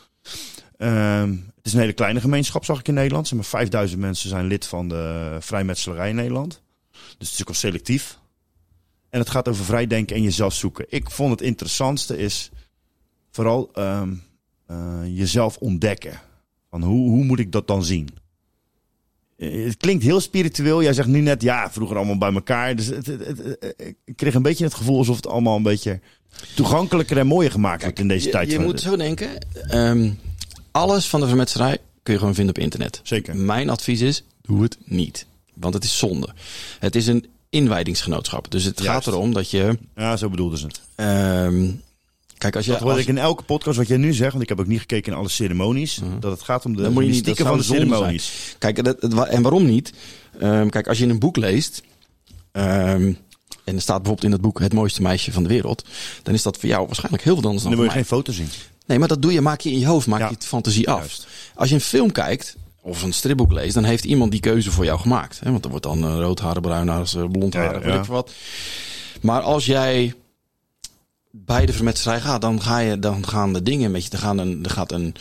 Ehm, het is een hele kleine gemeenschap, zag ik in Nederland. Zeg maar 5000 mensen zijn lid van de vrijmetselarij in Nederland. Dus het is ook wel selectief. En het gaat over vrijdenken en jezelf zoeken. Ik vond het interessantste is vooral ehm, eh, jezelf ontdekken. Van hoe, hoe moet ik dat dan zien? Eh, Het klinkt heel spiritueel. Jij zegt nu net, ja, vroeger allemaal bij elkaar. Dus het, het- het- het- ik kreeg een beetje het gevoel alsof het allemaal een beetje toegankelijker en mooier gemaakt wordt in deze tijd. je moet zo denken. ehm, alles van de vermetserij kun je gewoon vinden op internet. Zeker. Mijn advies is, doe het niet. Want het is zonde. Het is een inwijdingsgenootschap. Dus het Juist. gaat erom dat je... Ja, zo bedoelden ze het. ehm, kijk, als je... Dat hoor als- ik in elke podcast wat jij nu zegt, want ik heb ook niet gekeken in alle ceremonies. Dat het gaat om de Dan moet je niet, dat mystieken van de ceremonies. zijn. Kijk, dat, en waarom niet? Ehm, kijk, als je een boek leest. ehm, en er staat bijvoorbeeld in het boek Het mooiste meisje van de wereld. Dan is dat voor jou waarschijnlijk heel veel anders En dan dan wil je mij. geen foto zien. Nee, maar dat doe je, maak je in je hoofd, maak Ja. je het fantasie af. Juist. Als je een film kijkt, of een stripboek leest, dan heeft iemand die keuze voor jou gemaakt. Hè? Want er wordt dan uh, bruin haren, blond Ja, haren, ja, weet ik veel wat. Maar als jij bij de gaat, dan, ga je, dan gaan de dingen met je, gaan een, er gaat een,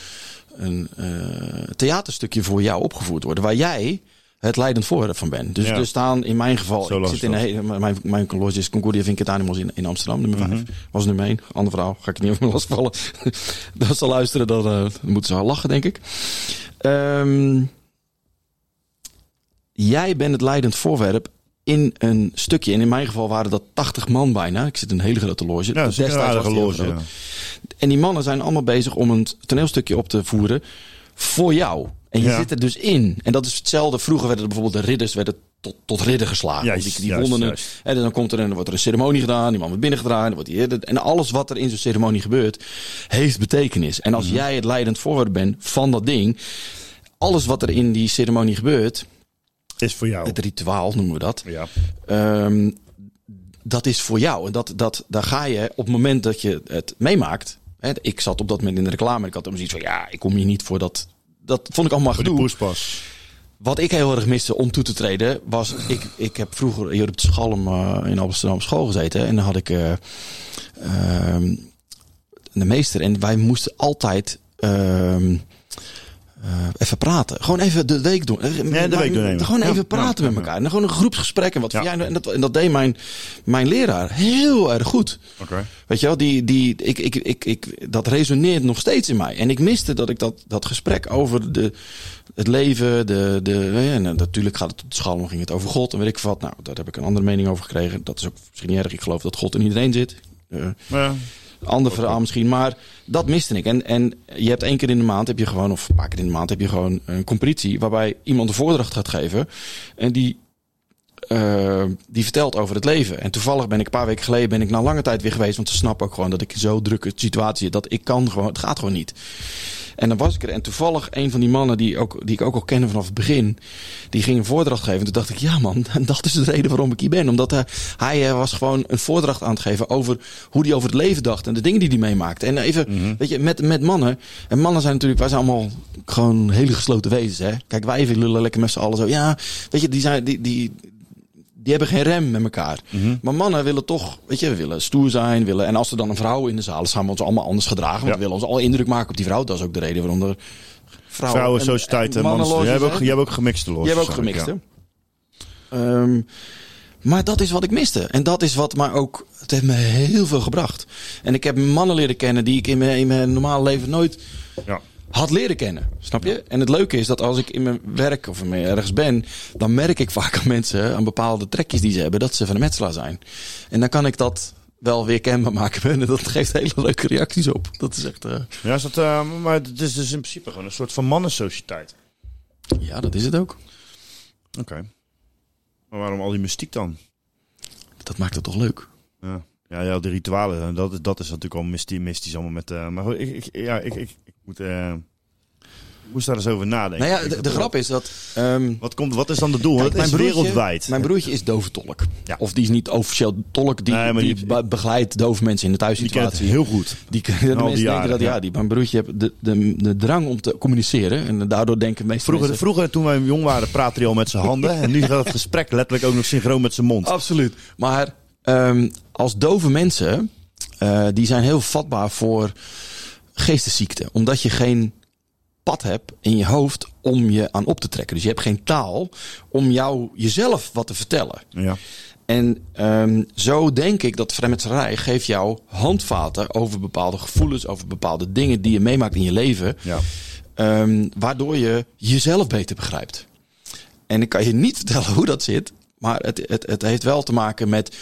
een eh, theaterstukje voor jou opgevoerd worden. Waar jij het leidend voorwerp van ben. Dus Ja. er staan in mijn geval, Zo ik zit in een dat. hele, mijn, mijn loge is Concordia Vinket Animals in, in Amsterdam, nummer 5. Was nummer 1, ander verhaal, ga ik niet over lastvallen. Als ze luisteren, dan, eh, dan moeten ze wel lachen, denk ik. Ehm, jij bent het leidend voorwerp in een stukje. En in mijn geval waren dat 80 man bijna. Ik zit in een hele grote loge. Ja, dat is een aardige loge. ja. En die mannen zijn allemaal bezig om een toneelstukje op te voeren voor jou. En je Ja. zit er dus in. En dat is hetzelfde. Vroeger werden er bijvoorbeeld de ridders werden tot, tot ridder geslagen. Juist, die die juist, wonnen. juist. En dan komt er een, wordt er een ceremonie gedaan. Die man wordt binnengedraaid. dan Wordt die, en alles wat er in zo'n ceremonie gebeurt, heeft betekenis. En als Mhm. jij het leidend voorwerp bent van dat ding. Alles wat er in die ceremonie gebeurt, Is voor jou. het rituaal noemen we dat. Ja. Ehm, dat is voor jou. En dat, dat, daar ga je op het moment dat je het meemaakt. Hè, ik zat op dat moment in de reclame. en Ik had hem zoiets van ja, ik kom hier niet voor dat. Dat vond ik allemaal gedoe. poespas. Wat ik heel erg miste om toe te treden was. Ik, ik heb vroeger hier op de Schalm eh, in Amsterdam op school gezeten. En dan had ik eh, ehm, de meester. En wij moesten altijd. ehm, eh, even praten. Gewoon even de week doen. Eh, de maar- week doornemen. Gewoon Ja, even praten ja, met ja. elkaar. En gewoon een groepsgesprek. En, wat Ja. jij nou- en, dat, en dat deed mijn, mijn leraar heel erg goed. Oké. Weet je wel, die, die, ik, ik, ik, ik, dat resoneert nog steeds in mij. En ik miste dat ik dat, dat gesprek over de, het leven, de, de, en natuurlijk gaat het op de schaal, ging het over God en weet ik wat. Nou, daar heb ik een andere mening over gekregen. Dat is ook misschien niet erg. Ik geloof dat God in iedereen zit. Eh, Ja. ander verhaal misschien, maar dat miste ik. En, en je hebt één keer in de maand, heb je gewoon, of een paar keer in de maand, heb je gewoon een competitie waarbij iemand een voordracht gaat geven. En die, eh, die vertelt over het leven. En toevallig ben ik een paar weken geleden, ben ik na lange tijd weer geweest, want ze snappen ook gewoon dat ik zo'n drukke situatie dat ik kan gewoon, het gaat gewoon niet. En dan was ik er. En toevallig een van die mannen die, ook, die ik ook al kende vanaf het begin. Die ging een voordracht geven. En toen dacht ik, ja man, dat is de reden waarom ik hier ben. Omdat hij, hij eh, was gewoon een voordracht aan het geven over hoe hij over het leven dacht. En de dingen die hij meemaakte. En even, weet je, met, met mannen. En mannen zijn natuurlijk, wij zijn allemaal gewoon hele gesloten wezens. Hè? Kijk, wij even lullen lekker met z'n allen zo. Ja, weet je, die zijn, die, die, die hebben geen rem met elkaar. Maar mannen willen toch, weet je, we willen stoer zijn. Willen, en als er dan een vrouw in de zaal is, gaan we ons allemaal anders gedragen. Want Ja. we willen ons al indruk maken op die vrouw. Dat is ook de reden waarom er vrouwen... Vrouwen, en- sociëteit en mannen. Jij hebt ook, jij hebt ook gemixte los. Jij hebt ook gemixt, hè? Ehm, maar dat is wat ik miste. En dat is wat mij ook... Het heeft me heel veel gebracht. En ik heb mannen leren kennen die ik in mijn, in mijn normale leven nooit Ja. Had leren kennen. Snap je? En het leuke is dat als ik in mijn werk of in mijn ergens ben, dan merk ik vaak aan mensen, aan bepaalde trekjes die ze hebben, dat ze van een metselaar zijn. En dan kan ik dat wel weer kenbaar maken. En dat geeft hele leuke reacties op. Dat is echt. eh, Ja, is dat, eh, maar het is dus in principe gewoon een soort van mannensociëteit. ja, dat is het ook. Oké. Maar waarom al die mystiek dan? Dat maakt het toch leuk. Ja, ja, ja de ritualen, dat, is- dat is natuurlijk al mystisch, mystisch allemaal met... eh, maar goed, ik, ik, ja, ik, ik moet, eh, ik moest daar eens over nadenken. Nou ja, de, de grap is dat. ehm, Wat, komt, wat is dan de doel? Kijk, het is broertje- wereldwijd. Mijn broertje is dove tolk. Ja. Of die is niet officieel tolk. Die, Nee, die, die- be- begeleidt dove mensen in de die kent het thuissituatie. heel goed. Die, de die mensen denken dat ja, die, mijn broertje heeft de, de, de drang om te communiceren. En daardoor denken meeste Vroeger, mensen... vroeger, toen wij jong waren, praatte hij al met zijn handen. en nu gaat het gesprek letterlijk ook nog synchroon met zijn mond. Absoluut. Maar ehm, als dove mensen, eh, die zijn heel vatbaar voor geestesziekten. Omdat je geen pad hebt in je hoofd om je aan op te trekken. Dus je hebt geen taal om jou jezelf wat te vertellen. Ja. En ehm, zo denk ik dat vrijmetserij geeft jou handvaten over bepaalde gevoelens, over bepaalde dingen die je meemaakt in je leven. Ja. Ehm, waardoor je jezelf beter begrijpt. En ik kan je niet vertellen hoe dat zit, maar het, het, het heeft wel te maken met.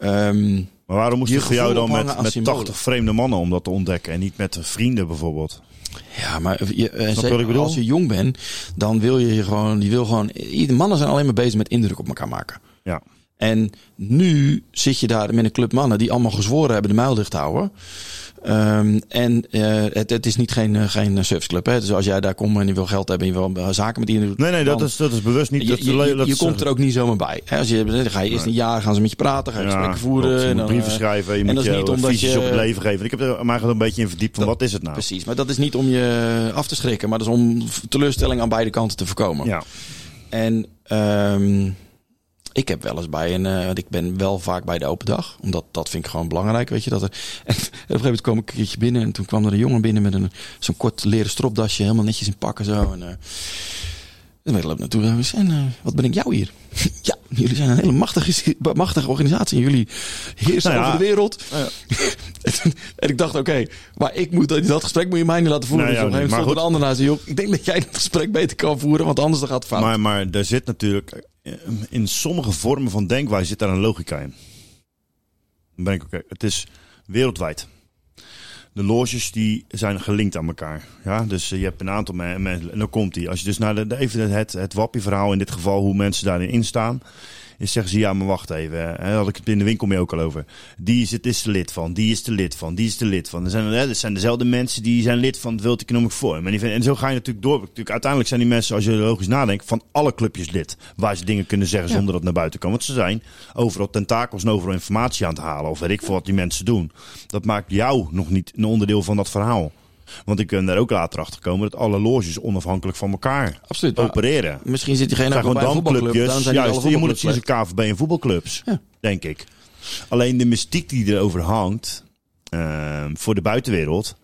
ehm, Maar waarom moest Je het voor jou dan met, met symbolen. 80 vreemde mannen om dat te ontdekken? En niet met vrienden bijvoorbeeld? ja, maar je, eh, wat zeker ik bedoel? als je jong bent, dan wil je je gewoon. Die wil gewoon mannen zijn alleen maar bezig met indruk op elkaar maken. Ja. En nu zit je daar met een club mannen die allemaal gezworen hebben de muil dicht te houden. Ehm, en eh, het, het is niet geen, eh, geen serviceclub. Hè? Dus als jij daar komt en je wil geld hebben en je wil eh, zaken met iedereen doen. Nee, nee, dat is, dat is bewust niet. Je, je, je, komt er ook niet zomaar bij. Hè? Als je, dan ga je eerst een jaar gaan ze met je praten, ga je Ja, gesprekken voeren. klopt. En dan, brieven eh, schrijven, je en moet dat is je niet omdat je- op het leven geven. Ik heb er maar een beetje in verdiept van wat is het nou? Precies, maar dat is niet om je af te schrikken, maar dat is om teleurstelling aan beide kanten te voorkomen. Ja. En ehm, ik heb wel eens bij een, eh, want ik ben wel vaak bij de open dag, omdat dat vind ik gewoon belangrijk, weet je. Dat er, en op een gegeven moment kwam ik een keertje binnen en toen kwam er een jongen binnen met een zo'n kort leren stropdasje, helemaal netjes in pakken zo. En, eh, En naartoe en eh, wat ben ik jou hier? ja, jullie zijn een hele machtige, machtige organisatie. Jullie heersen Nou ja. over de wereld. Ja. en, en ik dacht, oké, maar ik moet, dat gesprek moet je mij niet laten voeren. Nee, dus op ja, een gegeven moment maar stond een ander naast. Joh, ik denk dat jij dat gesprek beter kan voeren, want anders dan gaat het fout. Maar, maar er zit natuurlijk, in sommige vormen van denkwijze zit daar een logica in. Dan ben ik oké. Het is wereldwijd. De loges die zijn gelinkt aan elkaar. Ja, dus eh, je hebt een aantal me- mensen. En dan komt die. Als je dus naar de, even het, het wappie-verhaal in dit geval, hoe mensen daarin instaan. Is zeggen ze, ja, maar wacht even. hè, Daar had ik het in de winkel mee ook al over. Die is, het is de lid van, die is de lid van, die is de lid van. Er zijn, hè, er zijn dezelfde mensen die zijn lid van het World Economic Forum. En, die vinden- en zo ga je natuurlijk door. Natuurlijk, uiteindelijk zijn die mensen, als je logisch nadenkt, van alle clubjes lid. Waar ze dingen kunnen zeggen Ja. zonder dat het naar buiten kan. Want ze zijn overal tentakels en overal informatie aan het halen. Of weet ik veel wat die mensen doen. Dat maakt jou nog niet een onderdeel van dat verhaal. Want ik ben daar ook later achter gekomen dat alle loges onafhankelijk van elkaar Absoluut. opereren. Misschien zit diegene ook zijn wel bij gewoon een voetbalclub. Daarom zijn Juist, je moet het zien als KVB en voetbalclubs. Ja. Denk ik. Alleen de mystiek die erover hangt ehm, voor de buitenwereld.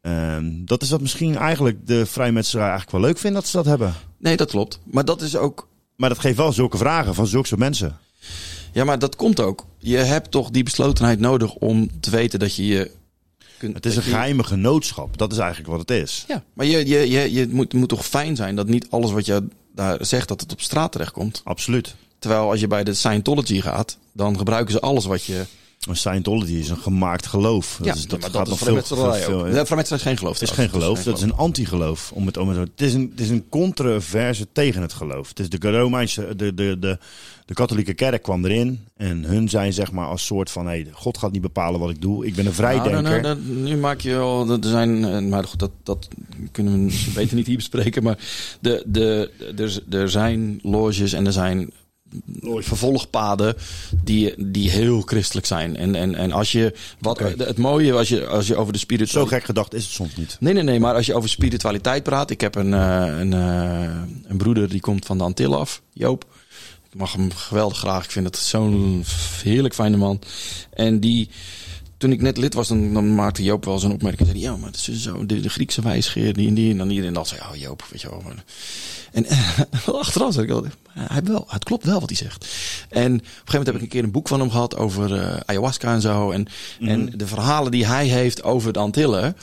ehm, dat is wat misschien eigenlijk de vrijmetserij eigenlijk wel leuk vindt dat ze dat hebben. Nee, dat klopt. Maar dat is ook Maar dat geeft wel zulke vragen van zulke soort mensen. Ja, maar dat komt ook. Je hebt toch die beslotenheid nodig om te weten dat je je kunt. Het is een je- geheime genootschap. Dat is eigenlijk wat het is. Ja, maar je, je, je, je moet, moet toch fijn zijn dat niet alles wat je daar zegt, dat het op straat terechtkomt. Absoluut. Terwijl als je bij de Scientology gaat, dan gebruiken ze alles wat je. Maar Scientology is een gemaakt geloof. Dat, ja, is, dat maar gaat nog veel, veel, veel- vrijmetselarij is geen geloof. Het is geen geloof, dat is een antigeloof. Om het, om het, het, is een, het is een controverse tegen het geloof. Het is de Romeinse, de, de, de, de katholieke kerk kwam erin. En hun zijn zeg maar als soort van, hey, God gaat niet bepalen wat ik doe. Ik ben een vrijdenker. Nou, nou, nou, dat- nu maak je al. Er zijn. eh, Maar goed, dat, dat kunnen we beter niet hier bespreken. Maar de, de, er, er zijn loges en er zijn vervolgpaden die, die heel christelijk zijn. En, en, en als je. Wat. Het mooie als je, als je over de Zo spiritualiteit. gek gedacht is het soms niet. Nee, nee, nee, maar als je over spiritualiteit praat. Ik heb een, eh, een, eh, een broeder die komt van de Antillen af, Joop. Ik mag hem geweldig graag. Ik vind het zo'n heerlijk fijne man. En die, toen ik net lid was, dan, dan maakte Joop wel zo'n opmerking. Zei ja, maar dat is zo, de, de Griekse wijsgeer, die en die. En dan iedereen dan zei, oh Joop, weet je wel. maar- En eh, achteraf zei ik al, hij wel, het klopt wel wat hij zegt. En op een gegeven moment heb ik een keer een boek van hem gehad over eh, ayahuasca en zo. En, en de verhalen die hij heeft over de Antillen.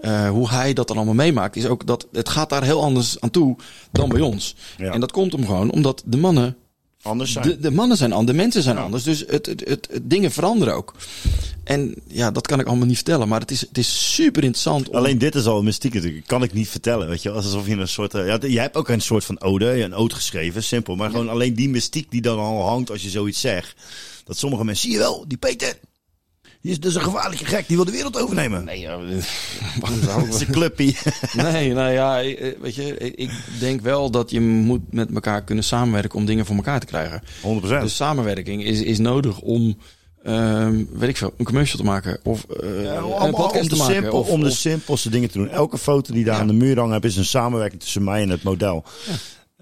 eh, hoe hij dat dan allemaal meemaakt, is ook dat het gaat daar heel anders aan toe dan bij ons. Ja. En dat komt hem gewoon omdat de mannen Anders zijn. de, de mannen zijn anders, de mensen zijn Ja. anders. Dus het, het, het, het- dingen veranderen ook. En ja, dat kan ik allemaal niet vertellen. Maar het is, het is super interessant. Om, Alleen dit is al een mystiek natuurlijk. Kan ik niet vertellen, weet je. Alsof je een soort... eh, Ja, jij hebt ook een soort van ode, een ode geschreven, simpel. Maar gewoon alleen die mystiek die dan al hangt als je zoiets zegt. Dat sommige mensen, zie je wel, die Peter, is dus een gevaarlijke gek, die wil de wereld overnemen. Nee, ja, Dat is een clubpie. nee, nou ja, eh, weet je, ik denk wel dat je moet met elkaar kunnen samenwerken om dingen voor elkaar te krijgen. 100%. Dus samenwerking is, is nodig om, ehm, weet ik veel, een commercial te maken of eh, Ja, een om, podcast om, te de maken. simpel, of, om de of- simpelste dingen te doen. Elke foto die daar Ja. aan de muur hangen is een samenwerking tussen mij en het model.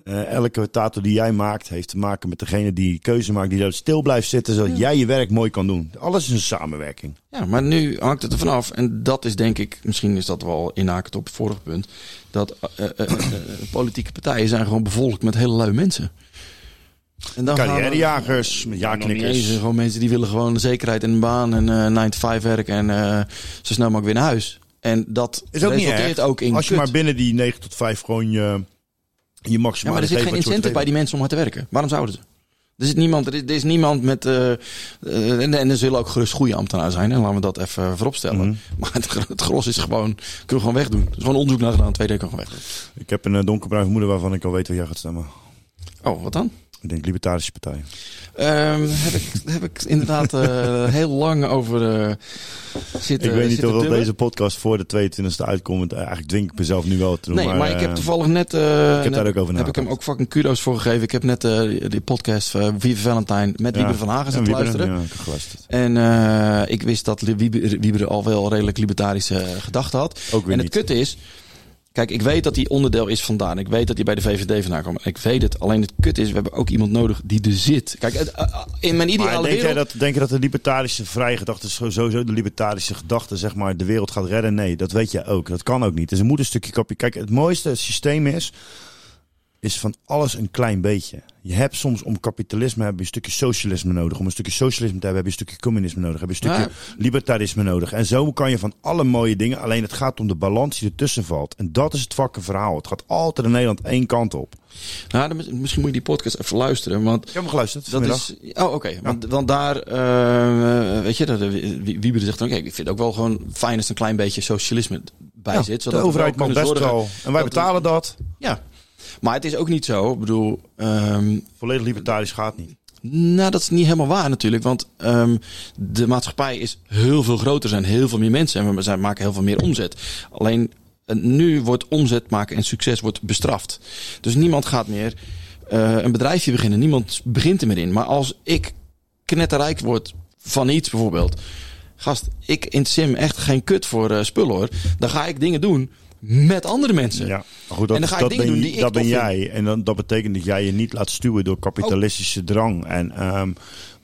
Eh, elke tato die jij maakt heeft te maken met degene die keuze maakt, die daar stil blijft zitten, zodat jij je werk mooi kan doen. Alles is een samenwerking. Ja, maar nu hangt het er vanaf. En dat is denk ik, misschien is dat wel inhakend op het vorige punt. Dat eh, eh, politieke partijen zijn gewoon bevolkt met hele lui mensen. En dan gaan er- Carrièrejagers, met niet ja-knikkers. gewoon mensen die willen gewoon de zekerheid en een baan en eh 9 to 5 werk en eh, zo snel mogelijk weer naar huis. En dat Is ook niet resulteert erg. ook in Als je kut. maar binnen die 9 tot 5 gewoon je, je Ja, maximaal maar er zit geen incentive bij die mensen om hard te werken. Waarom zouden ze? Er, zit niemand, er, is, is niemand met. eh, eh, en, en er zullen ook gerust goede ambtenaren zijn. En laten we dat even vooropstellen. Mhm. Maar het, het gros is gewoon. Kunnen we gewoon wegdoen. Er is gewoon onderzoek naar gedaan. Twee kan gewoon wegdoen. Ik heb een eh, donkerbruine moeder waarvan ik al weet waar jij gaat stemmen. Oh, wat dan? Ik denk Libertarische Partij. Ehm heb, ik, heb ik inderdaad eh, heel lang over eh zitten. ik weet niet of deze podcast voor de 22e uitkomt. Eh, Eigenlijk dwing ik mezelf nu wel te doen. Nee, maar, ik heb toevallig net. heb daar net- ook over Heb ik hem ook fucking kudos voor gegeven. Ik heb net die podcast uh, Vive Valentine met ja. Wieber van Hagen zitten luisteren. Ja, ik heb geluisterd. En ik wist dat Wieber, Wieber al wel redelijk libertarische gedachten had. Ook weer en niet. het kutte is... Kijk, ik weet dat hij onderdeel is vandaan. Ik weet dat hij bij de VVD vandaan komt. Ik weet het. Alleen het kut is, we hebben ook iemand nodig die er zit. Kijk, het, eh, in mijn Maar ideale denk jij, wereld... dat, denk je dat de libertarische vrije gedachte, sowieso de libertarische gedachte, zeg maar, de wereld gaat redden? Nee, dat weet jij ook. Dat kan ook niet. Dus er moet een stukje kopje. Kijk, het mooiste systeem is. Is van alles een klein beetje. Je hebt soms om kapitalisme heb je een stukje socialisme nodig. Om een stukje socialisme te hebben heb je een stukje communisme nodig. Heb je een stukje libertarisme nodig. En zo kan je van alle mooie dingen. Alleen het gaat om de balans die ertussen valt. En dat is het fucking verhaal. Het gaat altijd in Nederland één kant op. Nou, dan, misschien moet je die podcast even luisteren. Want Ik heb hem geluisterd. dat is. Oh, oké. Want, want daar, eh, weet je, dat, Wie- Wiebe zegt dan, kijk, ik vind het ook wel gewoon fijn als er een klein beetje socialisme bij Ja, zit. de zodat we overheid mag kunnen best wel. En wij betalen dat. Ja. Maar het is ook niet zo. Ik bedoel, ehm, Volledig libertarisch gaat niet. Nou, dat is niet helemaal waar natuurlijk. Want ehm, de maatschappij is heel veel groter. Er zijn heel veel meer mensen en we maken heel veel meer omzet. Alleen eh, nu wordt omzet maken en succes wordt bestraft. Dus niemand gaat meer eh, een bedrijfje beginnen. Niemand begint er meer in. Maar als ik knetterrijk word van iets bijvoorbeeld. Gast, ik in sim echt geen kut voor eh, spullen hoor. Dan ga ik dingen doen met andere mensen. Ja, goed, dat, En dan ga ik dat dingen ben, doen die ik dat ben vind. jij. En dan, dat betekent dat jij je niet laat stuwen door kapitalistische drang. En, ehm,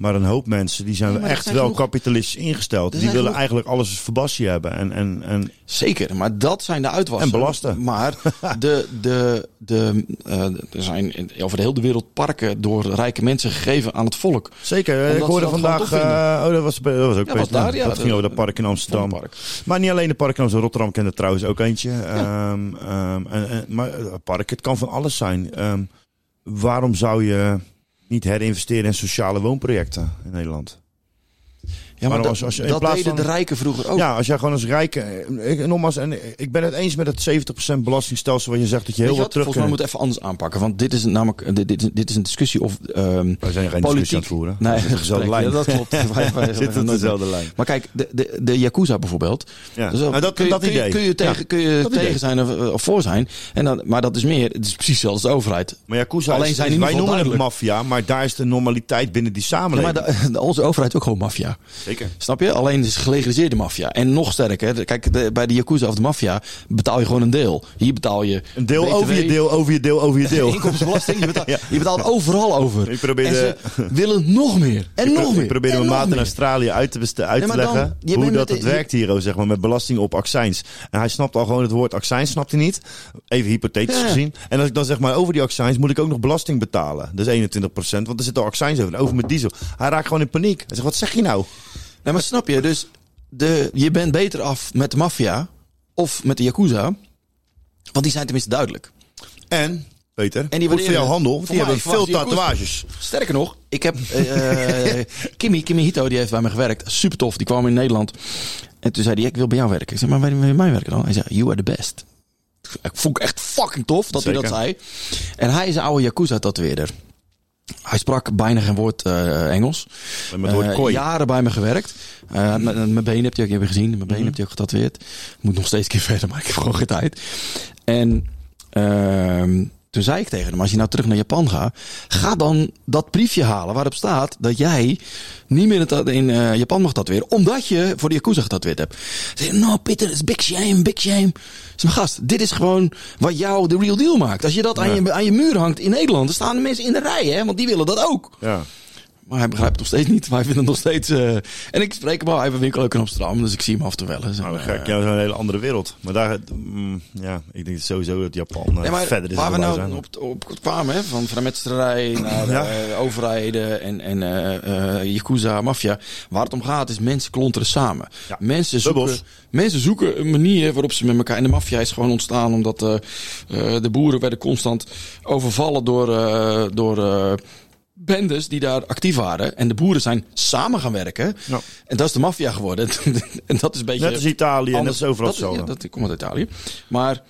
maar een hoop mensen die zijn echt zijn wel genoeg- kapitalistisch ingesteld. Die willen genoeg- eigenlijk alles verbassie hebben. En, en, en Zeker, maar dat zijn de uitwassen. En belasten. Maar de, de, de, eh, er zijn over de hele wereld parken door rijke mensen gegeven aan het volk. zeker, eh, ik hoorde vandaag. eh, oh, dat was, dat was ook Ja, was best- daar, ja, dat ging over dat park in Amsterdam. Vondelpark. Maar niet alleen de park in Amsterdam, Rotterdam kende trouwens ook eentje. Ehm, ehm, en, en- maar eh, park, het kan van alles zijn. Ehm, waarom zou je niet herinvesteren in sociale woonprojecten in Nederland? Ja, maar Maar dat, als- als je dat deden van- de rijken vroeger ook. Ja, als jij gewoon als rijke. eh, Ik, nogmaals, en ik ben het eens met het 70% belastingstelsel. Waar je zegt dat je heel wat wat? terug Volgens mij moet even anders aanpakken. Want dit is namelijk dit, dit, dit is een discussie of ehm Wij zijn geen politiek. discussie aan het voeren. Nee, We op dezelfde lijn. Ja, dat klopt. Wij- wij- zitten dezelfde lijn. Maar kijk, de, de, de Yakuza bijvoorbeeld. Ja. Dus Nou, dat, kun je, dat kun je- idee. Kun je tegen, Ja, kun je dat idee. tegen zijn of, of voor zijn. En dan, maar dat is meer. Het is precies hetzelfde als de overheid. Maar Yakuza Alleen is, zijn wij noemen het maffia, maar daar is de normaliteit binnen die samenleving. maar onze overheid ook gewoon maffia. Zeker. Snap je? Alleen het is gelegaliseerde maffia. En nog sterker. Kijk, de- bij de Yakuza of de maffia betaal je gewoon een deel. Hier betaal je Een deel BTW, over je deel, over je deel, over je deel. Inkomstenbelasting. Je betaalt, Ja. je betaalt overal over. Ik probeer en de- ze willen nog meer. En nog meer. Ik probeer mijn maat in. Australië uit te, uit te dan- leggen je hoe dat het werkt hier, oh, zeg maar, met belasting op accijns. En hij snapt al gewoon het woord accijns, snapt hij niet. Even hypothetisch Ja. gezien. En als ik dan zeg maar over die accijns moet ik ook nog belasting betalen. Dat is 21% want er zit al accijns over. Over met diesel. Hij raakt gewoon in paniek. Hij zegt, wat zeg je nou? Nee, maar snap je? Dus de, je bent beter af met de maffia of met de Yakuza. Want die zijn tenminste duidelijk. En, Peter, En die goed voor jouw handel, want die hebben veel tatoeages. Sterker nog, ik heb eh, eh, Kimmy, Kimmy Hito, die heeft bij me gewerkt. Super tof. Die kwam in Nederland. En toen zei hij, ik wil bij jou werken. Ik zei, maar waar wil je bij mij werken dan? Hij zei, you are the best. Ik vond ik echt fucking tof dat hij dat zei. En hij is een oude Yakuza-tatoeëerder. Hij sprak bijna geen woord eh, Engels. Met woord Eh, kooi. jaren bij me gewerkt. M- mijn benen heb je ook heb je gezien. Mijn benen Mhm. heb je ook getatoeëerd. Moet nog steeds een keer verder, maar ik heb gewoon geen tijd. En ehm, toen zei ik tegen hem, als je nou terug naar Japan gaat, ga dan dat briefje halen waarop staat dat jij niet meer in, eh, Japan mag tatoeëren, omdat je voor de Yakuza getatoeëerd hebt. Ze zei, no Peter, it's big shame, big shame. Maar gast, dit is gewoon wat jou de real deal maakt. Als je dat aan, je, aan je muur hangt in Nederland, dan staan de mensen in de rij, hè, want die willen dat ook. Ja. Maar hij begrijpt het nog steeds niet. Maar hij vindt het nog steeds... eh, En ik spreek hem al. Hij heeft een winkel ook in Amsterdam. Dus ik zie hem af en toe wel eens. Nou, dan ga ik eh, jou zo'n hele andere wereld. Maar daar, mm, ja, ik denk sowieso dat Japan eh, nee, maar verder is waar we nou zijn. op, op kwamen, hè, van vrijmetselarij naar Ja. overheden en, en eh, Yakuza, maffia. Waar het om gaat is mensen klonteren samen. Ja. Mensen, zoeken, mensen zoeken een manier waarop ze met elkaar... En de maffia is gewoon ontstaan omdat de boeren werden constant overvallen door... door bendes die daar actief waren. En de boeren zijn samen gaan werken. Ja. En dat is de maffia geworden. en dat is een beetje... Net als Italië en dat is overal dat is- hetzelfde. Ja, dat komt uit Italië. Maar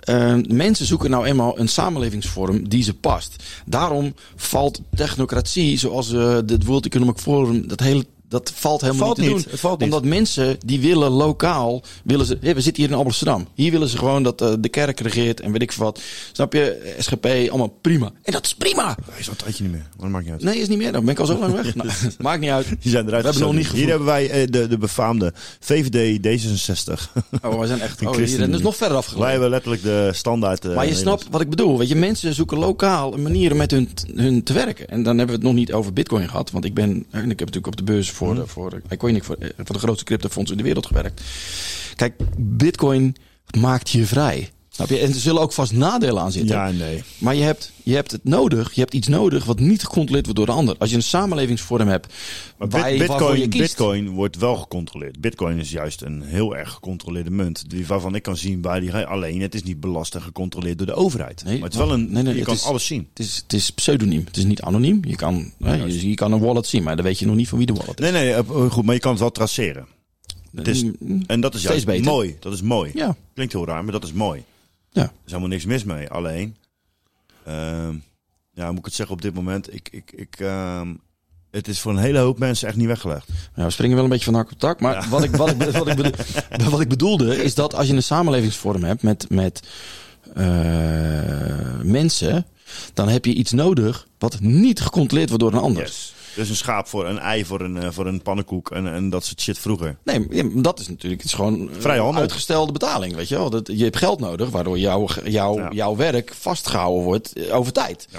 eh, mensen zoeken nou eenmaal een samenlevingsvorm die ze past. Daarom valt technocratie, zoals eh het World Economic Forum, dat hele dat valt helemaal Valt niet te niet, doen. het valt niet. Omdat mensen die willen lokaal, willen ze, we zitten hier in Amsterdam. Hier willen ze gewoon dat eh, de kerk regeert en weet ik wat. Snap je? SGP, allemaal prima. En dat is prima. Hij is al een tijdje niet meer, dat maakt niet uit. Nee, is niet meer. Dan ben ik al zo lang weg. Nou, maakt niet uit. Die zijn eruit We hebben nog niet Hier hebben wij eh, de, de befaamde VVD D66. Oh, we zijn echt. Een Oh, hier, dat is nog verder wij afgelopen. hebben letterlijk de standaard. eh, Maar je snapt wat ik bedoel. Weet je, mensen zoeken lokaal een manier om met hun, hun te werken. En dan hebben we het nog niet over Bitcoin gehad. Want ik ben, en ik heb natuurlijk op de beurs voor, Mhm. de, voor, de, niet, voor, eh, voor de grootste cryptofondsen in de wereld gewerkt. Kijk, Bitcoin maakt je vrij. Snap je? En er zullen ook vast nadelen aan zitten. Ja, nee. Maar je hebt, je hebt het nodig. Je hebt iets nodig wat niet gecontroleerd wordt door de ander. Als je een samenlevingsvorm hebt Maar waar bit- je, Bitcoin, kiest. Bitcoin wordt wel gecontroleerd. Bitcoin is juist een heel erg gecontroleerde munt. Die, waarvan ik kan zien waar die alleen het is niet belast en gecontroleerd door de overheid. Nee, maar het is wel een. nee, nee, je kan is- alles zien. Het is, het is pseudoniem. Het is niet anoniem. Je kan, hè, je, je kan een wallet zien, maar dan weet je nog niet van wie de wallet is. Nee, nee, eh, goed, maar je kan het wel traceren. Het is, en dat is juist mooi. Dat is mooi. Ja. Klinkt heel raar, maar dat is mooi. Ja. Er is helemaal niks mis mee. Alleen, ehm, ja, moet ik het zeggen op dit moment? Ik, ik, ik, ehm, het is voor een hele hoop mensen echt niet weggelegd. Ja, we springen wel een beetje van hak op tak. Maar wat, ik, wat, ik, wat, ik bedoel- wat ik bedoelde is dat als je een samenlevingsvorm hebt met, met eh, mensen, dan heb je iets nodig wat niet gecontroleerd wordt door een ander. Dus een schaap voor een ei voor een, eh, voor een pannenkoek en, en dat soort shit vroeger. Nee, ja, dat is natuurlijk het is gewoon handel. uitgestelde betaling, weet je wel. Dat, je hebt geld nodig, waardoor jouw, jouw, Ja. jouw werk vastgehouden wordt eh, over tijd. Ja.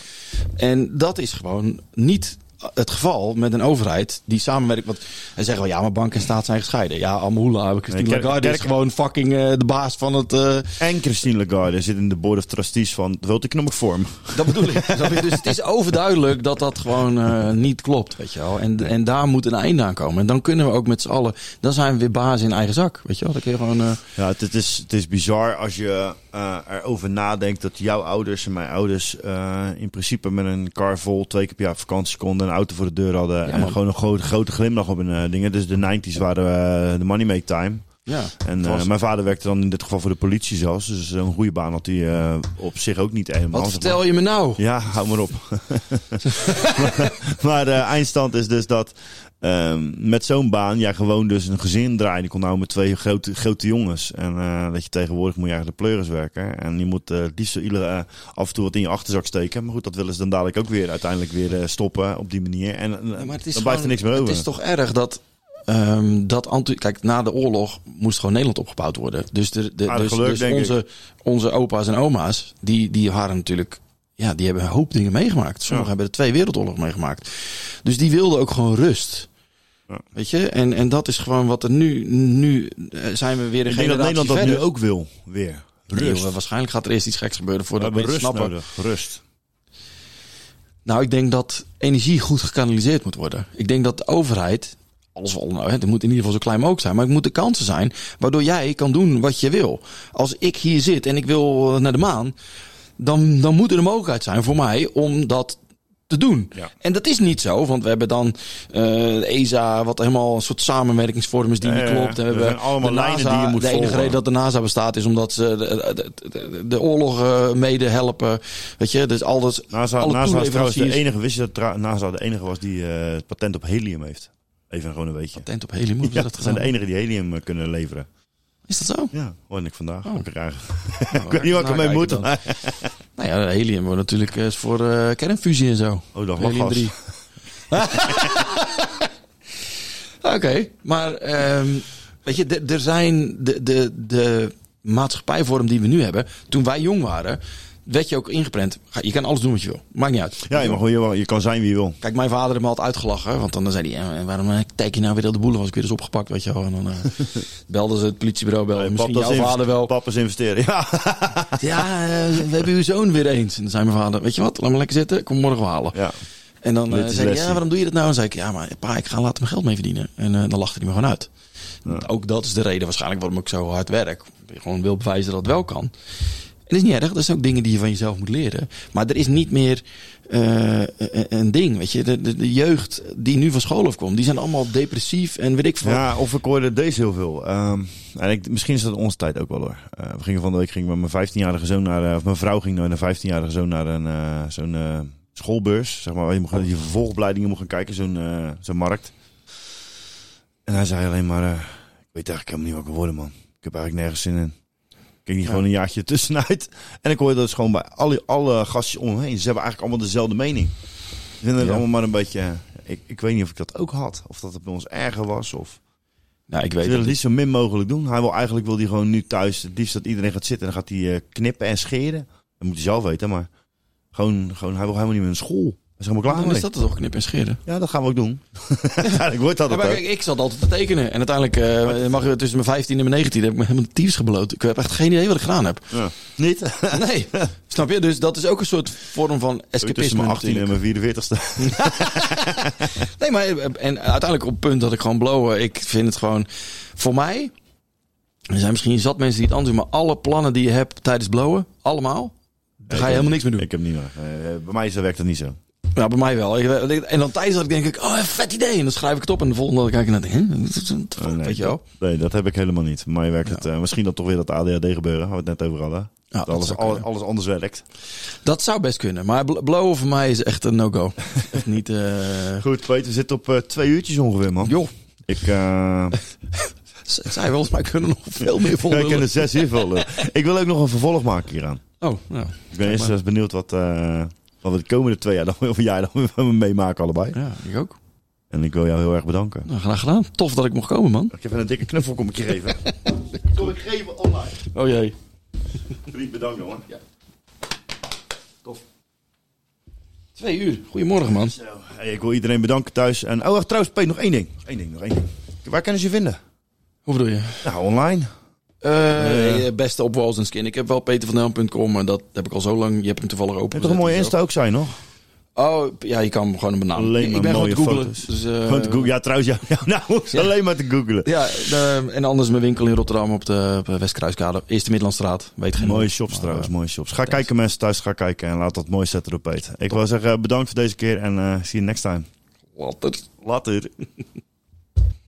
En dat is gewoon niet het geval met een overheid die samenwerkt. Want zij zeggen wel, ja, maar bank en staat zijn gescheiden. Ja, Amhula, Christine Nee, kerk- Lagarde is gewoon fucking eh, de baas van het... eh, En Christine Lagarde zit in de board of trustees van de World Economic Forum. dat bedoel ik. Dus het is overduidelijk dat dat gewoon eh, niet klopt, weet je wel. En, en daar moet een einde aan komen. En dan kunnen we ook met z'n allen... Dan zijn we weer baas in eigen zak, weet je wel. Dan kun je gewoon... eh, Ja, het, het is, het is bizar als je eh, erover nadenkt dat jouw ouders en mijn ouders eh, in principe met een car vol twee keer per jaar op vakantie konden, een auto voor de deur hadden en man. gewoon een grote, grote glimlach op hun eh, dingen. Dus de 90s waren de money make time. ja, En mijn vader werkte dan in dit geval voor de politie zelfs. Dus een goede baan had hij op zich ook niet helemaal. Wat vertel je me nou? Ja, hou maar op. maar de eindstand is dus dat ehm, met zo'n baan jij gewoon dus een gezin draaien kon houden met twee grote, grote jongens. En eh, dat je tegenwoordig moet je eigenlijk de pleuris werken. En je moet eh het liefst iedere, eh, af en toe wat in je achterzak steken. Maar goed, dat willen ze dan dadelijk ook weer uiteindelijk weer eh, stoppen op die manier. En eh, Ja, maar het is dan blijft er niks meer over. Het is toch erg dat. ehm, dat Kijk, na de oorlog moest gewoon Nederland opgebouwd worden. Dus, de, de, dus, geluk, dus onze, onze opa's en oma's, die, die waren natuurlijk. Ja, die hebben een hoop dingen meegemaakt. Sommigen Ja. hebben de twee wereldoorlogen meegemaakt. Dus die wilden ook gewoon rust. Ja. Weet je? En, en dat is gewoon wat er nu. Nu eh, zijn we weer een Ik denk dat generatie Nederland dat nu ook wil. Weer. Nee, Rust. joh, waarschijnlijk gaat er eerst iets geks gebeuren we voordat we hebben rust snappen. nodig. Rust. Nou, ik denk dat energie goed gekanaliseerd moet worden. Ik denk dat de overheid, alles wel, nou, het moet in ieder geval zo klein mogelijk zijn, maar het moeten kansen zijn waardoor jij kan doen wat je wil. Als ik hier zit en ik wil naar de maan, dan, dan moet er een mogelijkheid zijn voor mij om dat te doen. Ja. En dat is niet zo, want we hebben dan eh, de ESA, wat helemaal een soort samenwerkingsvorm is die Ja, niet klopt. En we hebben allemaal de NASA, die je moet De enige volgen. reden dat de NASA bestaat is omdat ze de, de, de, de oorlog eh, mede helpen. Weet je, dus alles. NASA, alle NASA is trouwens de enige, wist je dat NASA de enige was die eh, het patent op helium heeft? Even gewoon een weetje. Tent op helium, Ja, ze dat zijn de enige die helium eh, kunnen leveren. Is dat zo? Ja, hoorde ik vandaag. Oh. Ik, raar. Nou, ik weet niet wat ik ermee moet. Nou ja, helium wordt natuurlijk eh, is voor eh, kernfusie en zo. Oh, dat Helium lachgas. 3. Oké, maar ehm, weet je, er zijn de, de, de maatschappijvorm die we nu hebben. Toen wij jong waren, werd je ook ingeprent. Je kan alles doen wat je wil. Maakt niet uit. Ja, je, mag, je, je kan zijn wie je wil. Kijk, mijn vader heeft me altijd uitgelachen. Want dan zei hij, waarom eh, teken je nou weer op de boel? Was ik weer eens opgepakt, weet je wel. En dan eh, belden ze het politiebureau. Belden misschien jouw vader wel. Papa's investeren. Ja. Ja, eh, we hebben uw zoon weer eens. En dan zei mijn vader, weet je wat, laat me lekker zitten. Kom morgen wel halen. ja. En dan zei hij, ja, waarom doe je dat nou? En zei ik, ja, maar pa, ik ga later mijn geld mee verdienen. En dan lachte hij me gewoon uit. Ook dat is de reden waarschijnlijk waarom ik zo hard werk. Ik gewoon wil bewijzen dat het wel kan. Dat is niet erg. Dat zijn ook dingen die je van jezelf moet leren. Maar er is niet meer eh, een- een ding, weet je. De, de, jeugd die nu van school afkomt, die zijn allemaal depressief en weet ik veel. ja, of ik hoorde deze heel veel. Ehm, en ik, misschien is dat onze tijd ook wel hoor. Eh, we gingen van de week ging met mijn 15-jarige zoon naar, eh, of mijn vrouw ging met een 15-jarige zoon naar een eh, zo'n eh, schoolbeurs. Zeg maar, je, gaan- je vervolgopleidingen moet gaan kijken, zo'n eh, zo'n markt. En hij zei alleen maar, eh, ik weet eigenlijk helemaal niet wat ik worden man. Ik heb eigenlijk nergens zin in. Ik ging niet Ja. gewoon een jaartje tussenuit. En ik hoorde dat gewoon bij alle, alle gastjes om me heen. Ze hebben eigenlijk allemaal dezelfde mening. Ze vinden het Ja. allemaal maar een beetje... Ik, ik weet niet of ik dat ook had. Of dat het bij ons erger was. Of... Nou, ik Ze weet willen het liefst zo min mogelijk doen. Hij wil eigenlijk wil hij gewoon nu thuis het liefst dat iedereen gaat zitten. En dan gaat hij eh, knippen en scheren. Dat moet hij zelf weten, maar gewoon, gewoon hij wil helemaal niet meer naar school. Is helemaal klaar Dan mee. is dat toch knip en scheren. Ja, dat gaan we ook doen. Uiteindelijk wordt dat Ja, het maar ook. kijk, ik zat altijd te tekenen. En uiteindelijk eh, mag je tussen mijn 15 en mijn 19 heb ik me helemaal tyfus gebloot. Ik heb echt geen idee wat ik gedaan heb. Ja. Niet? Nee, snap je? Dus dat is ook een soort vorm van Tussen escapisme. mijn 18 en mijn 44ste. Nee, maar eh, en uiteindelijk op het punt dat ik gewoon blowen. Ik vind het gewoon, voor mij, er zijn misschien zat mensen die het anders doen, maar alle plannen die je hebt tijdens blowen, allemaal, daar ga je helemaal niks meer doen. Ik heb niet meer. Eh, bij mij werkt dat niet zo. Nou, bij mij wel. Ik- En dan tijdens dat ik denk ik, oh, vet idee. En dan schrijf ik het op en de volgende dag kijk ik naar, hè? Oh, nee, Weet je wel? dat- Nee, dat heb ik helemaal niet. Bij mij werkt het eh, misschien dan toch weer dat ADHD gebeuren, waar we het net over hadden. Ja, dat dat alles, alles, kunnen. alles anders werkt. Dat zou best kunnen. Maar bl- blowen voor mij is echt een no-go. niet, eh Goed, Peter, we zitten op eh, twee uurtjes ongeveer, man. joh. Ik, eh Zij wel, maar kunnen nog veel meer vol ik lullen. ken er zes uur vullen. ik wil ook nog een vervolg maken hieraan. Oh, nou. Ik ben eerst eens benieuwd wat, eh, wat we de komende twee jaar, dan, of jaar dan weer meemaken allebei. Ja, ik ook. En ik wil jou heel erg bedanken. Nou, graag gedaan. Tof dat ik mocht komen, man. Ik heb een dikke knuffel kom ik je geven. Kom ik geven online. Oh jee. Vriend, bedankt jongen. Twee uur. Goedemorgen, man. Zo, hey, ik wil iedereen bedanken thuis. En, oh, wacht, trouwens, Peter, nog één ding. Nog één ding, nog één ding. Waar kunnen ze je vinden? Hoe bedoel je? Nou, online. Eh, beste op Walls Skin. Ik heb wel petervandel.com, maar dat heb ik al zo lang. Je hebt hem toevallig open. Je hebt toch een mooie Insta ook zijn, nog? Oh, ja, je kan hem gewoon een banaan. Alleen ik maar ben gewoon mooie googlen. Dus, eh, Gewoon te googlen. Ja, trouwens, ja, ja, nou, alleen maar te googlen. Ja, de- en anders mijn winkel in Rotterdam op de, op de Westkruiskade. Eerste Middellandstraat. Weet geen Mooie shops Maar, trouwens, mooie shops. Ga kijken mensen thuis, ga kijken en laat dat mooi zetten op Peter. Ik wil zeggen, bedankt voor deze keer en eh see you next time. Later. Later.